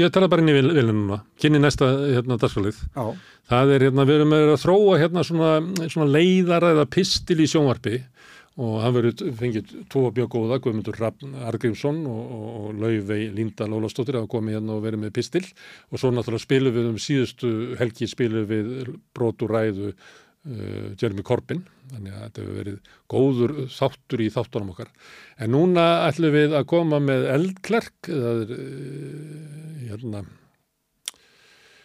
ég tala bara inn í vilja núna, kynni næsta hérna dagskalið. Já, Það er hérna, við erum með að þróa hérna svona, svona leiðara eða pistil í sjónvarpi. Og hann verður fengið tvo mjög góða, Guðmundur Rafn Argrímsson og, og, og Laufey Linda Lólafsdóttir að komið hérna og verið með pistil. Og svo náttúrulega spilum við um síðustu helgi spilum við brotur ræðu uh, Jeremy Corbyn þannig að þetta hefur verið góður þáttur í þáttunum okkar. En núna ætlum við að koma með eldklerk það er uh, hérna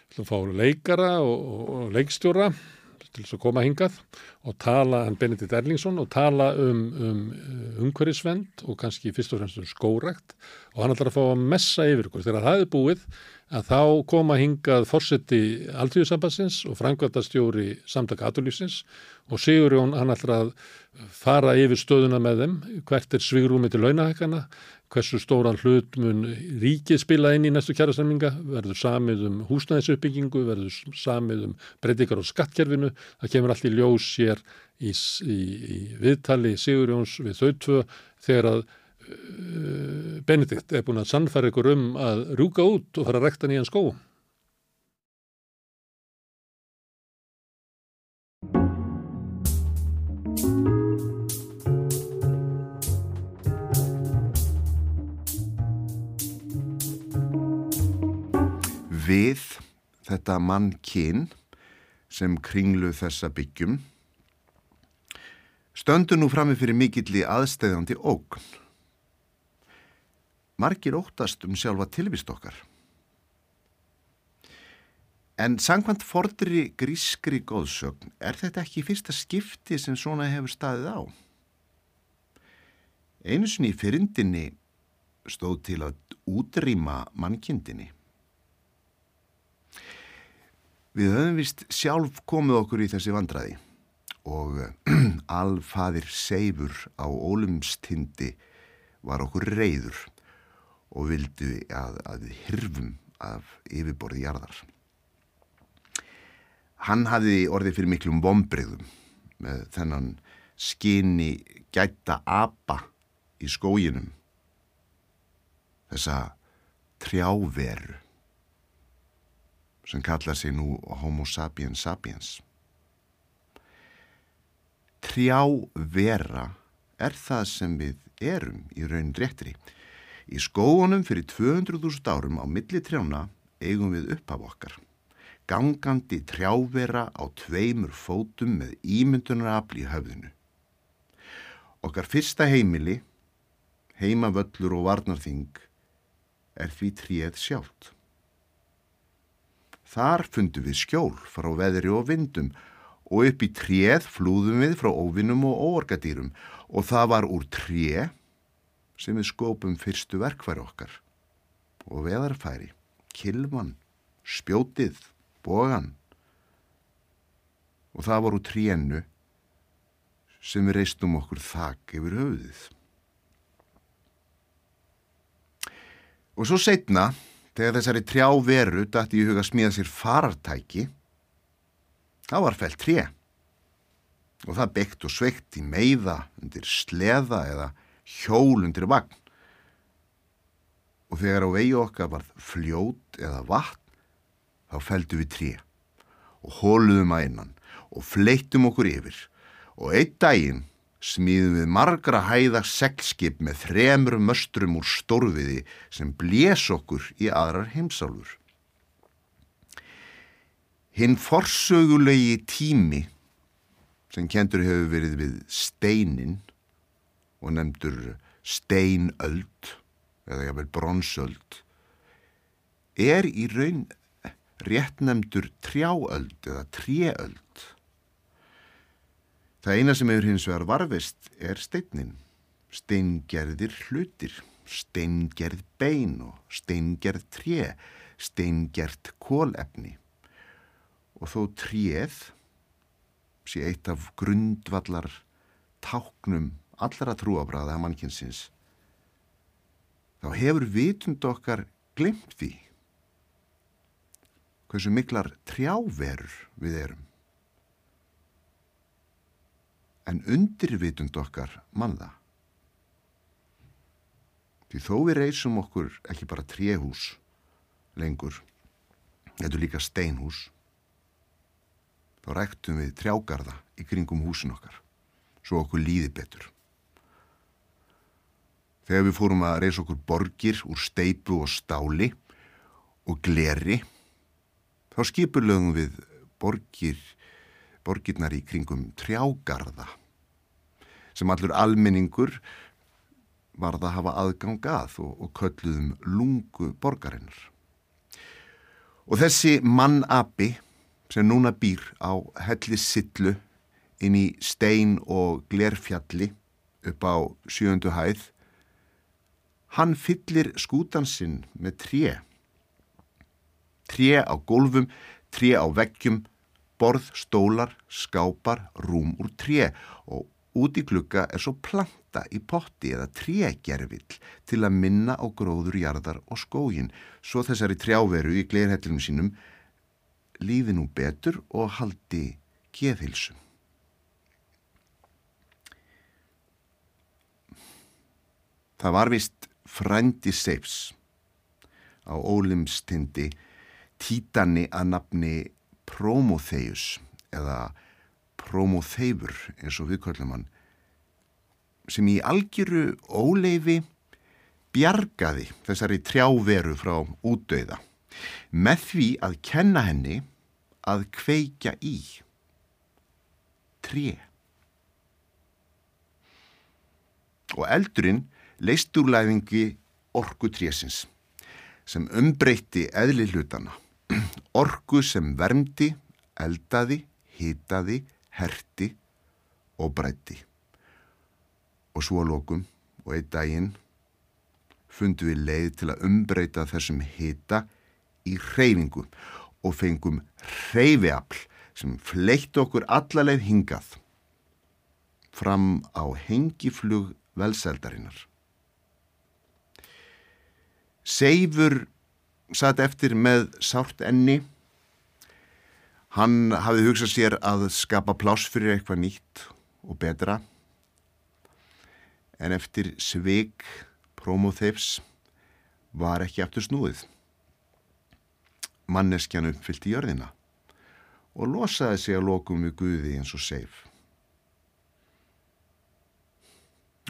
ætlum að fá leikara og, og, og leikstjóra til þess að koma hingað og tala, hann Benedikt Erlingsson og tala um, um umhverfisvend og kannski fyrst og fremst um skórekt og hann ætlar að fá að messa yfir ykkur. Þegar það er búið að þá koma hingað fórseti Alþjóðsambassins og frangvæntastjóri samtaka aturlýsins og Sigurjón hann ætlar að fara yfir stöðuna með þeim, hvert er svigrúmi til launahækana, hversu stóran hlut mun ríkið spila inn í næstu kjærasamlinga, verður samið um húsnæðisuppbyggingu, verður samið um breytingar á skattkerfinu, það kemur allt í ljós hér í, í, í viðtali Sigurjóns við þau tvö þegar að uh, Benedikt er búin að sannfæra ykkur um að rúka út og fara að rekta nýjan skó. Við þetta mann kyn sem kringlu þessa byggjum stöndu nú frammi fyrir mikilli aðstæðandi ógn. Margir óttast um sjálfa tilvist okkar. En sangkvæmt fordri grískri góðsögn er þetta ekki í fyrsta skipti sem svona hefur staðið á. Einu sinni í fyrindinni stóð til að útrýma mannkindinni. Við höfum vist sjálf komið okkur í þessi vandræði og alfaðir seifur á ólumstindi var okkur reyður og vildi að, að við hirfum af yfirborði jarðar. Hann hafði orðið fyrir miklum vombriðum með þennan skinni gæta apa í skóginum. Þessa trjáveru sem kallar sig nú Homo sapiens sapiens. Trjávera er það sem við erum í raun réttri. Í skóunum fyrir 200.000 árum á milli trjána eigum við uppaf okkar. Gangandi trjávera á tveimur fótum með ímyndunarafl í höfðinu. Okkar fyrsta heimili, heimavöllur og varnarþing, er því tríð sjálft. Þar fundum við skjól frá veðri og vindum og upp í tréð flúðum við frá óvinnum og óorgadýrum og það var úr tré sem við skópum fyrstu verkfæri okkar. Og veðarfæri, kilvan, spjótið, bogan. Og það var úr trénu sem við reistum okkur þak yfir höfuðið. Og svo setna Þegar þessari trjá veru dætti í huga smíða sér farartæki, þá var fælt tré og það byggt og sveikt í meiða undir sleða eða hjól undir vagn. Og þegar á vegi okkar var fljót eða vatn, þá fældu við tré og hóluðum að innan og fleittum okkur yfir og einn daginn smíðum við margra hæða seglskip með þremur möstrum úr stórviði sem blés okkur í aðrar heimsálfur. Hinn forsögulegi tími sem kentur hefur verið við steinin og nefndur steinöld eða jáfnvel bronsöld er í raun réttnemdur trjáöld eða tréöld. Það eina sem hefur hins vegar varfist er steinnin, steingerðir hlutir, steingerð bein og steingerð tré, steingerð kólefni og þó tréð sé eitt af grundvallar táknum allra trúabræða mannkynsins þá hefur vitund okkar glimt því hversu miklar trjáverur við erum. En undirvitund okkar manða. Því þó við reysum okkur ekki bara tréhús lengur, þetta líka steinhús, þá ræktum við trjágarða í kringum húsin okkar, svo okkur líði betur. Þegar við fórum að reysa okkur borgir úr steipu og stáli og gleri, þá skipurlögum við borgir, borgirnar í kringum trjágarða sem allur almenningur varð að hafa aðgang að og, og kölluðum lungu borgarinnar. Og þessi mannabi sem núna býr á hellissillu inn í stein og glerfjalli upp á sjöndu hæð, hann fyllir skútansinn með tré Tré á gólfum, tré á veggjum, borð, stólar, skápar, rúm úr tré og út í klukka er svo planta í potti eða trégerfill til að minna á gróður, jarðar og skógin. Svo þessari trjáveru í glerhellinu sínum lífi nú betur og haldi geðhilsu. Það var vist frændi Seifs á Ólimstindi títanni að nafni Promotheus eða Promotheifur eins og viðkvöldum hann sem í algjöru óleifi bjargaði þessari trjáveru frá útdauða með því að kenna henni að kveikja í tré. Og eldurinn leist úr læðingi orku trésins sem umbreytti eðli hlutana orgu sem vermdi, eldaði, hitaði, herti og breytti. Og svo að lokum og einn daginn fundu við leið til að umbreyta þessum hita í hreyfingu og fengum hreyfiafl sem fleitt okkur allaleg hingað fram á hengiflug velseldarinnar. Seifur satt eftir með sárt enni. Hann hafði hugsað sér að skapa pláss fyrir eitthvað nýtt og betra. En eftir sveig Promotheifs var ekki aftur snúið. Manneskjan uppfyllt í jörðina og losaði sig að lokum við Guði eins og seif.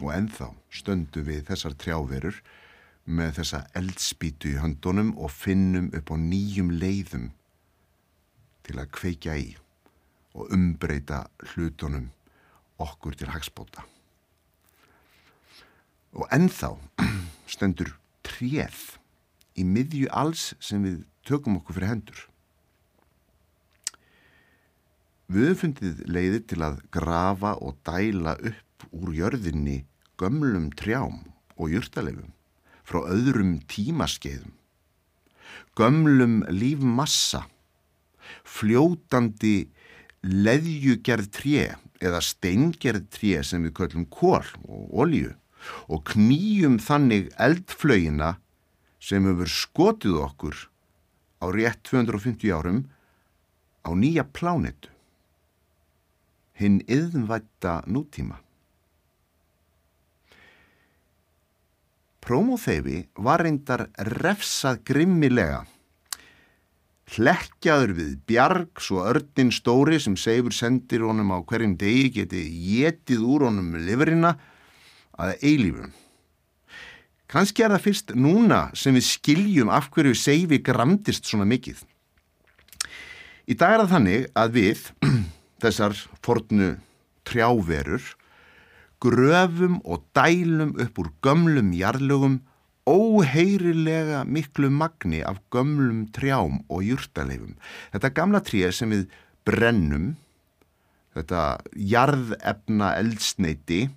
Og enþá stöndu við þessar trjáverur með þessa eldspítu í höndunum og finnum upp á nýjum leiðum til að kveikja í og umbreyta hlutunum okkur til hagspóta. Og ennþá stendur tréð í miðju alls sem við tökum okkur fyrir hendur. Við fundið leiðir til að grafa og dæla upp úr jörðinni gömlum trjám og júrtaleifum frá öðrum tímaskeiðum, gömlum lífmassa, fljótandi leðjugerð tré eða steingerð tré sem við köllum kól og olju og knýjum þannig eldflögina sem hefur skotið okkur á rétt 250 árum á nýja plánetu, hinn yðnvætta nútíma. Prómóþeifi var reyndar refsað grimmilega. Hlekkjaður við bjarg svo örnin stóri sem seifur sendir honum á hverjum degi geti getið úr honum liverina að eilífum. Kanski er það fyrst núna sem við skiljum af hverju seifi gramdist svona mikið. Í dag er það þannig að við, þessar fornu trjáverur, gröfum og dælum upp úr gömlum jarlögum óheyrilega miklu magni af gömlum trjám og júrtaleifum. Þetta gamla tríð sem við brennum, þetta jarðefna eldsneiti,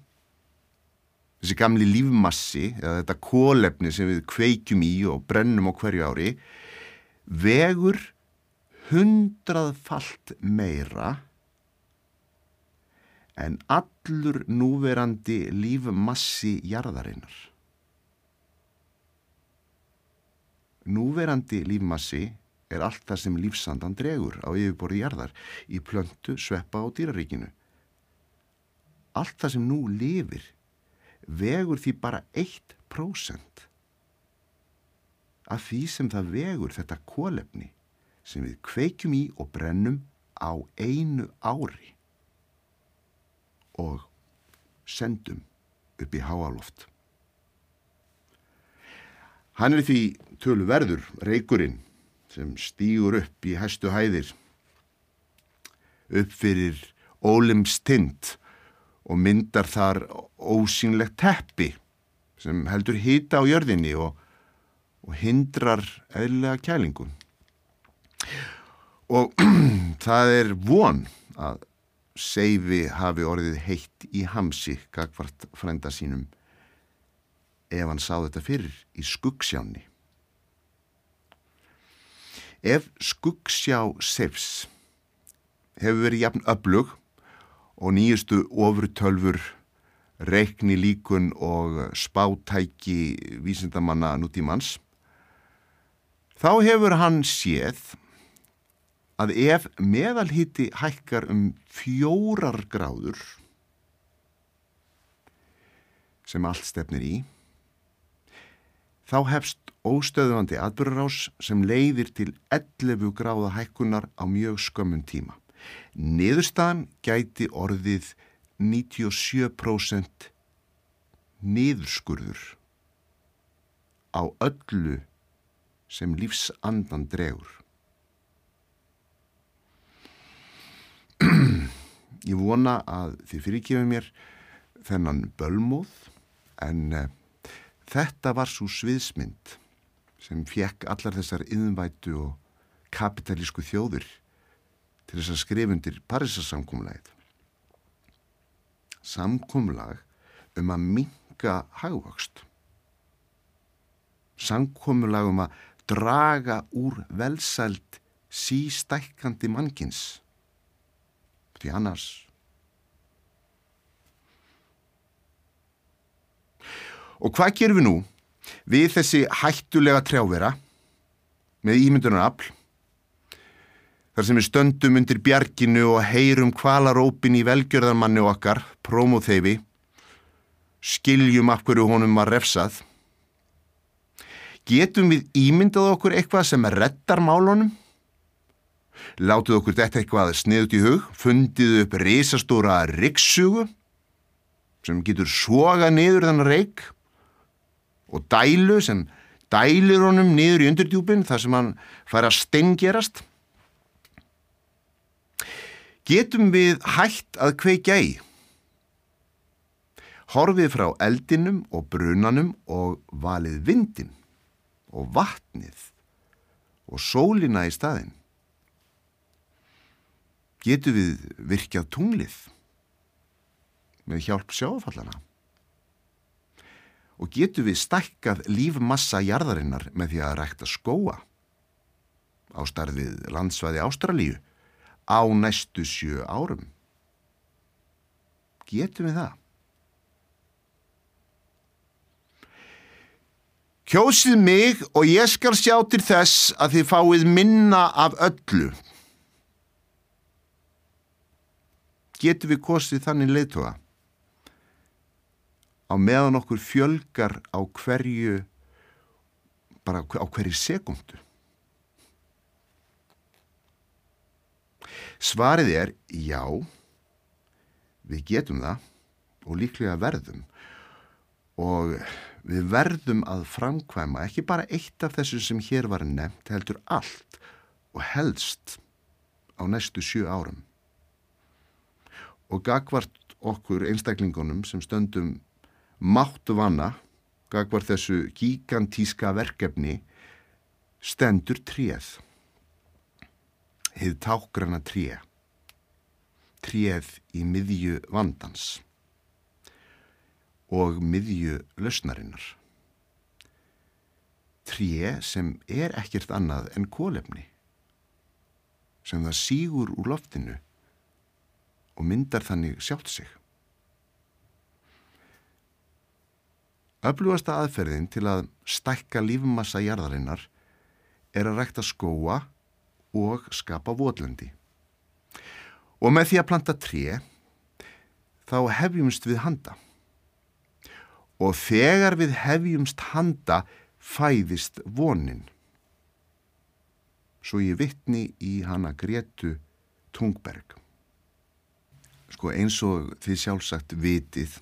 þessi gamli lífmassi þetta kólefni sem við kveikjum í og brennum á hverju ári, vegur hundraðfalt meira en allur núverandi lífmassi jarðarinnar. Núverandi lífmassi er allt það sem lífsandan dregur á yfirborði jarðar í plöntu, sveppa og dýraríkinu. Allt það sem nú lifir vegur því bara 1% af því sem það vegur þetta kólefni sem við kveikjum í og brennum á einu ári og sendum upp í háaloft. Hann er því tölu verður, reykurinn, sem stýgur upp í hæstu hæðir, upp fyrir ólims tind og myndar þar ósýnlegt teppi sem heldur hýta á jörðinni og, og hindrar eðlilega kælingum. Og það er von að Seifi hafi orðið heitt í hamsi gagvart frænda sínum ef hann sá þetta fyrir í skuggsjáni. Ef skuggsjá Seifs hefur verið jafn öflug og nýjustu ofurtölfur reikni líkun og spátæki vísindamanna nútímans, þá hefur hann séð að ef meðalhiti hækkar um fjórar gráður sem allt stefnir í, þá hefst óstöðvandi atbyrgarás sem leiðir til 11 gráða hækkunar á mjög skömmun tíma. Niðurstaðan gæti orðið 97% niðurskurður á öllu sem lífsandan dregur. Ég vona að þið fyrirkjöfum mér þennan bölmóð en uh, þetta var svo sviðsmynd sem fjekk allar þessar yðnvætu og kapitalísku þjóður til þess að skrifundir Parísasamkumlæð. Samkumlag um að minga hagvöxt. Samkumlag um að draga úr velsælt sístækkandi mannkins. Því annars... Og hvað gerum við nú við þessi hættulega trjávera með ímyndunarafl þar sem við stöndum undir bjarginu og heyrum kvalarópin í velgjörðarmanni okkar, prómóþeifi, skiljum af hverju honum var refsað. Getum við ímyndað okkur eitthvað sem reddar málunum? Látuð okkur þetta eitthvað sniðut í hug, fundið upp risastóra rikssugu sem getur svoga niður þannig reik og dælu sem dælir honum niður í undirdjúpin þar sem hann fær að steingerast. Getum við hægt að kveikja í? Horfið frá eldinum og brunanum og valið vindin og vatnið og sólina í staðin. Getum við virkjað tunglið með hjálp sjáfallana? Og getum við stækkað lífmassa jarðarinnar með því að rækta skóa á starfið landsvæði Ástralíu á næstu sjö árum? Getum við það? Kjósið mig og ég skal sjá til þess að þið fáið minna af öllu. Getum við kosið þannig leiðtóa? Á meðan okkur fjölgar á hverju, bara á hverju sekundu. Svarið er já, við getum það og líklega verðum og við verðum að framkvæma ekki bara eitt af þessu sem hér var nefnt, heldur allt og helst á næstu sjö árum. Og gagvart okkur einstaklingunum sem stöndum máttu vanna gagvar þessu gigantíska verkefni stendur tréð. Hið tákrana tré. Tréð í miðju vandans og miðju lausnarinnar. Tré sem er ekkert annað en kólefni, sem það sígur úr loftinu og myndar þannig sjátt sig. Öflugasta aðferðin til að stækka lífmassa jarðarinnar er að rækta skóa og skapa votlendi. Og með því að planta tré, þá hefjumst við handa. Og þegar við hefjumst handa, fæðist vonin. Svo ég vittni í hana Gretu Tungberg. Sko eins og þið sjálfsagt vitið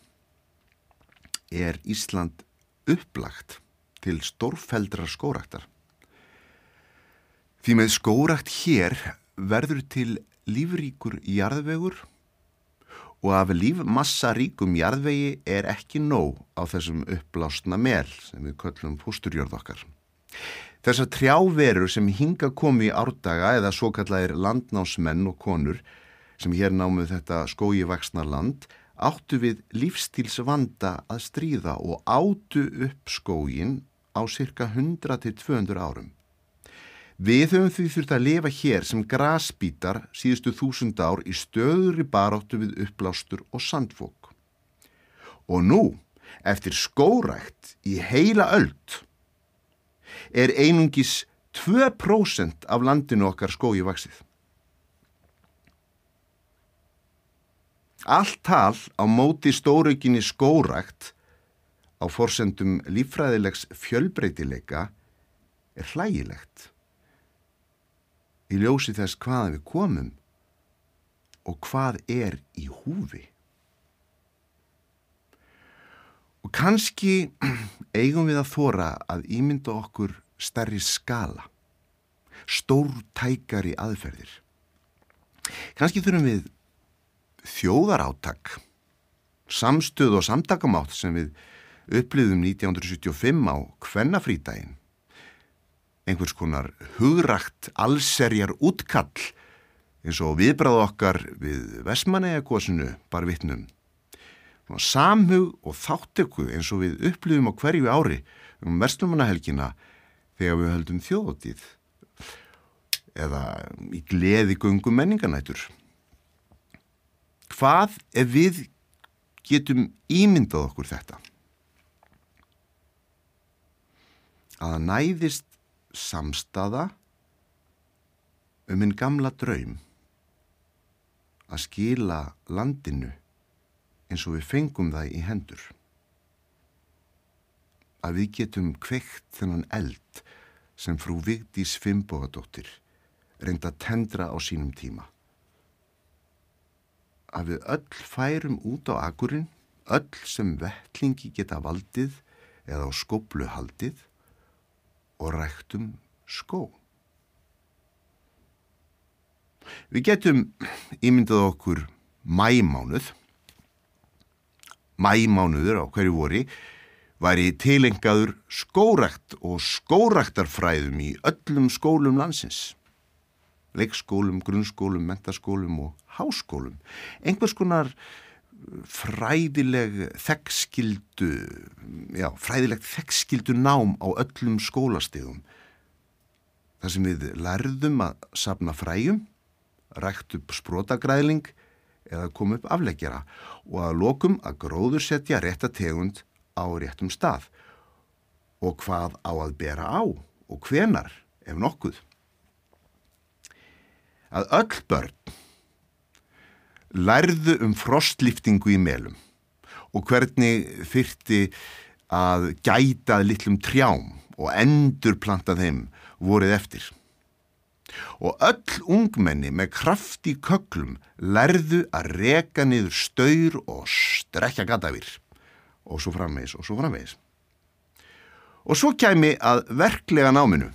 er Ísland upplagt til stórfældra skóraktar. Því með skórakt hér verður til lífríkur jarðvegur og af lífmassa ríkum jarðvegi er ekki nóg á þessum uppblásna mel sem við köllum fósturjörð okkar. Þessar trjáverur sem hinga komi í árdaga eða svo kallar landnásmenn og konur sem hér námuð þetta skói vaksna land áttu við lífstílsvanda að stríða og áttu upp skógin á cirka 100-200 árum. Við höfum því þurft að lifa hér sem grasbítar síðustu þúsund ár í stöðuri baráttu við uppblástur og sandfók. Og nú, eftir skórækt í heila öld, er einungis 2% af landinu okkar skói vaksið. Allt tal á móti stóraukinni skórækt á forsendum lífræðilegs fjölbreytileika er hlægilegt í ljósi þess hvaða við komum og hvað er í húfi. Og kannski eigum við að þóra að ímynda okkur stærri skala, stór tækari aðferðir. Kannski þurfum við þjóðaráttak, samstöð og samtakamátt sem við upplýðum 1975 á kvennafrítægin einhvers konar hugrakt allserjar útkall eins og viðbráð okkar við Vesmanegakosinu bar vittnum. Samhug og þáttöku eins og við upplifum á hverju ári um verslumannahelgina þegar við höldum þjóðotið eða í gleði gungum menninganætur. Hvað ef við getum ímyndað okkur þetta? Að það næðist samstaða um einn gamla draum að skila landinu eins og við fengum það í hendur. Að við getum kveikt þennan eld sem frú Vigdís Fimbogadóttir reynda að tendra á sínum tíma. Að við öll færum út á akurinn, öll sem vettlingi geta valdið eða á skoblu haldið og ræktum skó. Við getum ímyndað okkur mæmánuð. Mæmánuður á hverju vori væri tilengaður skórakt og skóraktarfræðum í öllum skólum landsins. Leikskólum, grunnskólum, mentaskólum og háskólum. Einhvers konar fræðileg þekkskildu já, fræðilegt þekkskildu nám á öllum skólastegum þar sem við lærðum að sapna fræjum rækt upp sprótagræðling eða kom upp afleggjara og að lokum að gróður setja réttategund á réttum stað. Og hvað á að bera á og hvenar ef nokkuð að öll börn lærðu um frostliftingu í melum og hvernig fyrti að gætað litlum trjám og endur planta þeim voruð eftir. Og öll ungmenni með kraft í köklum lærðu að reka niður staur og strekja gatavir og svo framvegis og svo framvegis. Og svo kæmi að verklega náminu.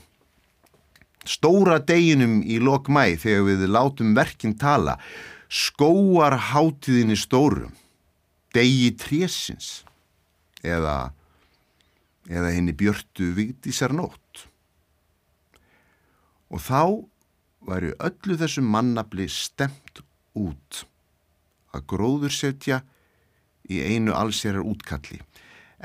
Stóra deginum í lokmæ þegar við látum verkinn tala skóar hátiðinni stóru degi trésins eða, eða henni björtu vigdísar nótt. Og þá væri öllu þessum mannabli stemt út að gróður setja í einu allsérar útkalli.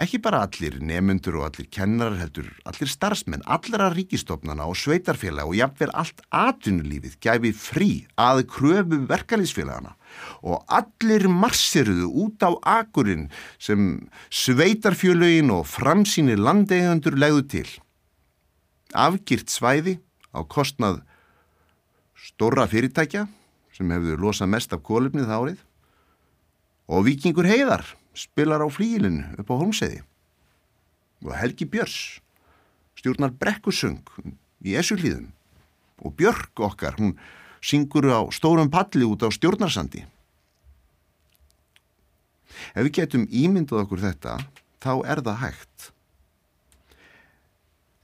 Ekki bara allir nefnundur og allir kennarar heldur, allir starfsmenn, allra ríkistofnana og sveitarfélag og jafnvel allt atvinnulífið gæfi frí að kröfu verkalýsfélagana og allir marsiruðu út á akurinn sem sveitarfjölögin og framsýni landeigandur legðu til. Afgirt svæði á kostnað stóra fyrirtækja sem hefur losað mest af kólumnið árið. Og vikingur heiðar spilar á flílinu upp á Holmseði og Helgi Björns stjórnar brekkusöng í Essulíðum og Björk okkar, hún syngur á stórum palli út á stjórnarsandi. Ef við getum ímyndað okkur þetta, þá er það hægt.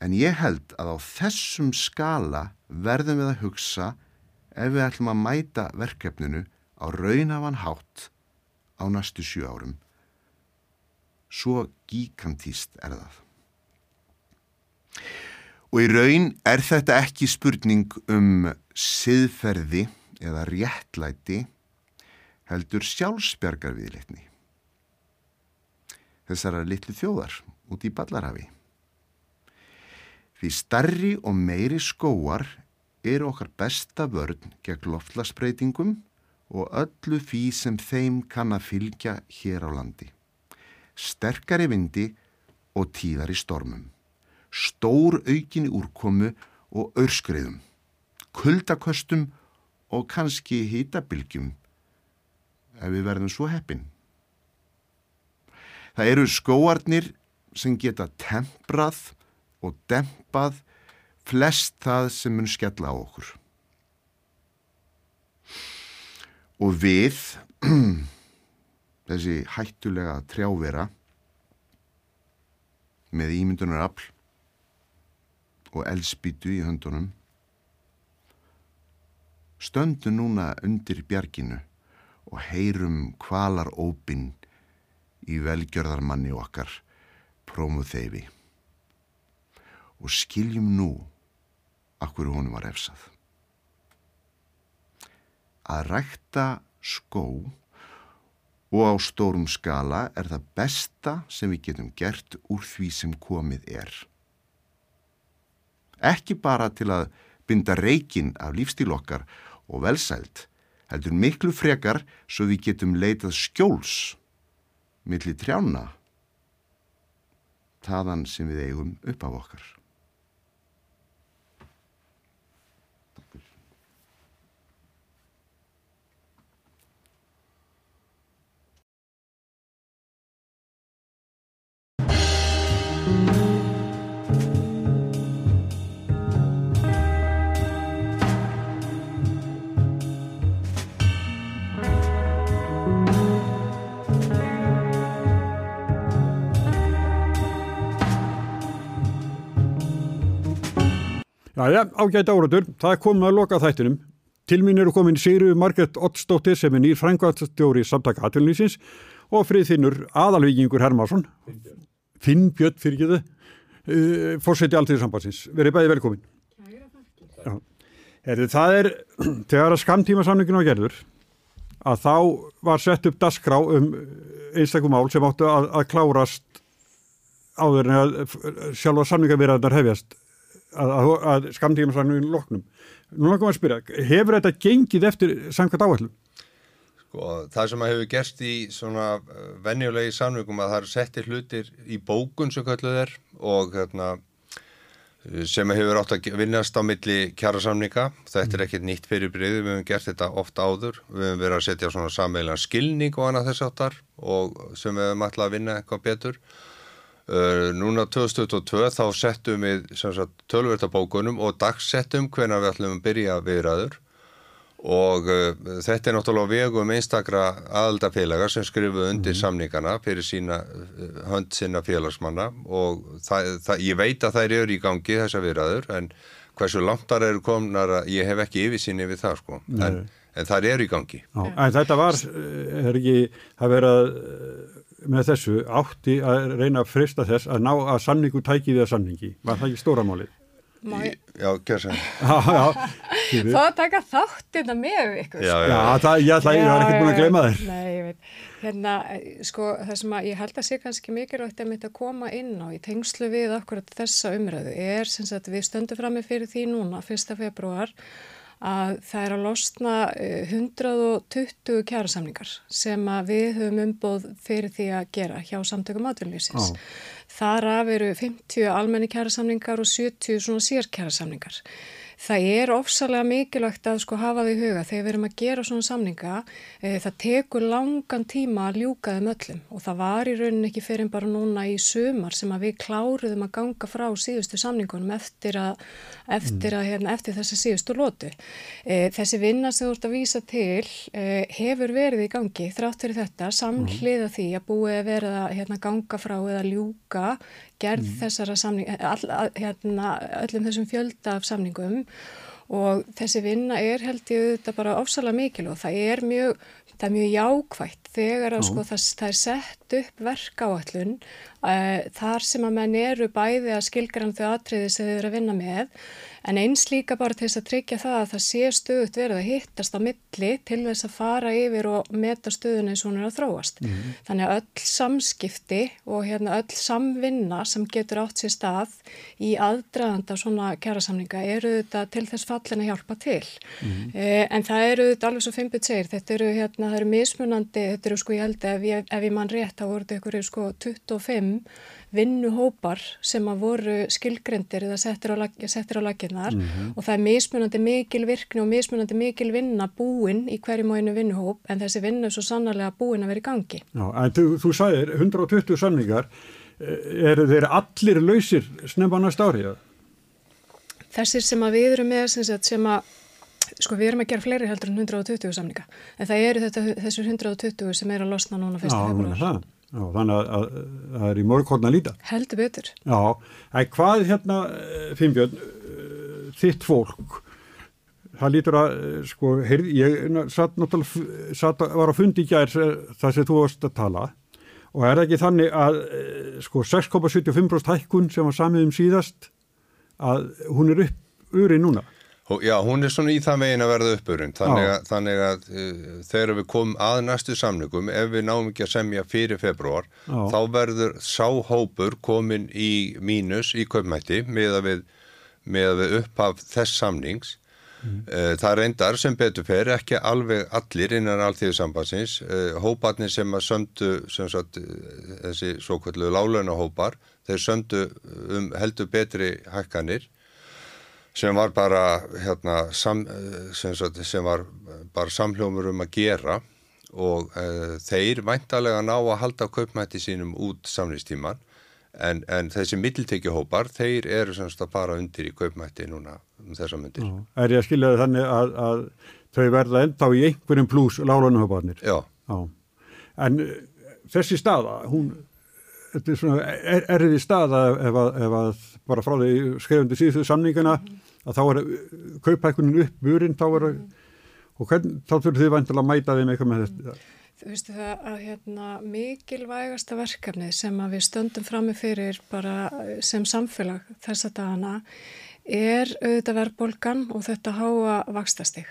En ég held að á þessum skala verðum við að hugsa ef við ætlum að mæta verkefninu á raunafan hátt á næstu sjú árum. Svo gigantíst er það. Og í raun er þetta ekki spurning um siðferði eða réttlæti heldur sjálfsbergar viðleitni. Þessara litlu þjóðar út í Ballarhafi. Því starri og meiri skóar eru okkar besta vörn gegn loftlasbreytingum og öllu því sem þeim kann að fylgja hér á landi. Sterkari vindi og tíðari stormum. Stór aukinni úrkomu og örskriðum. Kuldaköstum og kannski hýtabilgjum ef við verðum svo heppin. Það eru skóarnir sem geta temprað og dempað flest það sem mun skella á okkur. Og við, þessi hættulega trjávera með ímyndunarafl og elspítu í höndunum, stöndu núna undir bjarginu og heyrum kvalar ópinn í velgjörðarmanni okkar prómuð þeifi og skiljum nú akkur honum var efsað. Að rækta skó og á stórum skala er það besta sem við getum gert úr því sem komið er. Ekki bara til að binda reikin af lífstíl okkar og velsælt, heldur miklu frekar svo við getum leitað skjóls milli trjána, taðan sem við eigum upp af okkar. Jæja, ágæta áratur, það komið að loka þættinum. Til mín eru komin Sigriður Margret Ottsdóttir sem er nýr frængvæðstjóri samtaka aðlunlýsins og friðfinnur aðalvíkingur Hermansson. Finnbjörn fyrir ekki þau, uh, fórseti alltíð sambansins. Verið bæði velkomin. Já. Herri, það er, þegar að skamtíma samningin á gerður, að þá var sett upp dasgrá um einstakum mál sem áttu að, að klárast áður en að sjálfa samningavirðarnar hefjast að, að, að skamtímasamningin loknum. Nú langar maður að spyrja, hefur þetta gengið eftir samkvæmt áallum? Sko, það sem að hefur gerst í svona uh, venjulegi samningum að það eru settir hlutir í bókun sem kalluð er og hérna, sem hefur átt að vinnast á milli kjara samninga. Þetta er ekkert nýtt fyrir breyðu, við hefum gert þetta ofta áður. Við hefum verið að setja svona sameilan skilning og annað þess áttar og sem við hefum alltaf að vinna eitthvað betur. Uh, núna 2022 þá settum við tölvertabókunum og dagsettum hvena við ætlum að byrja viðræður og uh, þetta er náttúrulega vegum einstakra aðaldafélaga sem skrifuð undir mm. samningana fyrir sína uh, hönd sinna félagsmanna og það, það, ég veit að þær eru í gangi þessa viðræður en hversu langt þar eru komnar að ég hef ekki yfirsýni við það sko en, en það eru í gangi. Já, þetta var, eh, er ekki, það verið að eh, með þessu átti að reyna að frista þess að ná að samningu tæki við að samningi. Var það ekki stóramálið? Má ég Já. Já, já. Fyrir. fá að taka þátt innan með ykkur? Já, Já, það, ég, ætla, ég var ekkert búin að gleyma þér. Nei, ég veit. Hérna, sko, það sem að ég held að sé kannski mikilvægt að mitt að koma inn á í tengslu við akkurat þessa umræðu er sem sagt við stöndum fram með fyrir því núna, 1. februar, að það er að losna eh, 120 kjærasamningar sem við höfum umboð fyrir því að gera hjá samtökum atvinnlýsins. Já. Þar af eru 50 almenni kjærasamningar og 70 svona sér kjærasamningar. Það er ofsalega mikilvægt að sko hafa því huga þegar við erum að gera svona samninga, e, það tekur langan tíma að ljúka þeim öllum og það var í rauninni ekki fyrir bara núna í sumar sem að við kláruðum að ganga frá síðustu samningunum eftir, að, eftir, að, hérna, eftir þessi síðustu lótu. E, þessi vinna sem þú ert að vísa til e, hefur verið í gangi þrátt fyrir þetta samhliða því að búið að vera að hérna, ganga frá eða ljúka gerð þessara samning, all, all, hérna, öllum þessum fjölda af samningum og þessi vinna er held ég þetta bara ofsalega mikil og það er mjög, það er mjög jákvægt þegar að sko það, það er sett upp verkáallun uh, þar sem að menn eru bæði að skilgrann þau atriði sem þau eru að vinna með en eins líka bara til þess að tryggja það að það sé stöðut verið að hittast á milli til þess að fara yfir og meta stöðun eins og hún er að þróast. Þannig að öll samskipti og hérna öll samvinna sem getur átt sér stað í aðdraðanda svona kjærasamninga eru þetta til þess fallin að hjálpa til. Eh, en það eru þetta alveg svo fimpið segir, þetta eru hérna, það eru mismunandi, þetta eru sko ég held ef ég, ef ég mann rétt þá voru þetta ykkur sko 25 vinnuhópar sem að voru skilgrendir eða settir á, á laginnar og það er mismunandi mikil virkni og mismunandi mikil vinna búin í hverjum og einu vinnuhóp en þessi vinna er svo sannarlega búin að vera í gangi. Já, en þú, þú sagðir 120 samningar, eh, eru þeir allir lausir snemma næsta ári? eða? Þessir sem að við erum með sem, sagt, sem að Sko við erum að gera fleiri heldur en 120 samninga en það eru þetta, þessur 120 sem er að losna núna fyrsta Já, februar. Já, þannig að, að, að það er í mörgkorn að líta. Heldur betur. Já, en hvað hérna, eh, Finnbjörn, eh, þitt fólk, það lítur að, eh, sko, heyrð, ég satt náttúrulega, satt, var að fundi í gær það sem þú varst að tala og er ekki þannig að, sko, 6,75% hækkun sem var samið um síðast, að hún er upp uri núna? Já, hún er svona í það megin að verða uppurinn, þannig að, þannig að uh, þegar við komum að næstu samningum, ef við náum ekki að semja fyrir februar, Já. þá verður sá hópur komin í mínus í kaupmætti með að við, við upphaf þess samnings. Uh, það reyndar sem betur fer ekki alveg allir innan alltíðusambansins, uh, hóparnir sem að sömdu, sem sagt, uh, þessi svo kvöldu lálauna hópar, þeir sömdu um heldur betri hækkanir sem var bara hérna, sam, eh, sem, sagt, sem var bara samhljómur um að gera og uh, þeir væntalega ná að halda kaupmætti sínum út samlýstíman en, en þessi mittiltekjuhópar þeir eru semst að fara undir í kaupmætti núna um þessa myndir. Já. Er ég að skilja þannig að, að þau verða enda í einhverjum plús lálunahöfarnir? Já, Já, en uh, þessi staða, hún, þetta er svona er, erfið staða ef að, ef að bara frá því skrifundi síðustu samninguna að þá er kauphækunin upp burinn, þá er og hvern, þá þurfum þið vantilega að mæta þeim eitthvað með þetta. Þú veistu það að hérna, mikilvægasta verkefni sem að við stöndum frammi fyrir bara eh, sem samfélag þessa dagana er auðvitað verðbólgan og þetta háa vakstastig.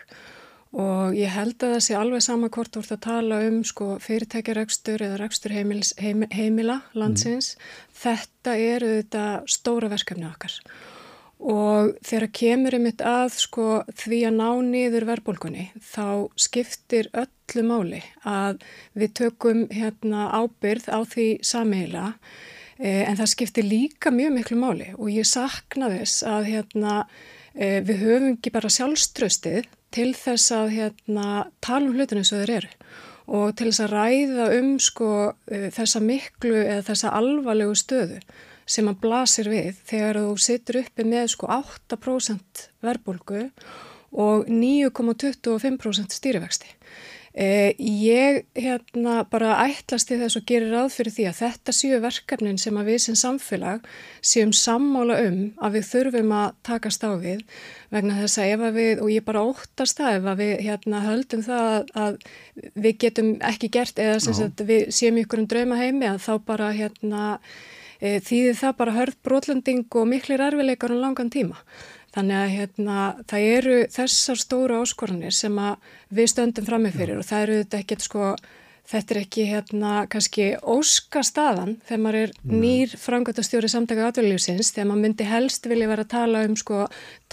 Og ég held að það sé alveg sama hvort þú ert að tala um sko, fyrirtækjarekstur eða rekstur heimils, heim, heimila landsins. Þetta er auðvitað stóra verkefni okkar. Og þegar kemur einmitt að sko, því að ná niður verðbólgunni þá skiptir öllu máli að við tökum hérna, ábyrð á því sammeila eh, en það skiptir líka mjög miklu máli. Og ég sakna þess að hérna, eh, við höfum ekki bara sjálfströstið til þess að hérna, tala um hlutinu og þeir eru. Og til þess að ræða um sko, eh, þessa miklu eða þessa alvarlegu stöðu sem að blasir við þegar þú situr uppi með sko 8% verbulgu og 9,25% stýrivexti. Eh, ég hérna bara ætlast til þess og gerir ráð fyrir því að þetta séu verkefnin sem að við sem samfélag séum sammála um að við þurfum að takast á við vegna þess að ef að við, og ég bara óttast það ef að við hérna höldum það að, að við getum ekki gert eða sem sagt við séum ykkur um drauma heimi að þá bara hérna e, þýðir það bara hörð brotlending og miklir erfileikar um langan tíma. Þannig að hérna, það eru þessar stóra áskorunir sem við stöndum fram með fyrir og það eru þetta ekki, sko, þetta er ekki hérna kannski óska staðan þegar maður er nýr frangöldastjóri samtaka aðvöldlífsins þegar maður myndi helst vilja vera að tala um sko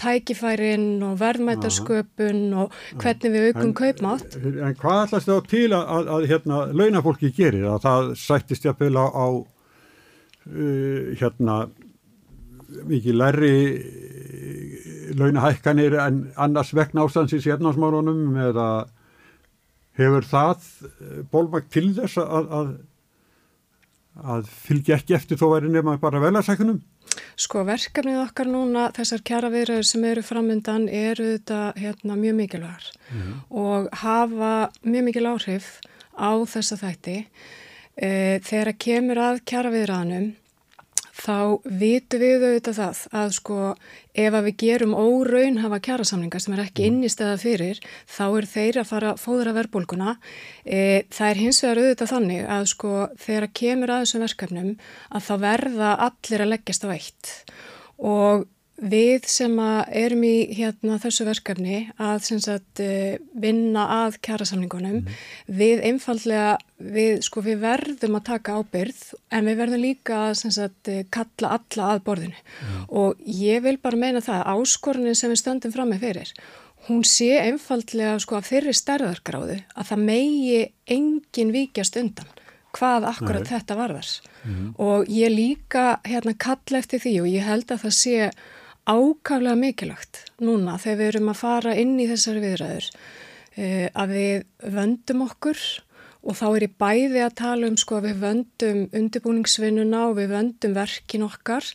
tækifærin og verðmætasköpun og hvernig við aukum kaupmátt. En hvað ætlast þá til að, að, að hérna launafólki gerir? Að það sættist jafnvel á, á uh, hérna mikið lærri launahækkanir en annars vegna ástansins í efnarsmálunum eða hefur það eh, bólmækt til þess að, að, að fylgja ekki eftir þó væri nefna bara velarsækunum? Sko verkefnið okkar núna, þessar kjara viðræður sem eru framöndan eru þetta hérna, mjög mikilvægar mm. og hafa mjög mikil áhrif á þessa þætti. E, þegar kemur að kjara viðræðanum þá vitu við auðvitað það að sko ef að við gerum óraun hafa kjærasamlingar sem er ekki mm. inn í stæða fyrir þá er þeir að fara fóðra verðbólguna. E, það er hins vegar auðvitað þannig að sko þegar að kemur að þessum verkefnum að þá verða allir að leggjast á eitt og Við sem erum í hérna, þessu verkefni að sagt, eh, vinna að kjærasamningunum, mm. við einfallega, við, sko, við verðum að taka ábyrð en við verðum líka að sagt, kalla alla að borðinu mm. og ég vil bara meina það að áskorunin sem við stöndum fram með fyrir, hún sé einfallega sko, að fyrir stærðargráðu að það megi engin vikjast undan hvað akkurat Nei. þetta varðar mm. og ég líka hérna kalla eftir því og ég held að það sé ákaflega mikilvægt núna þegar við erum að fara inn í þessari viðræður uh, að við vöndum okkur og þá er ég bæði að tala um sko að við vöndum undirbúningsvinnuna og við vöndum verkin okkar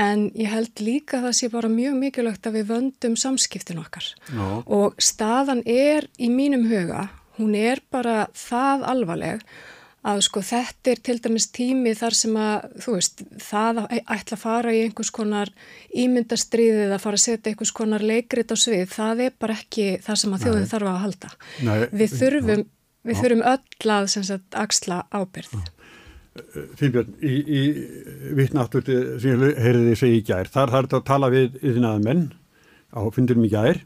en ég held líka að það sé bara mjög mikilvægt að við vöndum samskiptin okkar Já. og staðan er í mínum huga, hún er bara það alvarleg að sko þetta er til dæmis tími þar sem að, þú veist, það ætla að fara í einhvers konar ímyndastriðið að fara að setja einhvers konar leikrit á svið, það er bara ekki það sem að þjóðin þarf að halda. Nei. Við þurfum, við þurfum öll að sagt axla ábyrð. Þýrbjörn, í, í vittnáttur sem ég heyrði þið segja í gær, þar þarf þetta að tala við yfirnaða menn á fundurum í gær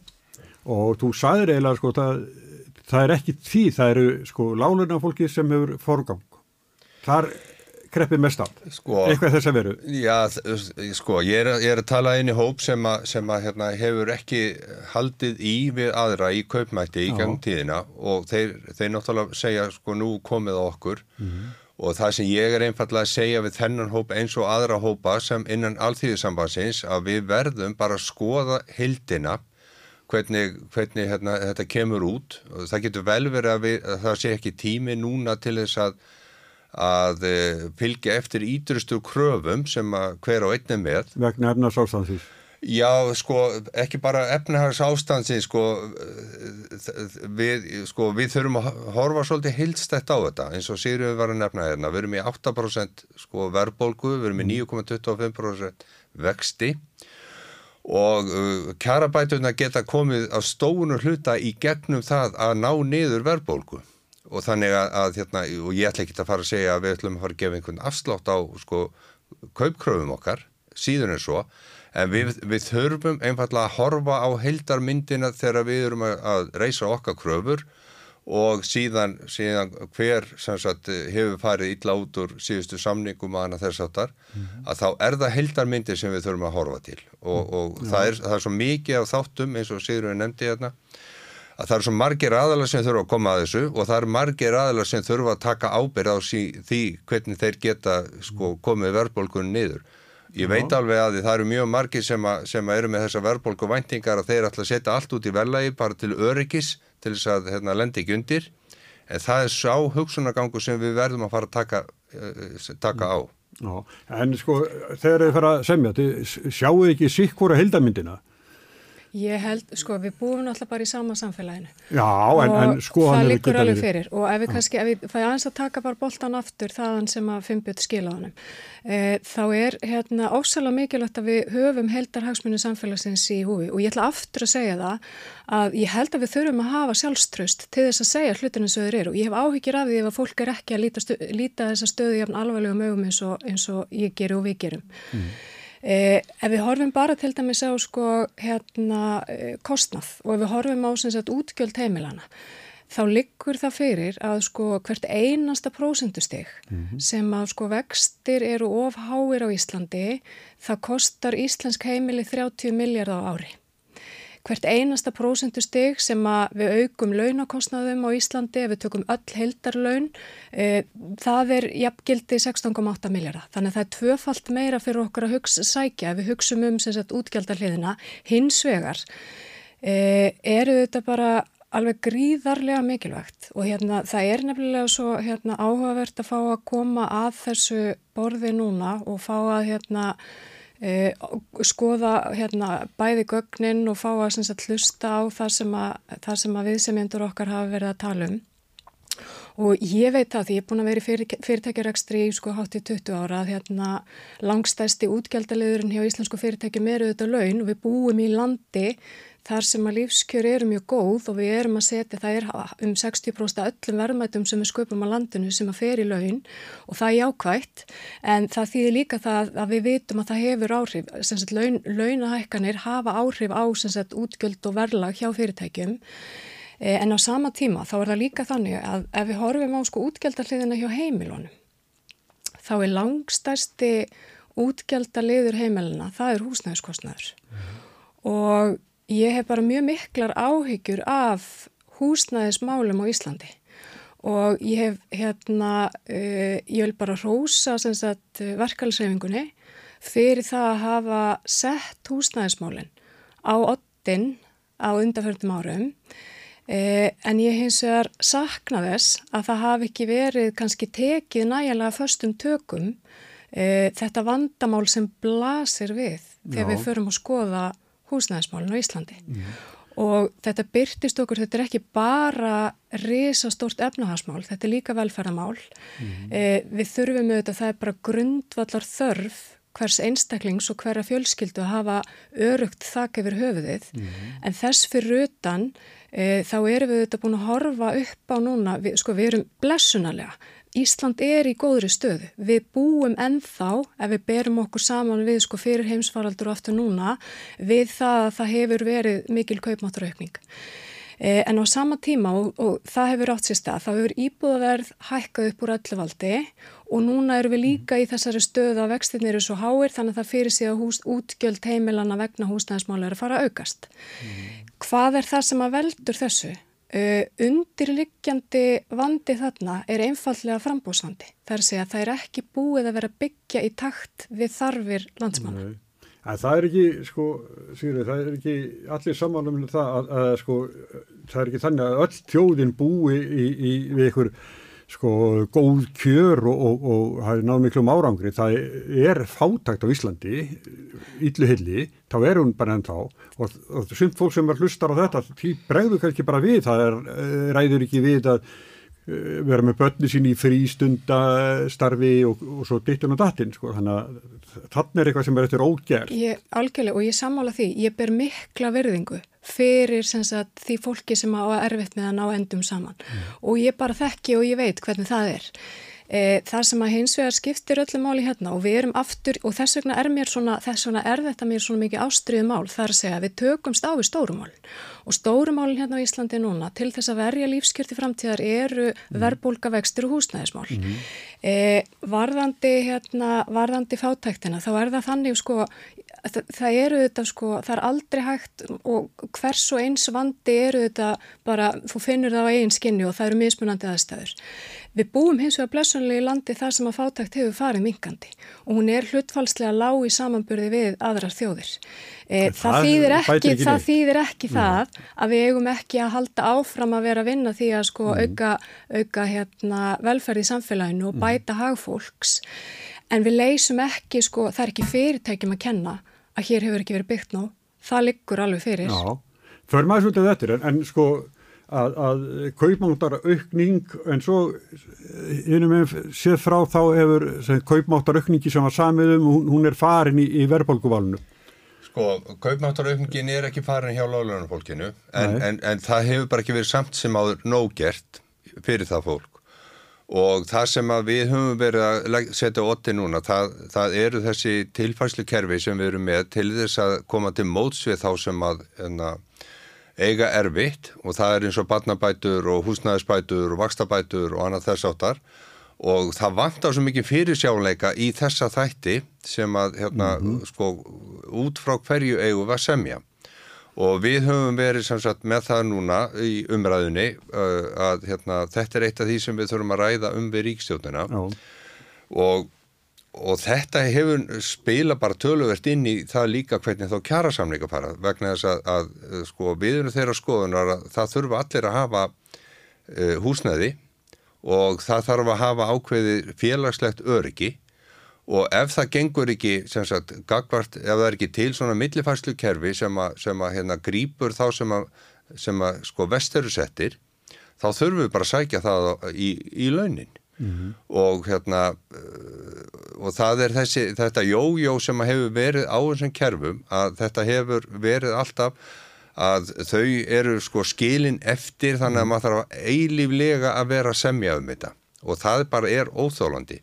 og þú sagðir eiginlega sko það það er ekki því, það eru sko láluna fólki sem hefur forgang. Þar kreppir mest á. Sko, eitthvað þess að veru. Já, sko, ég er, ég er að tala inn í hóp sem, a, sem að, hérna, hefur ekki haldið í við aðra í kaupmætti í gang tíðina og þeir, þeir náttúrulega segja sko nú komið á okkur. Mm -hmm. og það sem ég er einfallega að segja við þennan hóp eins og aðra hópa sem innan allþýðisambansins að við verðum bara að skoða hildina hvernig, hvernig hérna, þetta kemur út. Og það getur vel verið að, við, að það sé ekki tími núna til þess að að eh, fylgja eftir ídrustu kröfum sem að hver á einnig með. Vegna efnarsástansins Já, sko, ekki bara efnahags ástansin, sko við, sko, við þurfum að horfa svolítið hildstætt á þetta, eins og Sigriður var að nefna hérna, við erum í 8% sko verðbólgu, við erum í 9,25% vexti og uh, kjarabætuna geta komið á stónu hluta í gegnum það að ná niður verðbólku og þannig að, að hérna, og ég ætla ekki að fara að segja að við ætlum að fara að gefa einhvern afslátt á sko kaupkröfum okkar, síðan er svo. En við, við þurfum einfallega að horfa á heldarmyndina þegar við erum að, að reysa okkar kröfur og síðan, síðan hver sagt, hefur farið illa út úr síðustu samningum að hana þess aftar mm -hmm. að þá er það heldarmyndir sem við þurfum að horfa til og, og ja. það, er, það er svo mikið af þáttum eins og Sigurður nefndi hérna að það er svo margir aðalar sem þurfa að koma að þessu og það er margir aðalar sem þurfa að taka ábyrð á sí, því hvernig þeir geta sko, komið verðbólkunni niður. Ég veit alveg að það eru mjög margir sem, a, sem eru með þessa verðbólku væntingar að þeir ætla að setja allt út í verðlagi bara til öryggis til þess að hérna, lendi ekki undir en það er sá hugsunagangu sem við verðum að fara að taka, uh, taka á. Já, en sko þegar þið fara að semja, sjáu ekki sikk hvora heldamyndina? Ég held, sko, við búum náttúrulega bara í sama samfélaginu. Já, en, en og sko það hann liggur alveg fyrir. Og ef við kannski, ef við fæði aðeins að taka bara boltan aftur þaðan sem að Fimbjörn skila honum, e, þá er hérna ósalega mikilvægt að við höfum heldarhagsmunni samfélagsins í húi og ég ætla aftur að segja það að ég held að við þurfum að hafa sjálfströst til þess að segja hlutinu sem þeir eru. Og ég hef áhyggjur af því ef að fólk er ekki að líta, líta þessa stöðu jafn alvarlegum augum eins og, eins og Eh, ef við horfum bara til dæmis á sko hérna eh, kostnað og ef við horfum á sagt útgjöld heimilana þá liggur það fyrir að sko hvert einasta prósendustig mm -hmm. sem að sko vextir eru of háir á Íslandi það kostar Íslensk heimili 30 miljard á ári hvert einasta prósentustig sem við aukum launakostnaðum á Íslandi ef við tökum öll heldarlaun e, það er jafngildi 16,8 miljardar. Þannig að það er tvöfalt meira fyrir okkur að hugsa sækja ef við hugsum um útgjaldarliðina hins vegar e, eru þetta bara alveg gríðarlega mikilvægt og hérna það er nefnilega svo hérna áhugavert að fá að koma að þessu borði núna og fá að hérna e, skoða hérna, bæði gögnin og fá að sagt, hlusta á það sem að, það sem að viðsemjendur okkar hafa verið að tala um. Og ég veit það því ég er búin að vera í fyrir, fyrirtækjarekstri í sko hátt í 20 ára að hérna langstæsti útgjaldaliðurinn hjá íslensku fyrirtækjum eru þetta laun og við búum í landi þar sem að lífskjör eru mjög góð og við erum að setja, það er um 60% öllum verðmætum sem við sköpum á landinu sem að fer í laun og það er jákvægt en það þýðir líka það að við vitum að það hefur áhrif, sem sagt laun, launahækkanir hafa áhrif á sem sagt útgjöld og verðlag hjá fyrirtækjum e, en á sama tíma þá er það líka þannig að ef við horfum á sko útgjaldaliðina hjá heimilunum þá er langstæsti útgjaldaliður heimiluna, það er húsnæðiskostnæður mm. og Ég hef bara mjög miklar áhyggjur af húsnæðismálum á Íslandi og ég hef hérna, uh, ég vil bara rósa verkefælsreifingunni fyrir það að hafa sett húsnæðismálinn á ottin á undarförnum árum uh, en ég hins vegar sakna þess að það hafi ekki verið kannski tekið nægilega förstum tökum uh, þetta vandamál sem blasir við þegar Já. við förum að skoða húsnæðismálun á Íslandi mm. og þetta byrtist okkur, þetta er ekki bara risastórt efnahagsmál, þetta er líka velferðamál mm. eh, við þurfum auðvitað, það er bara grundvallar þörf hvers einstaklings og hverja fjölskyldu að hafa örugt þakk yfir höfuðið mm. en þess fyrir utan e, þá erum við auðvitað búin að horfa upp á núna, við, sko við erum blessunarlega Ísland er í góðri stöðu. Við búum ennþá, ef við berum okkur saman við sko fyrir heimsfaraldur og aftur núna, við það að það hefur verið mikil kaupmátturaukning. E, en á sama tíma, og, og það hefur átt sér stað, þá hefur íbúðaverð hækkað upp úr öllu valdi og núna erum við líka í þessari stöðu að vextinni eru svo háir þannig að það fyrir sig að hús, útgjöld heimilana vegna húsnæðismála er að fara að aukast. Mm. Hvað er það sem að veldur þessu? Uh, undirliggjandi vandi þarna er einfallega frambóðsvandi. Það er að segja að það er ekki búið að vera byggja í takt við þarfir landsmanna. Það er ekki, sko, Sýrið, það er ekki allir samanlum um það að, að, sko, það er ekki þannig að öll tjóðin búi í, í, við ykkur sko góð kjör og, og, og það er náðu miklum árangri. Það er fátakt á Íslandi yllu hilli, þá er hún bara enn þá og, og sumt fólk sem er hlustar á þetta, því bregður kannski bara við. Það er, eh, ræður ekki við að eh, vera með börni sín í frístundastarfi og, og svo dittun og dattinn, sko, þannig að þannig er eitthvað sem er eftir ógerð. Ég, algjörlega, og ég samála því, ég ber mikla verðingu fyrir sagt, því fólki sem á erfitt með að ná endum saman mm. og ég bara þekki og ég veit hvernig það er. E, það sem að hins vegar skiptir öllum máli hérna og við erum aftur og þess vegna er mér svona, þess vegna er þetta mér svona mikið ástriðu mál þar að segja að við tökumst á við stórumálinn og stórumálinn hérna á Íslandi núna til þess að verja lífskjörti framtíðar eru mm. verbulga vextur og húsnæðismál. Mm. E, varðandi hérna, varðandi fátæktina þá er það þannig sko það, það eru þetta sko, það er aldrei hægt og hvers og eins vandi eru þetta bara, þú finnur það á eigin skinni og það eru mismunandi aðstæður. Við búum hins vegar blessunlega í landi þar sem að fátækt hefur farið minkandi og hún er hlutfalslega lág í samanburði við aðrar þjóðir. E, það, það, þýðir ekki, það þýðir ekki mm. það að við eigum ekki að halda áfram að vera að vinna því að sko mm. auka, auka hérna, velferði í samfélaginu og mm. bæta hagfólks en við leysum ekki sko, það er ekki fyrirtækjum að kenna að hér hefur ekki verið byggt ná. það liggur alveg fyrir. Já, fyrir maður svolítið þetta en, en sko að, að kaupmáttar aukning en svo innum við séð frá þá hefur kaupmáttar aukningi sem var samið um, hún, hún er farin í, í verðbólkuvalinu. Sko, kaupmáttaraukningin er ekki farin hjá láglunarfólkinu en, en, en það hefur bara ekki verið samt sem áður nógert fyrir það fólk og það sem við höfum verið að setja ótti núna, það, það eru þessi tilfæslu kerfi sem við erum með til þess að koma til móts við þá sem að enna, eiga erfitt og það er eins og barnabætur og húsnæðisbætur og vakstabætur og annað þess áttar og það vantar svo mikið fyrirsjáleika í þessa þætti sem að hérna, mm -hmm. sko, út frá hverju eigum við að semja. Og við höfum verið sagt, með það núna í umræðunni uh, að hérna, þetta er eitt af því sem við þurfum að ræða um við ríkstjóðnina og, og þetta hefur spila bara töluvert inn í það líka hvernig þá kjara samlinga fara vegna þess að, að sko, við erum þeirra skoðunar að það þurfa allir að hafa uh, húsnæði og það þarf að hafa ákveði félagslegt öryggi. Og ef það gengur ekki, sem sagt, gagvart, ef það er ekki til svona millifærslu kerfi sem að, sem að hérna grýpur þá sem að, sem að sko vesteru settir, þá þurfum við bara að sækja það í, í launin mm -hmm. og hérna og það er þessi, þetta jójó sem hefur verið á þessum kerfum að þetta hefur verið alltaf að þau eru sko skilin eftir þannig að maður þarf eilíflega að vera að semja um þetta og það bara er óþólandi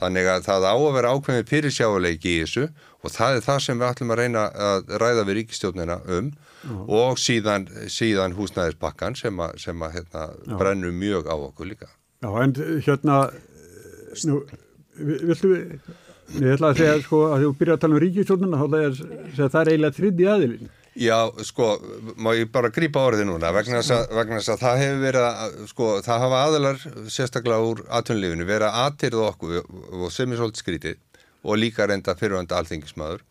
Þannig að það á að vera ákveðin fyrirsjáleiki í þessu og það er það sem við ætlum að reyna að ræða við ríkistjónina um Já. og síðan, síðan húsnæðispakkan sem að, sem að hérna, brennur mjög á okkur líka. Já, en hérna, nú, viltu við, ég ætla að segja sko að þú byrja að tala um ríkistjónina, þá er það eiginlega þriði aðilinn. Já, sko, má ég bara grípa orðið núna vegna þess að, vegna þess að það hefur verið að, sko, það hafa aðalar sérstaklega úr aðtunlifinu verið að aðtyrða okkur og sem er svolítið skrítið og líka reynda fyrirvönda alþingismadur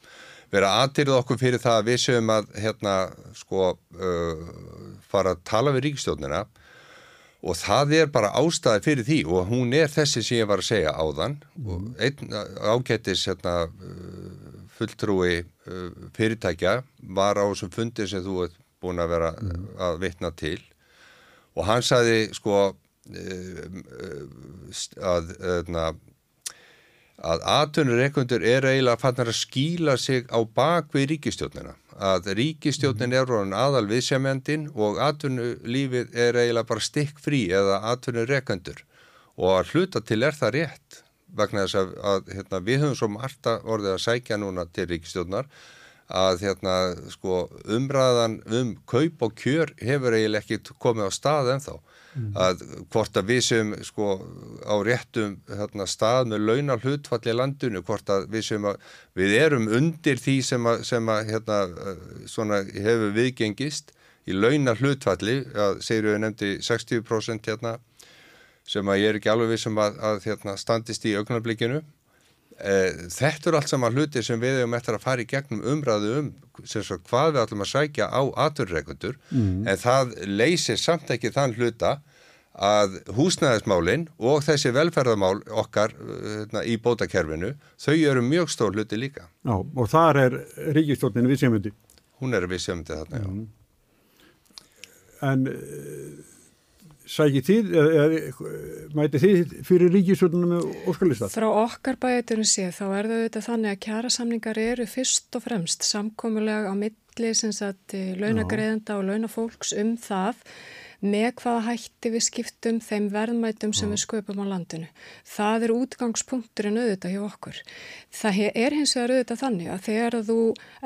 verið að aðtyrða okkur fyrir það að við séum að, hérna, sko, uh, fara að tala við ríkistjónina og það er bara ástæði fyrir því og hún er þessi sem ég var að segja áðan mm. og einn ágættis, hérna, fulltrúi uh, fyrirtækja var á þessum fundi sem þú ert búin að vera mm. að vitna til og hann sagði sko uh, að hérna, að aðtunurreikundur er eiginlega fannar að skýla sig á bakvið ríkistjónina að ríkistjónin er ráðan aðal viðsjæmjandin og aðtunulífið er eiginlega bara stikk frí eða aðtunurreikundur og að hluta til er það rétt vegna þess að, að hérna, við höfum svo margt orðið að sækja núna til ríkistjónar að hérna, sko, umræðan um kaup og kjör hefur eiginlega ekki komið á stað ennþá mm. að hvort að við sem sko, á réttum hérna, stað með launar hlutfall í landinu hvort að við sem að við erum undir því sem að, sem að hérna, svona, hefur viðgengist í launar hlutfalli að segir við nefndi 60% hérna sem að ég er ekki alveg við sem um að, að hérna, standist í augnarblikinu. E, þetta er allt saman hluti sem við hefum eftir að fara í gegnum umræðu um svo, hvað við ætlum að sækja á aturreikundur mm. en það leysir samt ekki þann hluta að húsnæðismálinn og þessi velferðamál okkar hérna, í bótakerfinu, þau eru mjög stór hluti líka. Já, og þar er ríkistórnin við sjömyndi. Hún er við sjömyndi þarna, já. Mm. En sækir þið, mæti þið fyrir ríkisvöldunum með óskalista? Frá okkar bæðuturum séð þá er það auðvitað þannig að kjærasamningar eru fyrst og fremst samkomulega á milli launagreðenda og launafólks um það með hvaða hætti við skiptum þeim verðmætum sem við sköpum á landinu. Það er útgangspunkturinn auðvitað hjá okkur. Það er hins vegar auðvitað þannig að þegar þú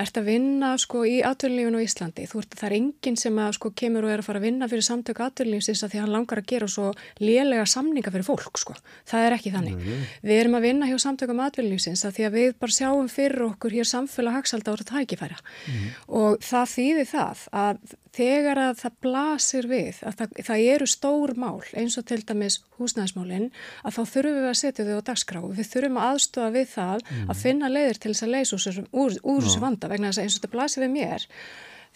ert að vinna sko, í aturlífun á Íslandi, þú ert, það er enginn sem að, sko, kemur og er að fara að vinna fyrir samtöku aturlífsins að því hann langar að gera svo lélega samninga fyrir fólk. Sko. Það er ekki þannig. Mm -hmm. Við erum að vinna hjá samtökum aturlífsins að því að við bara sjáum fyrir okkur hér samfélag hagsalda ára tækifæra mm -hmm. og það þýðir það að þegar að það blasir við að það, það eru stór mál eins og til dæmis húsnæðismálinn að þá þurfum við að setja þau á dagskrá. Við þurfum að aðstofa við það mm. að finna leiðir til þess að leysa úr, þessu vanda vegna þess að eins og þetta blasir við mér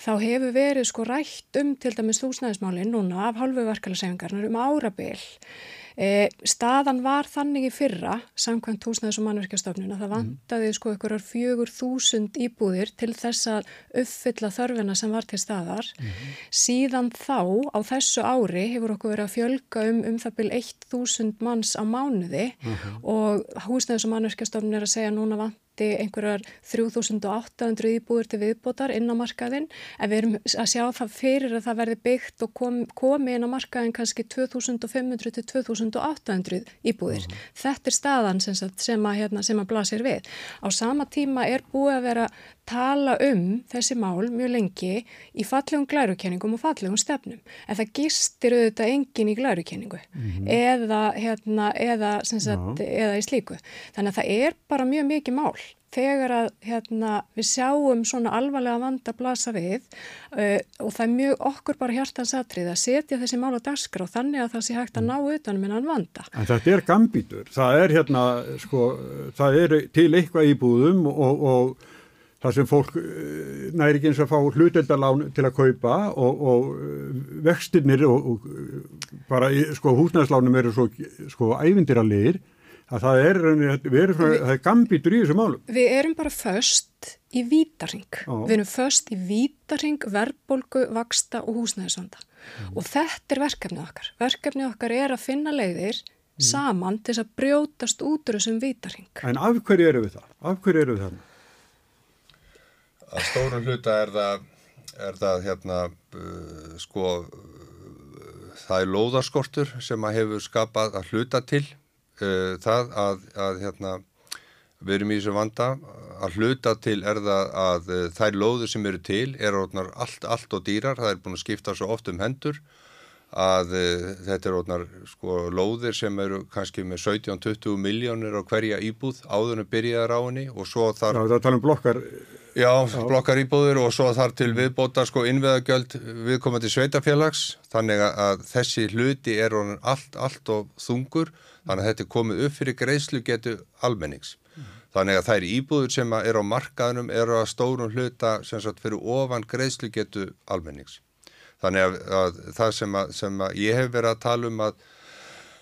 þá hefur verið sko rætt um til dæmis húsnæðismálinn núna af hálfu verkefælasefingarnar um árabil E, staðan var þannig í fyrra, samkvæmt húsnæðis og mannverkjastofnun, að það vantaði sko einhverjar fjögur þúsund íbúðir til þess að uppfylla þörfina sem var til staðar. Síðan þá, á þessu ári, hefur okkur verið að fjölga um um það byrj 1000 manns á mánuði og húsnæðis og mannverkjastofnun er að segja núna vant vanti einhverjar 3800 íbúður til viðbótar inn á markaðin en við erum að sjá það fyrir að það verði byggt og kom, komi inn á markaðin kannski 2500 til 2800 íbúðir. Mm -hmm. Þetta er staðan sem, sem að, hérna, að blasir við. Á sama tíma er búið að vera tala um þessi mál mjög lengi í fallegum glærukenningum og fallegum stefnum en það gistir auðvitað engin í glærukenningu mm -hmm. eða, hérna, eða, sagt, eða í slíku. Þannig að það er bara mjög mikið mál þegar að hérna, við sjáum svona alvarlega vanda blasa við uh, og það er mjög okkur bara hjartansatrið að setja þessi mál á daskra og þannig að það sé hægt að ná utanum en að vanda. En þetta er gambítur, það er hérna sko, það er til eitthvað í búðum og, og það sem fólk uh, næri ekki eins að fá hluteldalán til að kaupa og, og uh, vextinnir og, og bara sko húsnæðslánum eru svo sko ævindir að það er, við erum svona, það er gambítur í þessu málum. Við erum bara först í vítaring. Ó. Við erum först í vítaring, verbolgu, vaksta og húsnæðisvanda. Mm. Og þetta er verkefnið okkar. Verkefnið okkar er að finna leiðir mm. saman til þess að brjótast út úr þessum vítaring. En af hverju eru við það? Af hverju eru við það? Að stórum hluta er það, er það hérna, uh, sko, uh, það er lóðarskortur sem að hefur skapað að hluta til uh, það að, að hérna, við erum í þessu vanda að hluta til er það að uh, þær lóður sem eru til er allt, allt og dýrar, það er búin að skipta svo oft um hendur að uh, þetta er orðnar sko lóðir sem eru kannski með 17-20 miljónir á hverja íbúð áðurinn byrjaðar á henni og svo þar... Já, það tala um blokkar... Já, Já, blokkar íbúður og svo þar til viðbóta sko innveðagjöld viðkomandi sveitafélags þannig að þessi hluti er orðin allt, allt og þungur þannig að þetta er komið upp fyrir greiðslu getu almennings. Þannig að þær íbúður sem er á markaðunum eru að stórum hluta sagt fyrir ofan greiðslu getu almennings. Þannig að, að það sem, að, sem að ég hef verið að tala um að,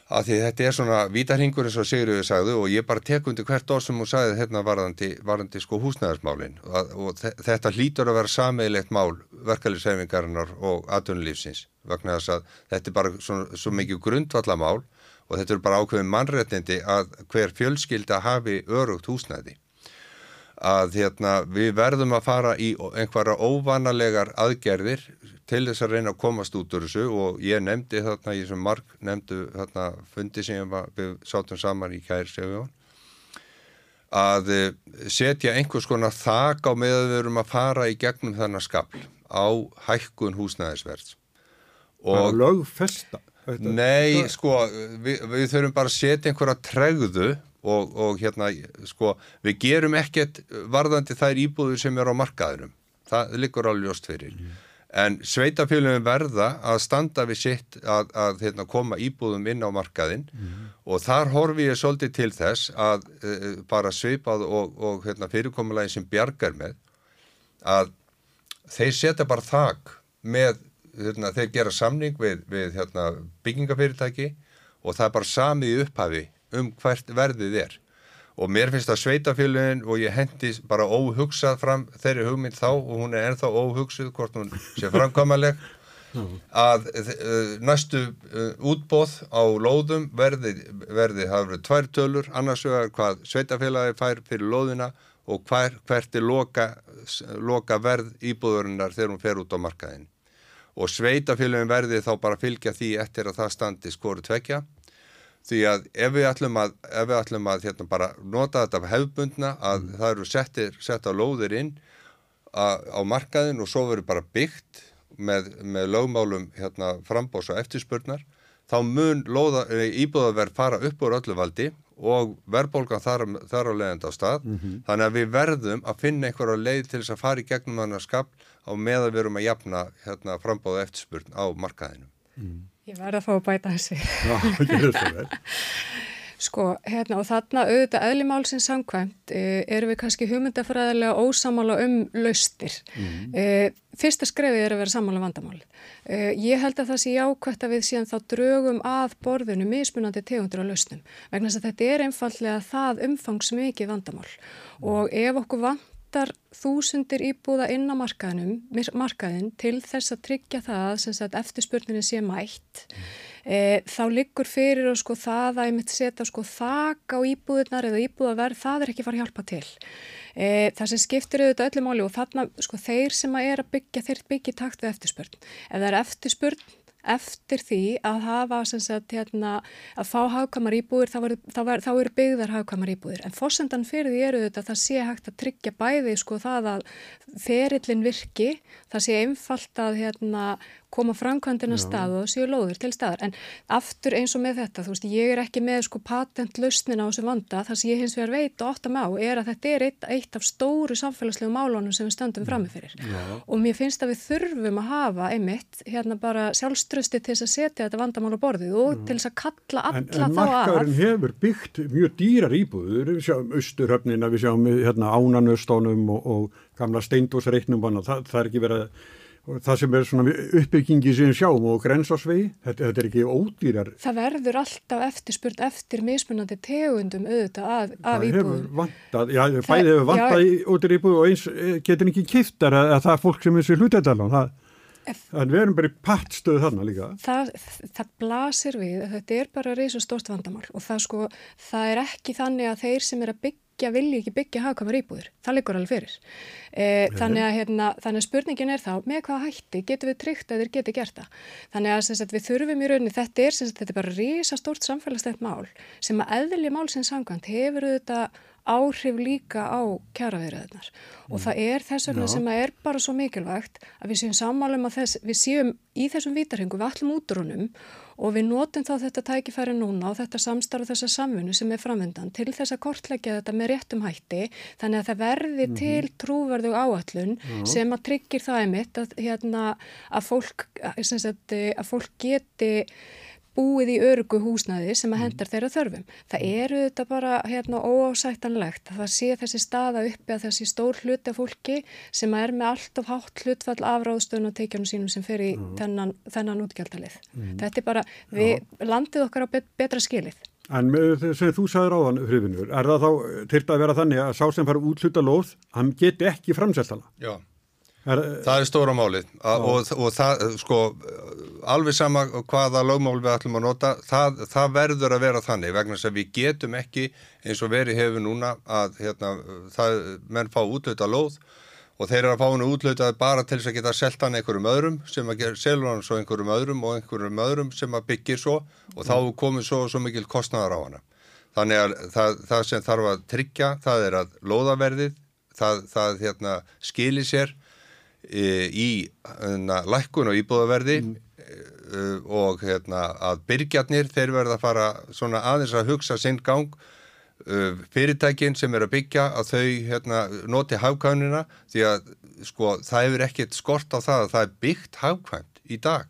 að því þetta er svona vítarhingur eins og Sigurður sagði og ég bara tek undir hvert orð sem hún sagði hérna varðandi, varðandi sko húsnæðarsmálinn og, og þetta hlýtur að vera sameigilegt mál verkefliðshefingarinnar og atvinnulífsins vegna þess að þetta er bara svo mikið grundvallamál og þetta er bara ákveðin mannréttindi að hver fjölskylda hafi örugt húsnæði. Að hérna, við verðum að fara í einhverja óvanalegar aðgerðir til þess að reyna að komast út úr þessu. Og ég nefndi þarna, ég sem marg nefndu þarna fundi sem við sátum saman í kæri segjum að eh, setja einhvers konar þak á með að við verum að fara í gegnum þennan skapl á hækkun húsnæðisverðs. Og lögfesta Nei, sko, við, við þurfum bara að setja einhverja tregðu og, og hérna, sko, við gerum ekkert varðandi þær íbúður sem er á markaðurum. Það liggur alveg jóst fyrir. Mm. En sveitafélagum verða að standa við sitt að, að hérna, koma íbúðum inn á markaðin mm. og þar horfi ég svolítið til þess að uh, bara sveipað og, og hérna, fyrirkomulagi sem bjargar með að þeir setja bara þak með hérna, þeir gera samning við, við hérna, byggingafyrirtæki og það er bara samið í upphafi um hvert verðið er. Og mér finnst það sveitafélagin og ég hendi bara óhugsað fram þeirri hugmynd þá og hún er ennþá óhugsuð hvort hún sé framkvæmaleg að uh, næstu uh, útbóð á lóðum verði, verði það verið tvær tölur annars vegar hvað sveitafélagi fær fyrir lóðina og hver, hvert er loka, loka verð íbúðurinnar þegar hún fer út á markaðin og sveitafélagin verði þá bara fylgja því eftir að það standi skoru tvekja því að ef við ætlum að, við ætlum að hérna, bara nota þetta hefbundna að mm. það eru settir, sett á lóðir inn a, á markaðin og svo verður bara byggt með, með lögmálum hérna, frambós og eftirspurnar þá mun íbúðaverð fara upp úr öllu valdi og verðbólgan þar, þar á leiðand á stað mm -hmm. þannig að við verðum að finna einhverja leið til þess að fara í gegnum þannig að skap á meðan við erum að jafna hérna, frambóða eftirspurn á markaðinu. Mm. Ég verði að fá að bæta þessi. Já, ekki þessu vel. Sko, hérna, og þarna auðvitað eðlimálsins samkvæmt e, erum við kannski hugmyndafræðilega ósamála um laustir. Mm. E, fyrsta skrefið er að vera samála um vandamál. E, ég held að það sé jákvæmt að við síðan þá drögum að borðinu mismunandi tegundur á lausnum. Vegna þess að þetta er einfallega það umfangsmikið vandamál. Og ef okkur vantar þúsundir íbúða inn á markaðin til þess að tryggja það sem sagt eftirspurninni sé mætt mm e, þá liggur fyrir og sko það að ég mitt setja sko þak á íbúðunar eða íbúðaverð, það er ekki farið að hjálpa til. E, það sem skiptir auðvitað öllum áli og þarna sko þeir sem að er að byggja, þeir byggja takt við eftirspurn. Ef það er eftirspurn eftir því að hafa sagt, hérna, að fá hagkamar íbúðir þá, þá, þá eru byggðar hagkamar íbúðir en fórsendan fyrir því eru þetta að það sé hægt að tryggja bæði sko það að ferillin virki, það sé einfalt að hérna, koma framkvæmdina stað og séu lóður til staðar. En aftur eins og með þetta, þú veist, ég er ekki með sko patentlausnin á þessu vanda. Það sem ég hins vegar veit og óttam á er að þetta er eitt, eitt af stóru samfélagslegu málunum sem við stöndum framifyrir og mér finnst að við þurfum að hafa einmitt hérna bara sjálfströsti til þess að setja þetta vandamál á borðið og Já. til þess að kalla alla en, þá af. En markaðurinn hefur byggt mjög dýrar íbúður, við sjáum austurhöfnina, við sjáum hérna ánanöstónum og, og gamla steindósreiknum, það, það er ekki verið að það sem er svona uppbyggingi sem sjáum og grensásvegi, þetta, þetta er ekki ódýrar. Það verður alltaf eftirspurt eftir mismunandi tegundum auðvitað af, af íbúðum. Vantað, já, það, bæðið hefur vantað í ódýr íbúð og eins eh, getur ekki kiftar að, að það er fólk sem er sér hlutættalán, það En við erum bara í pattstöðu þarna líka. Það, það blasir við þetta er bara reysa stórst vandamál og það, sko, það er ekki þannig að þeir sem er að byggja byggja, vilji ekki byggja hagkvæmar íbúður. Það liggur alveg fyrir. E, þannig, að, hérna, þannig að spurningin er þá, með hvað hætti getur við tryggt að þeir geti gert það? Þannig að sagt, við þurfum í rauninni, þetta er, sagt, þetta er bara rísa stórt samfélagsstænt mál sem að eðli mál sem sangant hefur þetta áhrif líka á kjaraverðarnar mm. og það er þess vegna sem að er bara svo mikilvægt að við séum sammálum að þess, við séum í þessum vítarhengu, við allum útrunum og við notum þá þetta tækifæri núna og þetta samstarf og þessa samfunnu sem er framvendan til þess að kortleggja þetta með réttum hætti þannig að það verði mm -hmm. til trúverðu áallun mm. sem að tryggir það einmitt að, hérna, að, fólk, að, að fólk geti búið í örugu húsnaði sem að mm. hendar þeirra þörfum. Það eru þetta bara hérna óásættanlegt að það sé þessi staða uppi að þessi stór hluti af fólki sem er með allt of hátt hlutfall af ráðstöðun og teikjanum sínum sem fer í mm. þennan, þennan útgjaldalið. Mm. Þetta er bara, við, landið okkar á bet, betra skilið. En sem þú sagður á þann, Friðvinur, er það þá til að vera þannig að sá sem fara útluta lóð, hann geti ekki framselt hana? Já. Er, það er stóra málið. Og, og það, sko, alveg sama hvaða lögmál við ætlum að nota, það, það verður að vera þannig vegna þess að við getum ekki eins og verið hefur núna að hérna, það, menn fá útlöta lóð og þeir eru að fá hennu útlötað bara til þess að geta selta hann einhverjum öðrum sem að gera selur hann svo einhverjum öðrum og einhverjum öðrum sem að byggja svo og þá komið svo, svo mikil kostnæðar á hana. Þannig að það, það sem þarf að tryggja, það er að lóðaverðið, það, það hérna, skilir sér í hérna, lækkun og íbúðaverði mm. E, og hérna, að byrgjarnir þeir verða að fara svona aðeins að hugsa sinn gang e, fyrirtækin sem er að byggja að þau hérna, noti hafkvæmina því að sko, það hefur ekkert skort á það að það er byggt hafkvæmt í dag.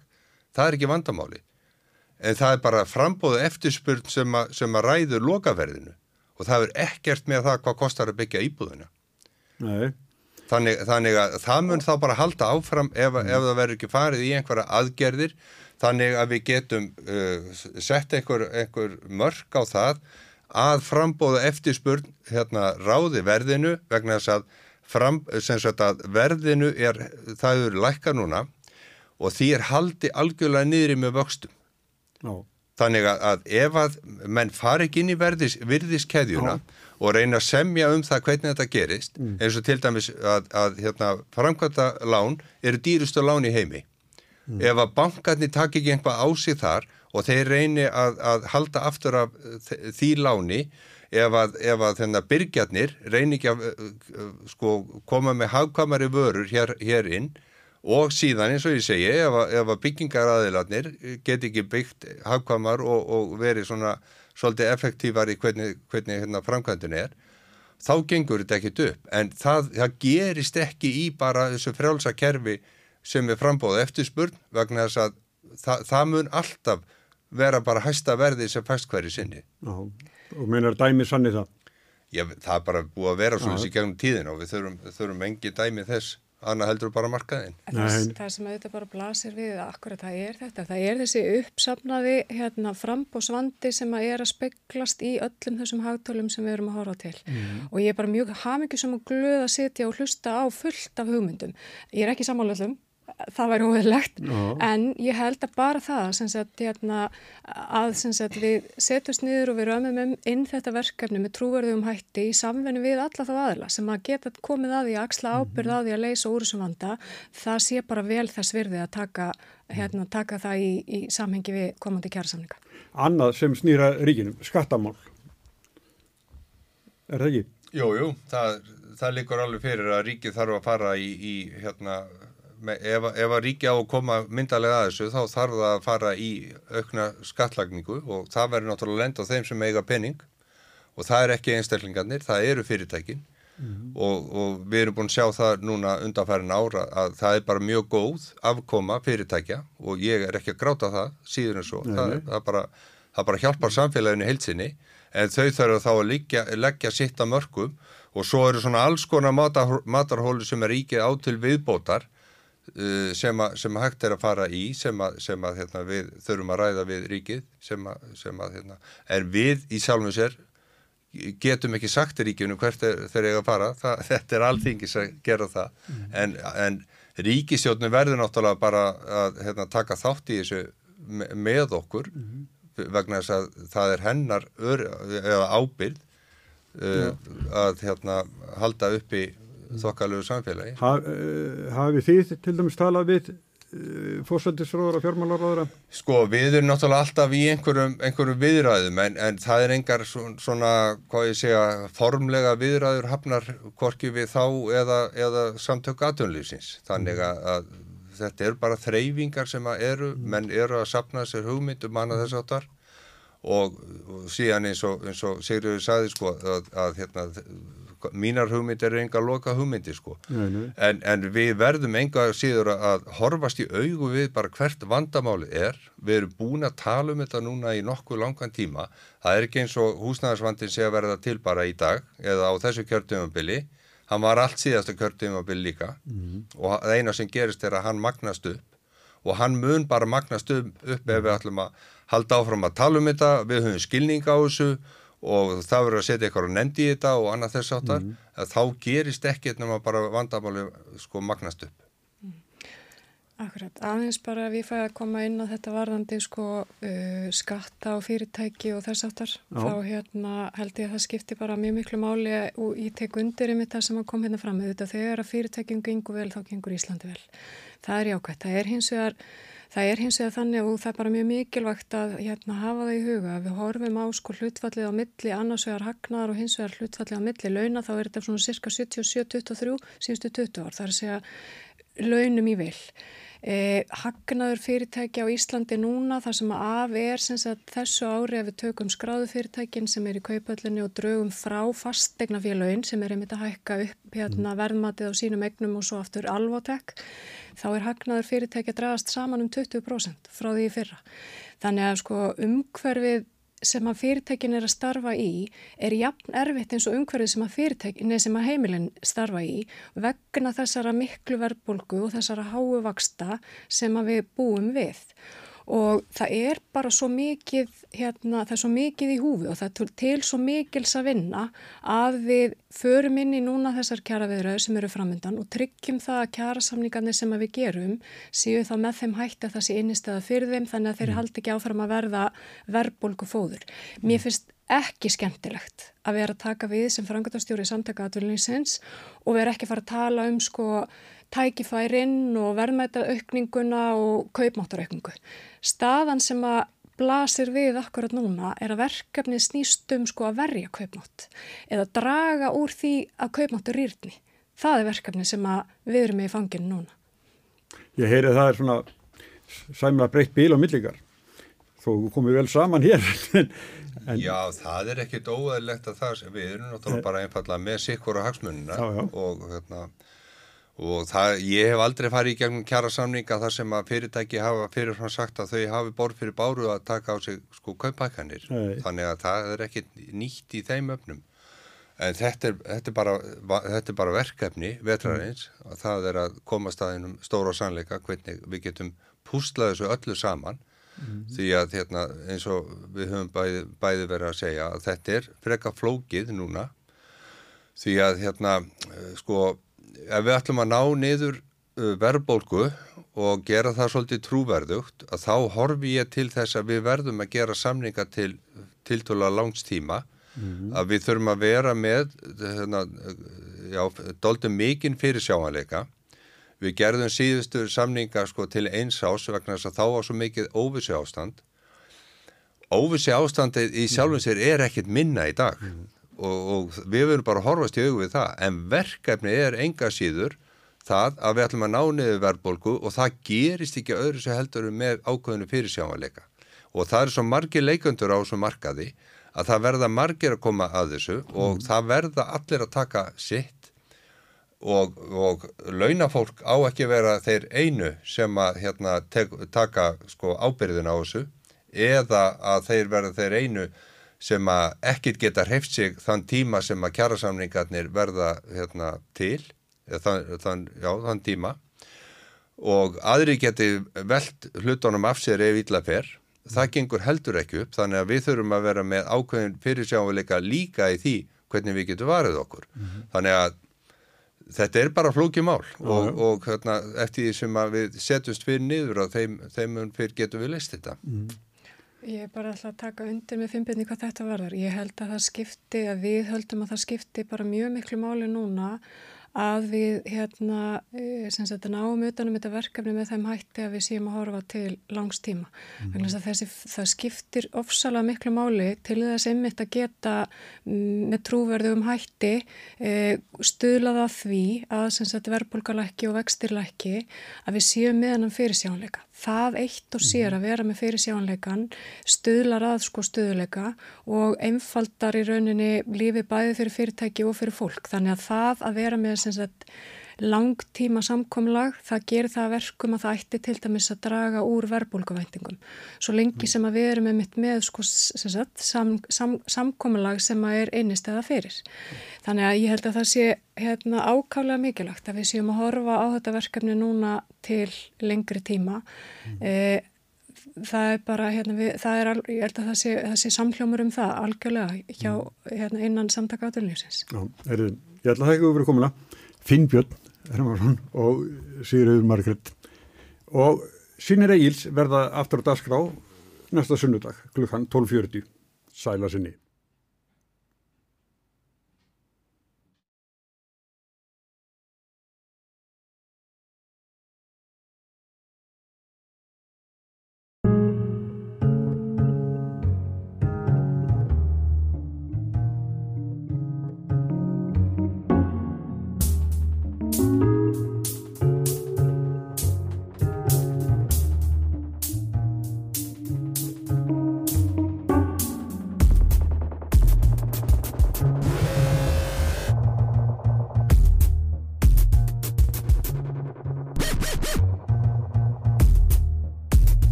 Það er ekki vandamáli. En það er bara frambóðu eftirspurn sem, a, sem að ræður lokaverðinu og það er ekkert með það hvað kostar að byggja íbúðuna. Nei. Þannig, þannig að það mun þá bara halda áfram ef, mm. ef það verður ekki farið í einhverja aðgerðir þannig að við getum uh, sett einhver, einhver mörg á það að frambóða eftirspurn hérna, ráði verðinu vegna þess að, fram, að verðinu er, það eru lækka núna og því er haldi algjörlega niðri með vöxtum. No. Þannig að, að ef að menn fari ekki inn í verðis, virðiskeðjuna no og reyna að semja um það hvernig þetta gerist mm. eins og til dæmis að, að hérna, framkvæmta lán eru dýrustu lán í heimi mm. ef að bankarnir takk ekki einhvað á sig þar og þeir reyni að, að halda aftur af því láni ef að, ef að þennan byrgjarnir reyni ekki að sko, koma með hagkvamari vörur hér, hér inn og síðan eins og ég segi ef að, ef að byggingaraðilarnir get ekki byggt hagkvamar og, og verið svona svolítið effektívar í hvernig, hvernig hérna, framkvæmdun er, þá gengur þetta ekkit upp. En það, það gerist ekki í bara þessu frjálsa kerfi sem er frambóða eftirspurn vegna þess að það, það mun alltaf vera bara hæsta verði sem fæst hverju sinni. Já, og meinar dæmi sanni það. Já, það er bara búið að vera svona í gegnum tíðin og við þurfum, þurfum engi dæmi þess, annað heldur bara markaðinn. En Það, Nei. það sem auðvitað bara blasir við akkurat það er þetta. Það er þessi uppsafnaði hérna, frambósvandi sem að er að speglast í öllum þessum hagtölum sem við erum að horfa til. Og ég er bara mjög hamingjusum og glöð að sitja og hlusta á fullt af hugmyndum. Ég er ekki sammála öllum, það væri óveðlegt, Já. en ég held að bara það sem sagt, hérna, að sem sagt, við setjumst niður og við römmum um inn þetta verkefni með trúverðum hætti í samvenni við alla þá aðla sem að geta komið að því að axla ábyrð á því að leysa úr þessum vanda, það sé bara vel þess virði að taka, hérna, taka það í, í samhengi við komandi kjærasamninga. Annað sem snýra ríkinum, skattamál. Er það ekki? Jú, jú, það, það líkur alveg fyrir að ríkið þarf að fara í, í hérna, ef, ef að ríkið á að koma myndalega að þessu þá þarf það að fara í aukna skattlagningu og það verður náttúrulega lend á þeim sem eiga penning og það er ekki einstaklingarnir, það eru fyrirtækin. Og, og við erum búin að sjá það núna undanfærin ára að það er bara mjög góð afkoma fyrirtækja og ég er ekki að gráta það síður en svo, það, er- það, bara, það bara hjálpar samfélaginu heilsinni en þau þarf þá að leggja, leggja sitt að mörgum og svo eru svona alls konar matar, matarhólu sem er ríkið á til viðbótar sem, að, sem hægt er að fara í sem að, sem að hérna, við þurfum að ræða við ríkið sem að, sem að hérna, en við í sjálfum sér getum ekki sagt ríkjunu hvert er, þeir eiga að fara, það, þetta er alþingis að gera það. En, en ríkistjórnum verður náttúrulega bara að hérna, taka þátt í þessu me- með okkur vegna þess að það er hennar ör, ábyrð uh, að hérna, halda uppi þokkalögu samfélagi. Ha, uh, hafið þið til dæmis talað við uh, fórsættisróður og fjármálaróðura? Sko, við erum náttúrulega alltaf í einhverjum, einhverjum viðræðum en, en það er engar svona, hvað ég segja, formlega viðræður hafnar hvorki við þá eða, eða samtök aðtunlýfsins. Þannig að, að þetta eru bara þreyfingar sem að eru, menn eru að sapna sér hugmyndum annað þess áttar og, og síðan eins og, og Sigriður sagði sko að, að hérna, mínar hugmyndir eru enga loka hugmyndir sko. Nei, nei. En, en við verðum enga síður að- horfast í augu við bara hvert vandamáli er. Við erum búin að tala um þetta núna í nokkuð langan tíma. Það er ekki eins og húsnæðarsvandin sé að verða til bara í dag eða á þessu kjörtumabili. Hann var allt síðasta kjörtumabili líka og það eina sem gerist er að hann magnast upp og hann mun bara magnast upp, upp ef við ætlum að halda áfram að tala um þetta, við höfum skilning á þessu og það verður að setja eitthvað nendi í þetta og annað þess áttar, að þá gerist ekkert nema bara vandamáli sko magnast upp. Akkurat, aðeins bara ef ég fæ að koma inn á þetta varðandi sko uh, skatta og fyrirtæki og þess áttar, þá hérna held ég að það skipti bara mjög miklu máli og ég tek undir um þetta sem að kom hérna fram. Þetta þegar að fyrirtækjum gengur vel þá gengur Íslandi vel. Það er jákvæmt, það er hins vegar Það er hins vegar þannig og það er bara mjög mikilvægt að hérna, hafa það í huga. Við horfum á sko hlutfallið á milli, annars vegar hagnar og hins vegar hlutfallið á milli launa, þá er þetta svona cirka 77-23 síðustu 20 ár. Það er að segja launum í vil. Eh, hagnaður fyrirtæki á Íslandi núna þar sem að af er sem sagt, þessu ári ef við tökum skráðu fyrirtækin sem er í kaupöllinu og draugum frá fastegna félagin sem er einmitt að hækka upp hérna, verðmatið á sínum egnum og svo aftur alvotek þá er hagnaður fyrirtæki að dragast saman um 20% frá því fyrra. Þannig að sko umhverfið sem að fyrirtækin er að starfa í er jafn erfitt eins og umhverfið sem að fyrirtækin, nei sem að heimilin starfa í vegna þessara miklu verbulgu og þessara háu vaksta sem að við búum við. Og það er bara svo mikið, hérna, það er svo mikið í húfi og það er til- svo mikils að vinna að við förum inn í núna þessar kjaraviðröðu sem eru framöndan og tryggjum það að kjarasamningarnir sem að við gerum séu þá með þeim hætti að það sé innistæða fyrir þeim þannig að þeir haldi ekki áfram að verða verðbólgu fóður. Mér finnst ekki skemmtilegt að vera að taka við sem frangatastjóri samtaka aðvölinnsins og vera ekki að fara að tala um sko tækifærin og verðmæta aukninguna og kaupmáttaraukningu. Staðan sem að blasir við akkurat núna er að verkefni snýst um sko að verja kaupmátt eða draga úr því að kaupmáttur rýrni. Það er verkefni sem að við erum með í fanginu núna. Ég heyri að það er svona sæmla breytt bíl á millingar. Þó komið vel saman hér. en, Já, það er ekkit óæðilegt að það, við erum náttúrulega bara einfallega með sikkur á hagsmunina Já, já. og hérna og það, ég hef aldrei farið í gegnum kjara samninga þar sem að fyrirtæki hafa fyrirfram sagt að þau hafi borð fyrir báru að taka á sig sko kaupækanir þannig að það er ekki nýtt í þeim öfnum en þetta er, þetta er, bara, þetta er bara verkefni vetrarins. Að það er að koma staðinum stóra sannleika hvernig við getum púslað þessu öllu saman. Því að hérna, eins og við höfum bæði, bæði verið að segja að þetta er freka flókið núna. Því að hérna eh, sko ef við ætlum að ná niður uh, verðbólgu og gera það svolítið trúverðugt að þá horfi ég til þess að við verðum að gera samninga til tiltöla langstíma að við þurfum að vera með hérna, já, doldum mikinn fyrir sjáanleika við gerðum síðustu samninga sko til eins ás vegna þess að þá var svo mikið óvissi ástand óvissi ástandið í sjálfum sér er ekkit minna í dag og, og við verðum bara að horfast í augu við það. En verkefni er enga síður það að við ætlum að ná niður verðbólgu og það gerist ekki öðru sem heldur með ákveðinu fyrirsjáanleika. Og það er svo margir leikundur á þessu markaði að það verða margir að koma að þessu og það verða allir að taka sitt. Og, og launafólk á ekki vera þeir einu sem að hérna, tek, taka sko, ábyrðin á þessu eða að þeir verða þeir einu sem að ekkit geta hreift sig þann tíma sem að kjærasamningarnir verða hérna, til þann, þann, já, þann tíma. Og aðri geti velt hlutunum af sér ef illa fer. Það gengur heldur ekki upp þannig að við þurfum að vera með ákveðin fyrirsjáuleika líka í því hvernig við getum varið okkur. Þannig að þetta er bara flókið mál og, og hérna, eftir því sem við setjumst fyrir niður og þeim, þeim fyrir getum við leist þetta Ég er bara alltaf að taka undir með fimmbyrni hvað þetta varðar. Ég held að það skipti, að við höldum að það skipti bara mjög miklu máli núna að við hérna, eh, sem sagt, náum utanum þetta verkefni með þeim hætti að við séum að horfa til langstíma. Mm. Þessi, það skiptir ofsalega miklu máli til þess einmitt að geta mm, með trúverðum hætti e, stuðlaða því að sem sagt, verðbólgalækki og vextirlækki að við séum með hennan fyrirsjánleika. Það eitt og sér að vera með fyrirsjánleikan stuðlar að sko stuðleika og einfaldar í rauninni lífi bæði fyrir fyrirtæki og fyrir fólk. Þannig að það að vera með sem sagt, langtíma samkomlag, það gerir það að verkum að það ætti til dæmis að draga úr verbulguvæntingum. Svo lengi sem að við erum með með sko, sem sagt, sam, sam, samkomlag sem að er einnist eða fyrir. Þannig að ég held að það sé hérna, ákálega mikilvægt að við séum að horfa á þetta verkefni núna til lengri tíma. Mm. Það er bara, hérna, við, það er, ég held að það sé, það sé samhljómur um það algjörlega hjá hérna, innan samtaka átunlýfsins. Já, heyrðu, ég ætla að þakka fyrir komuna Finnbjörn Hermansson og Sigurður Margret og Sinir Egils verða aftur á dagskrá næsta sunnudag klukkan 12.40 sæla sinni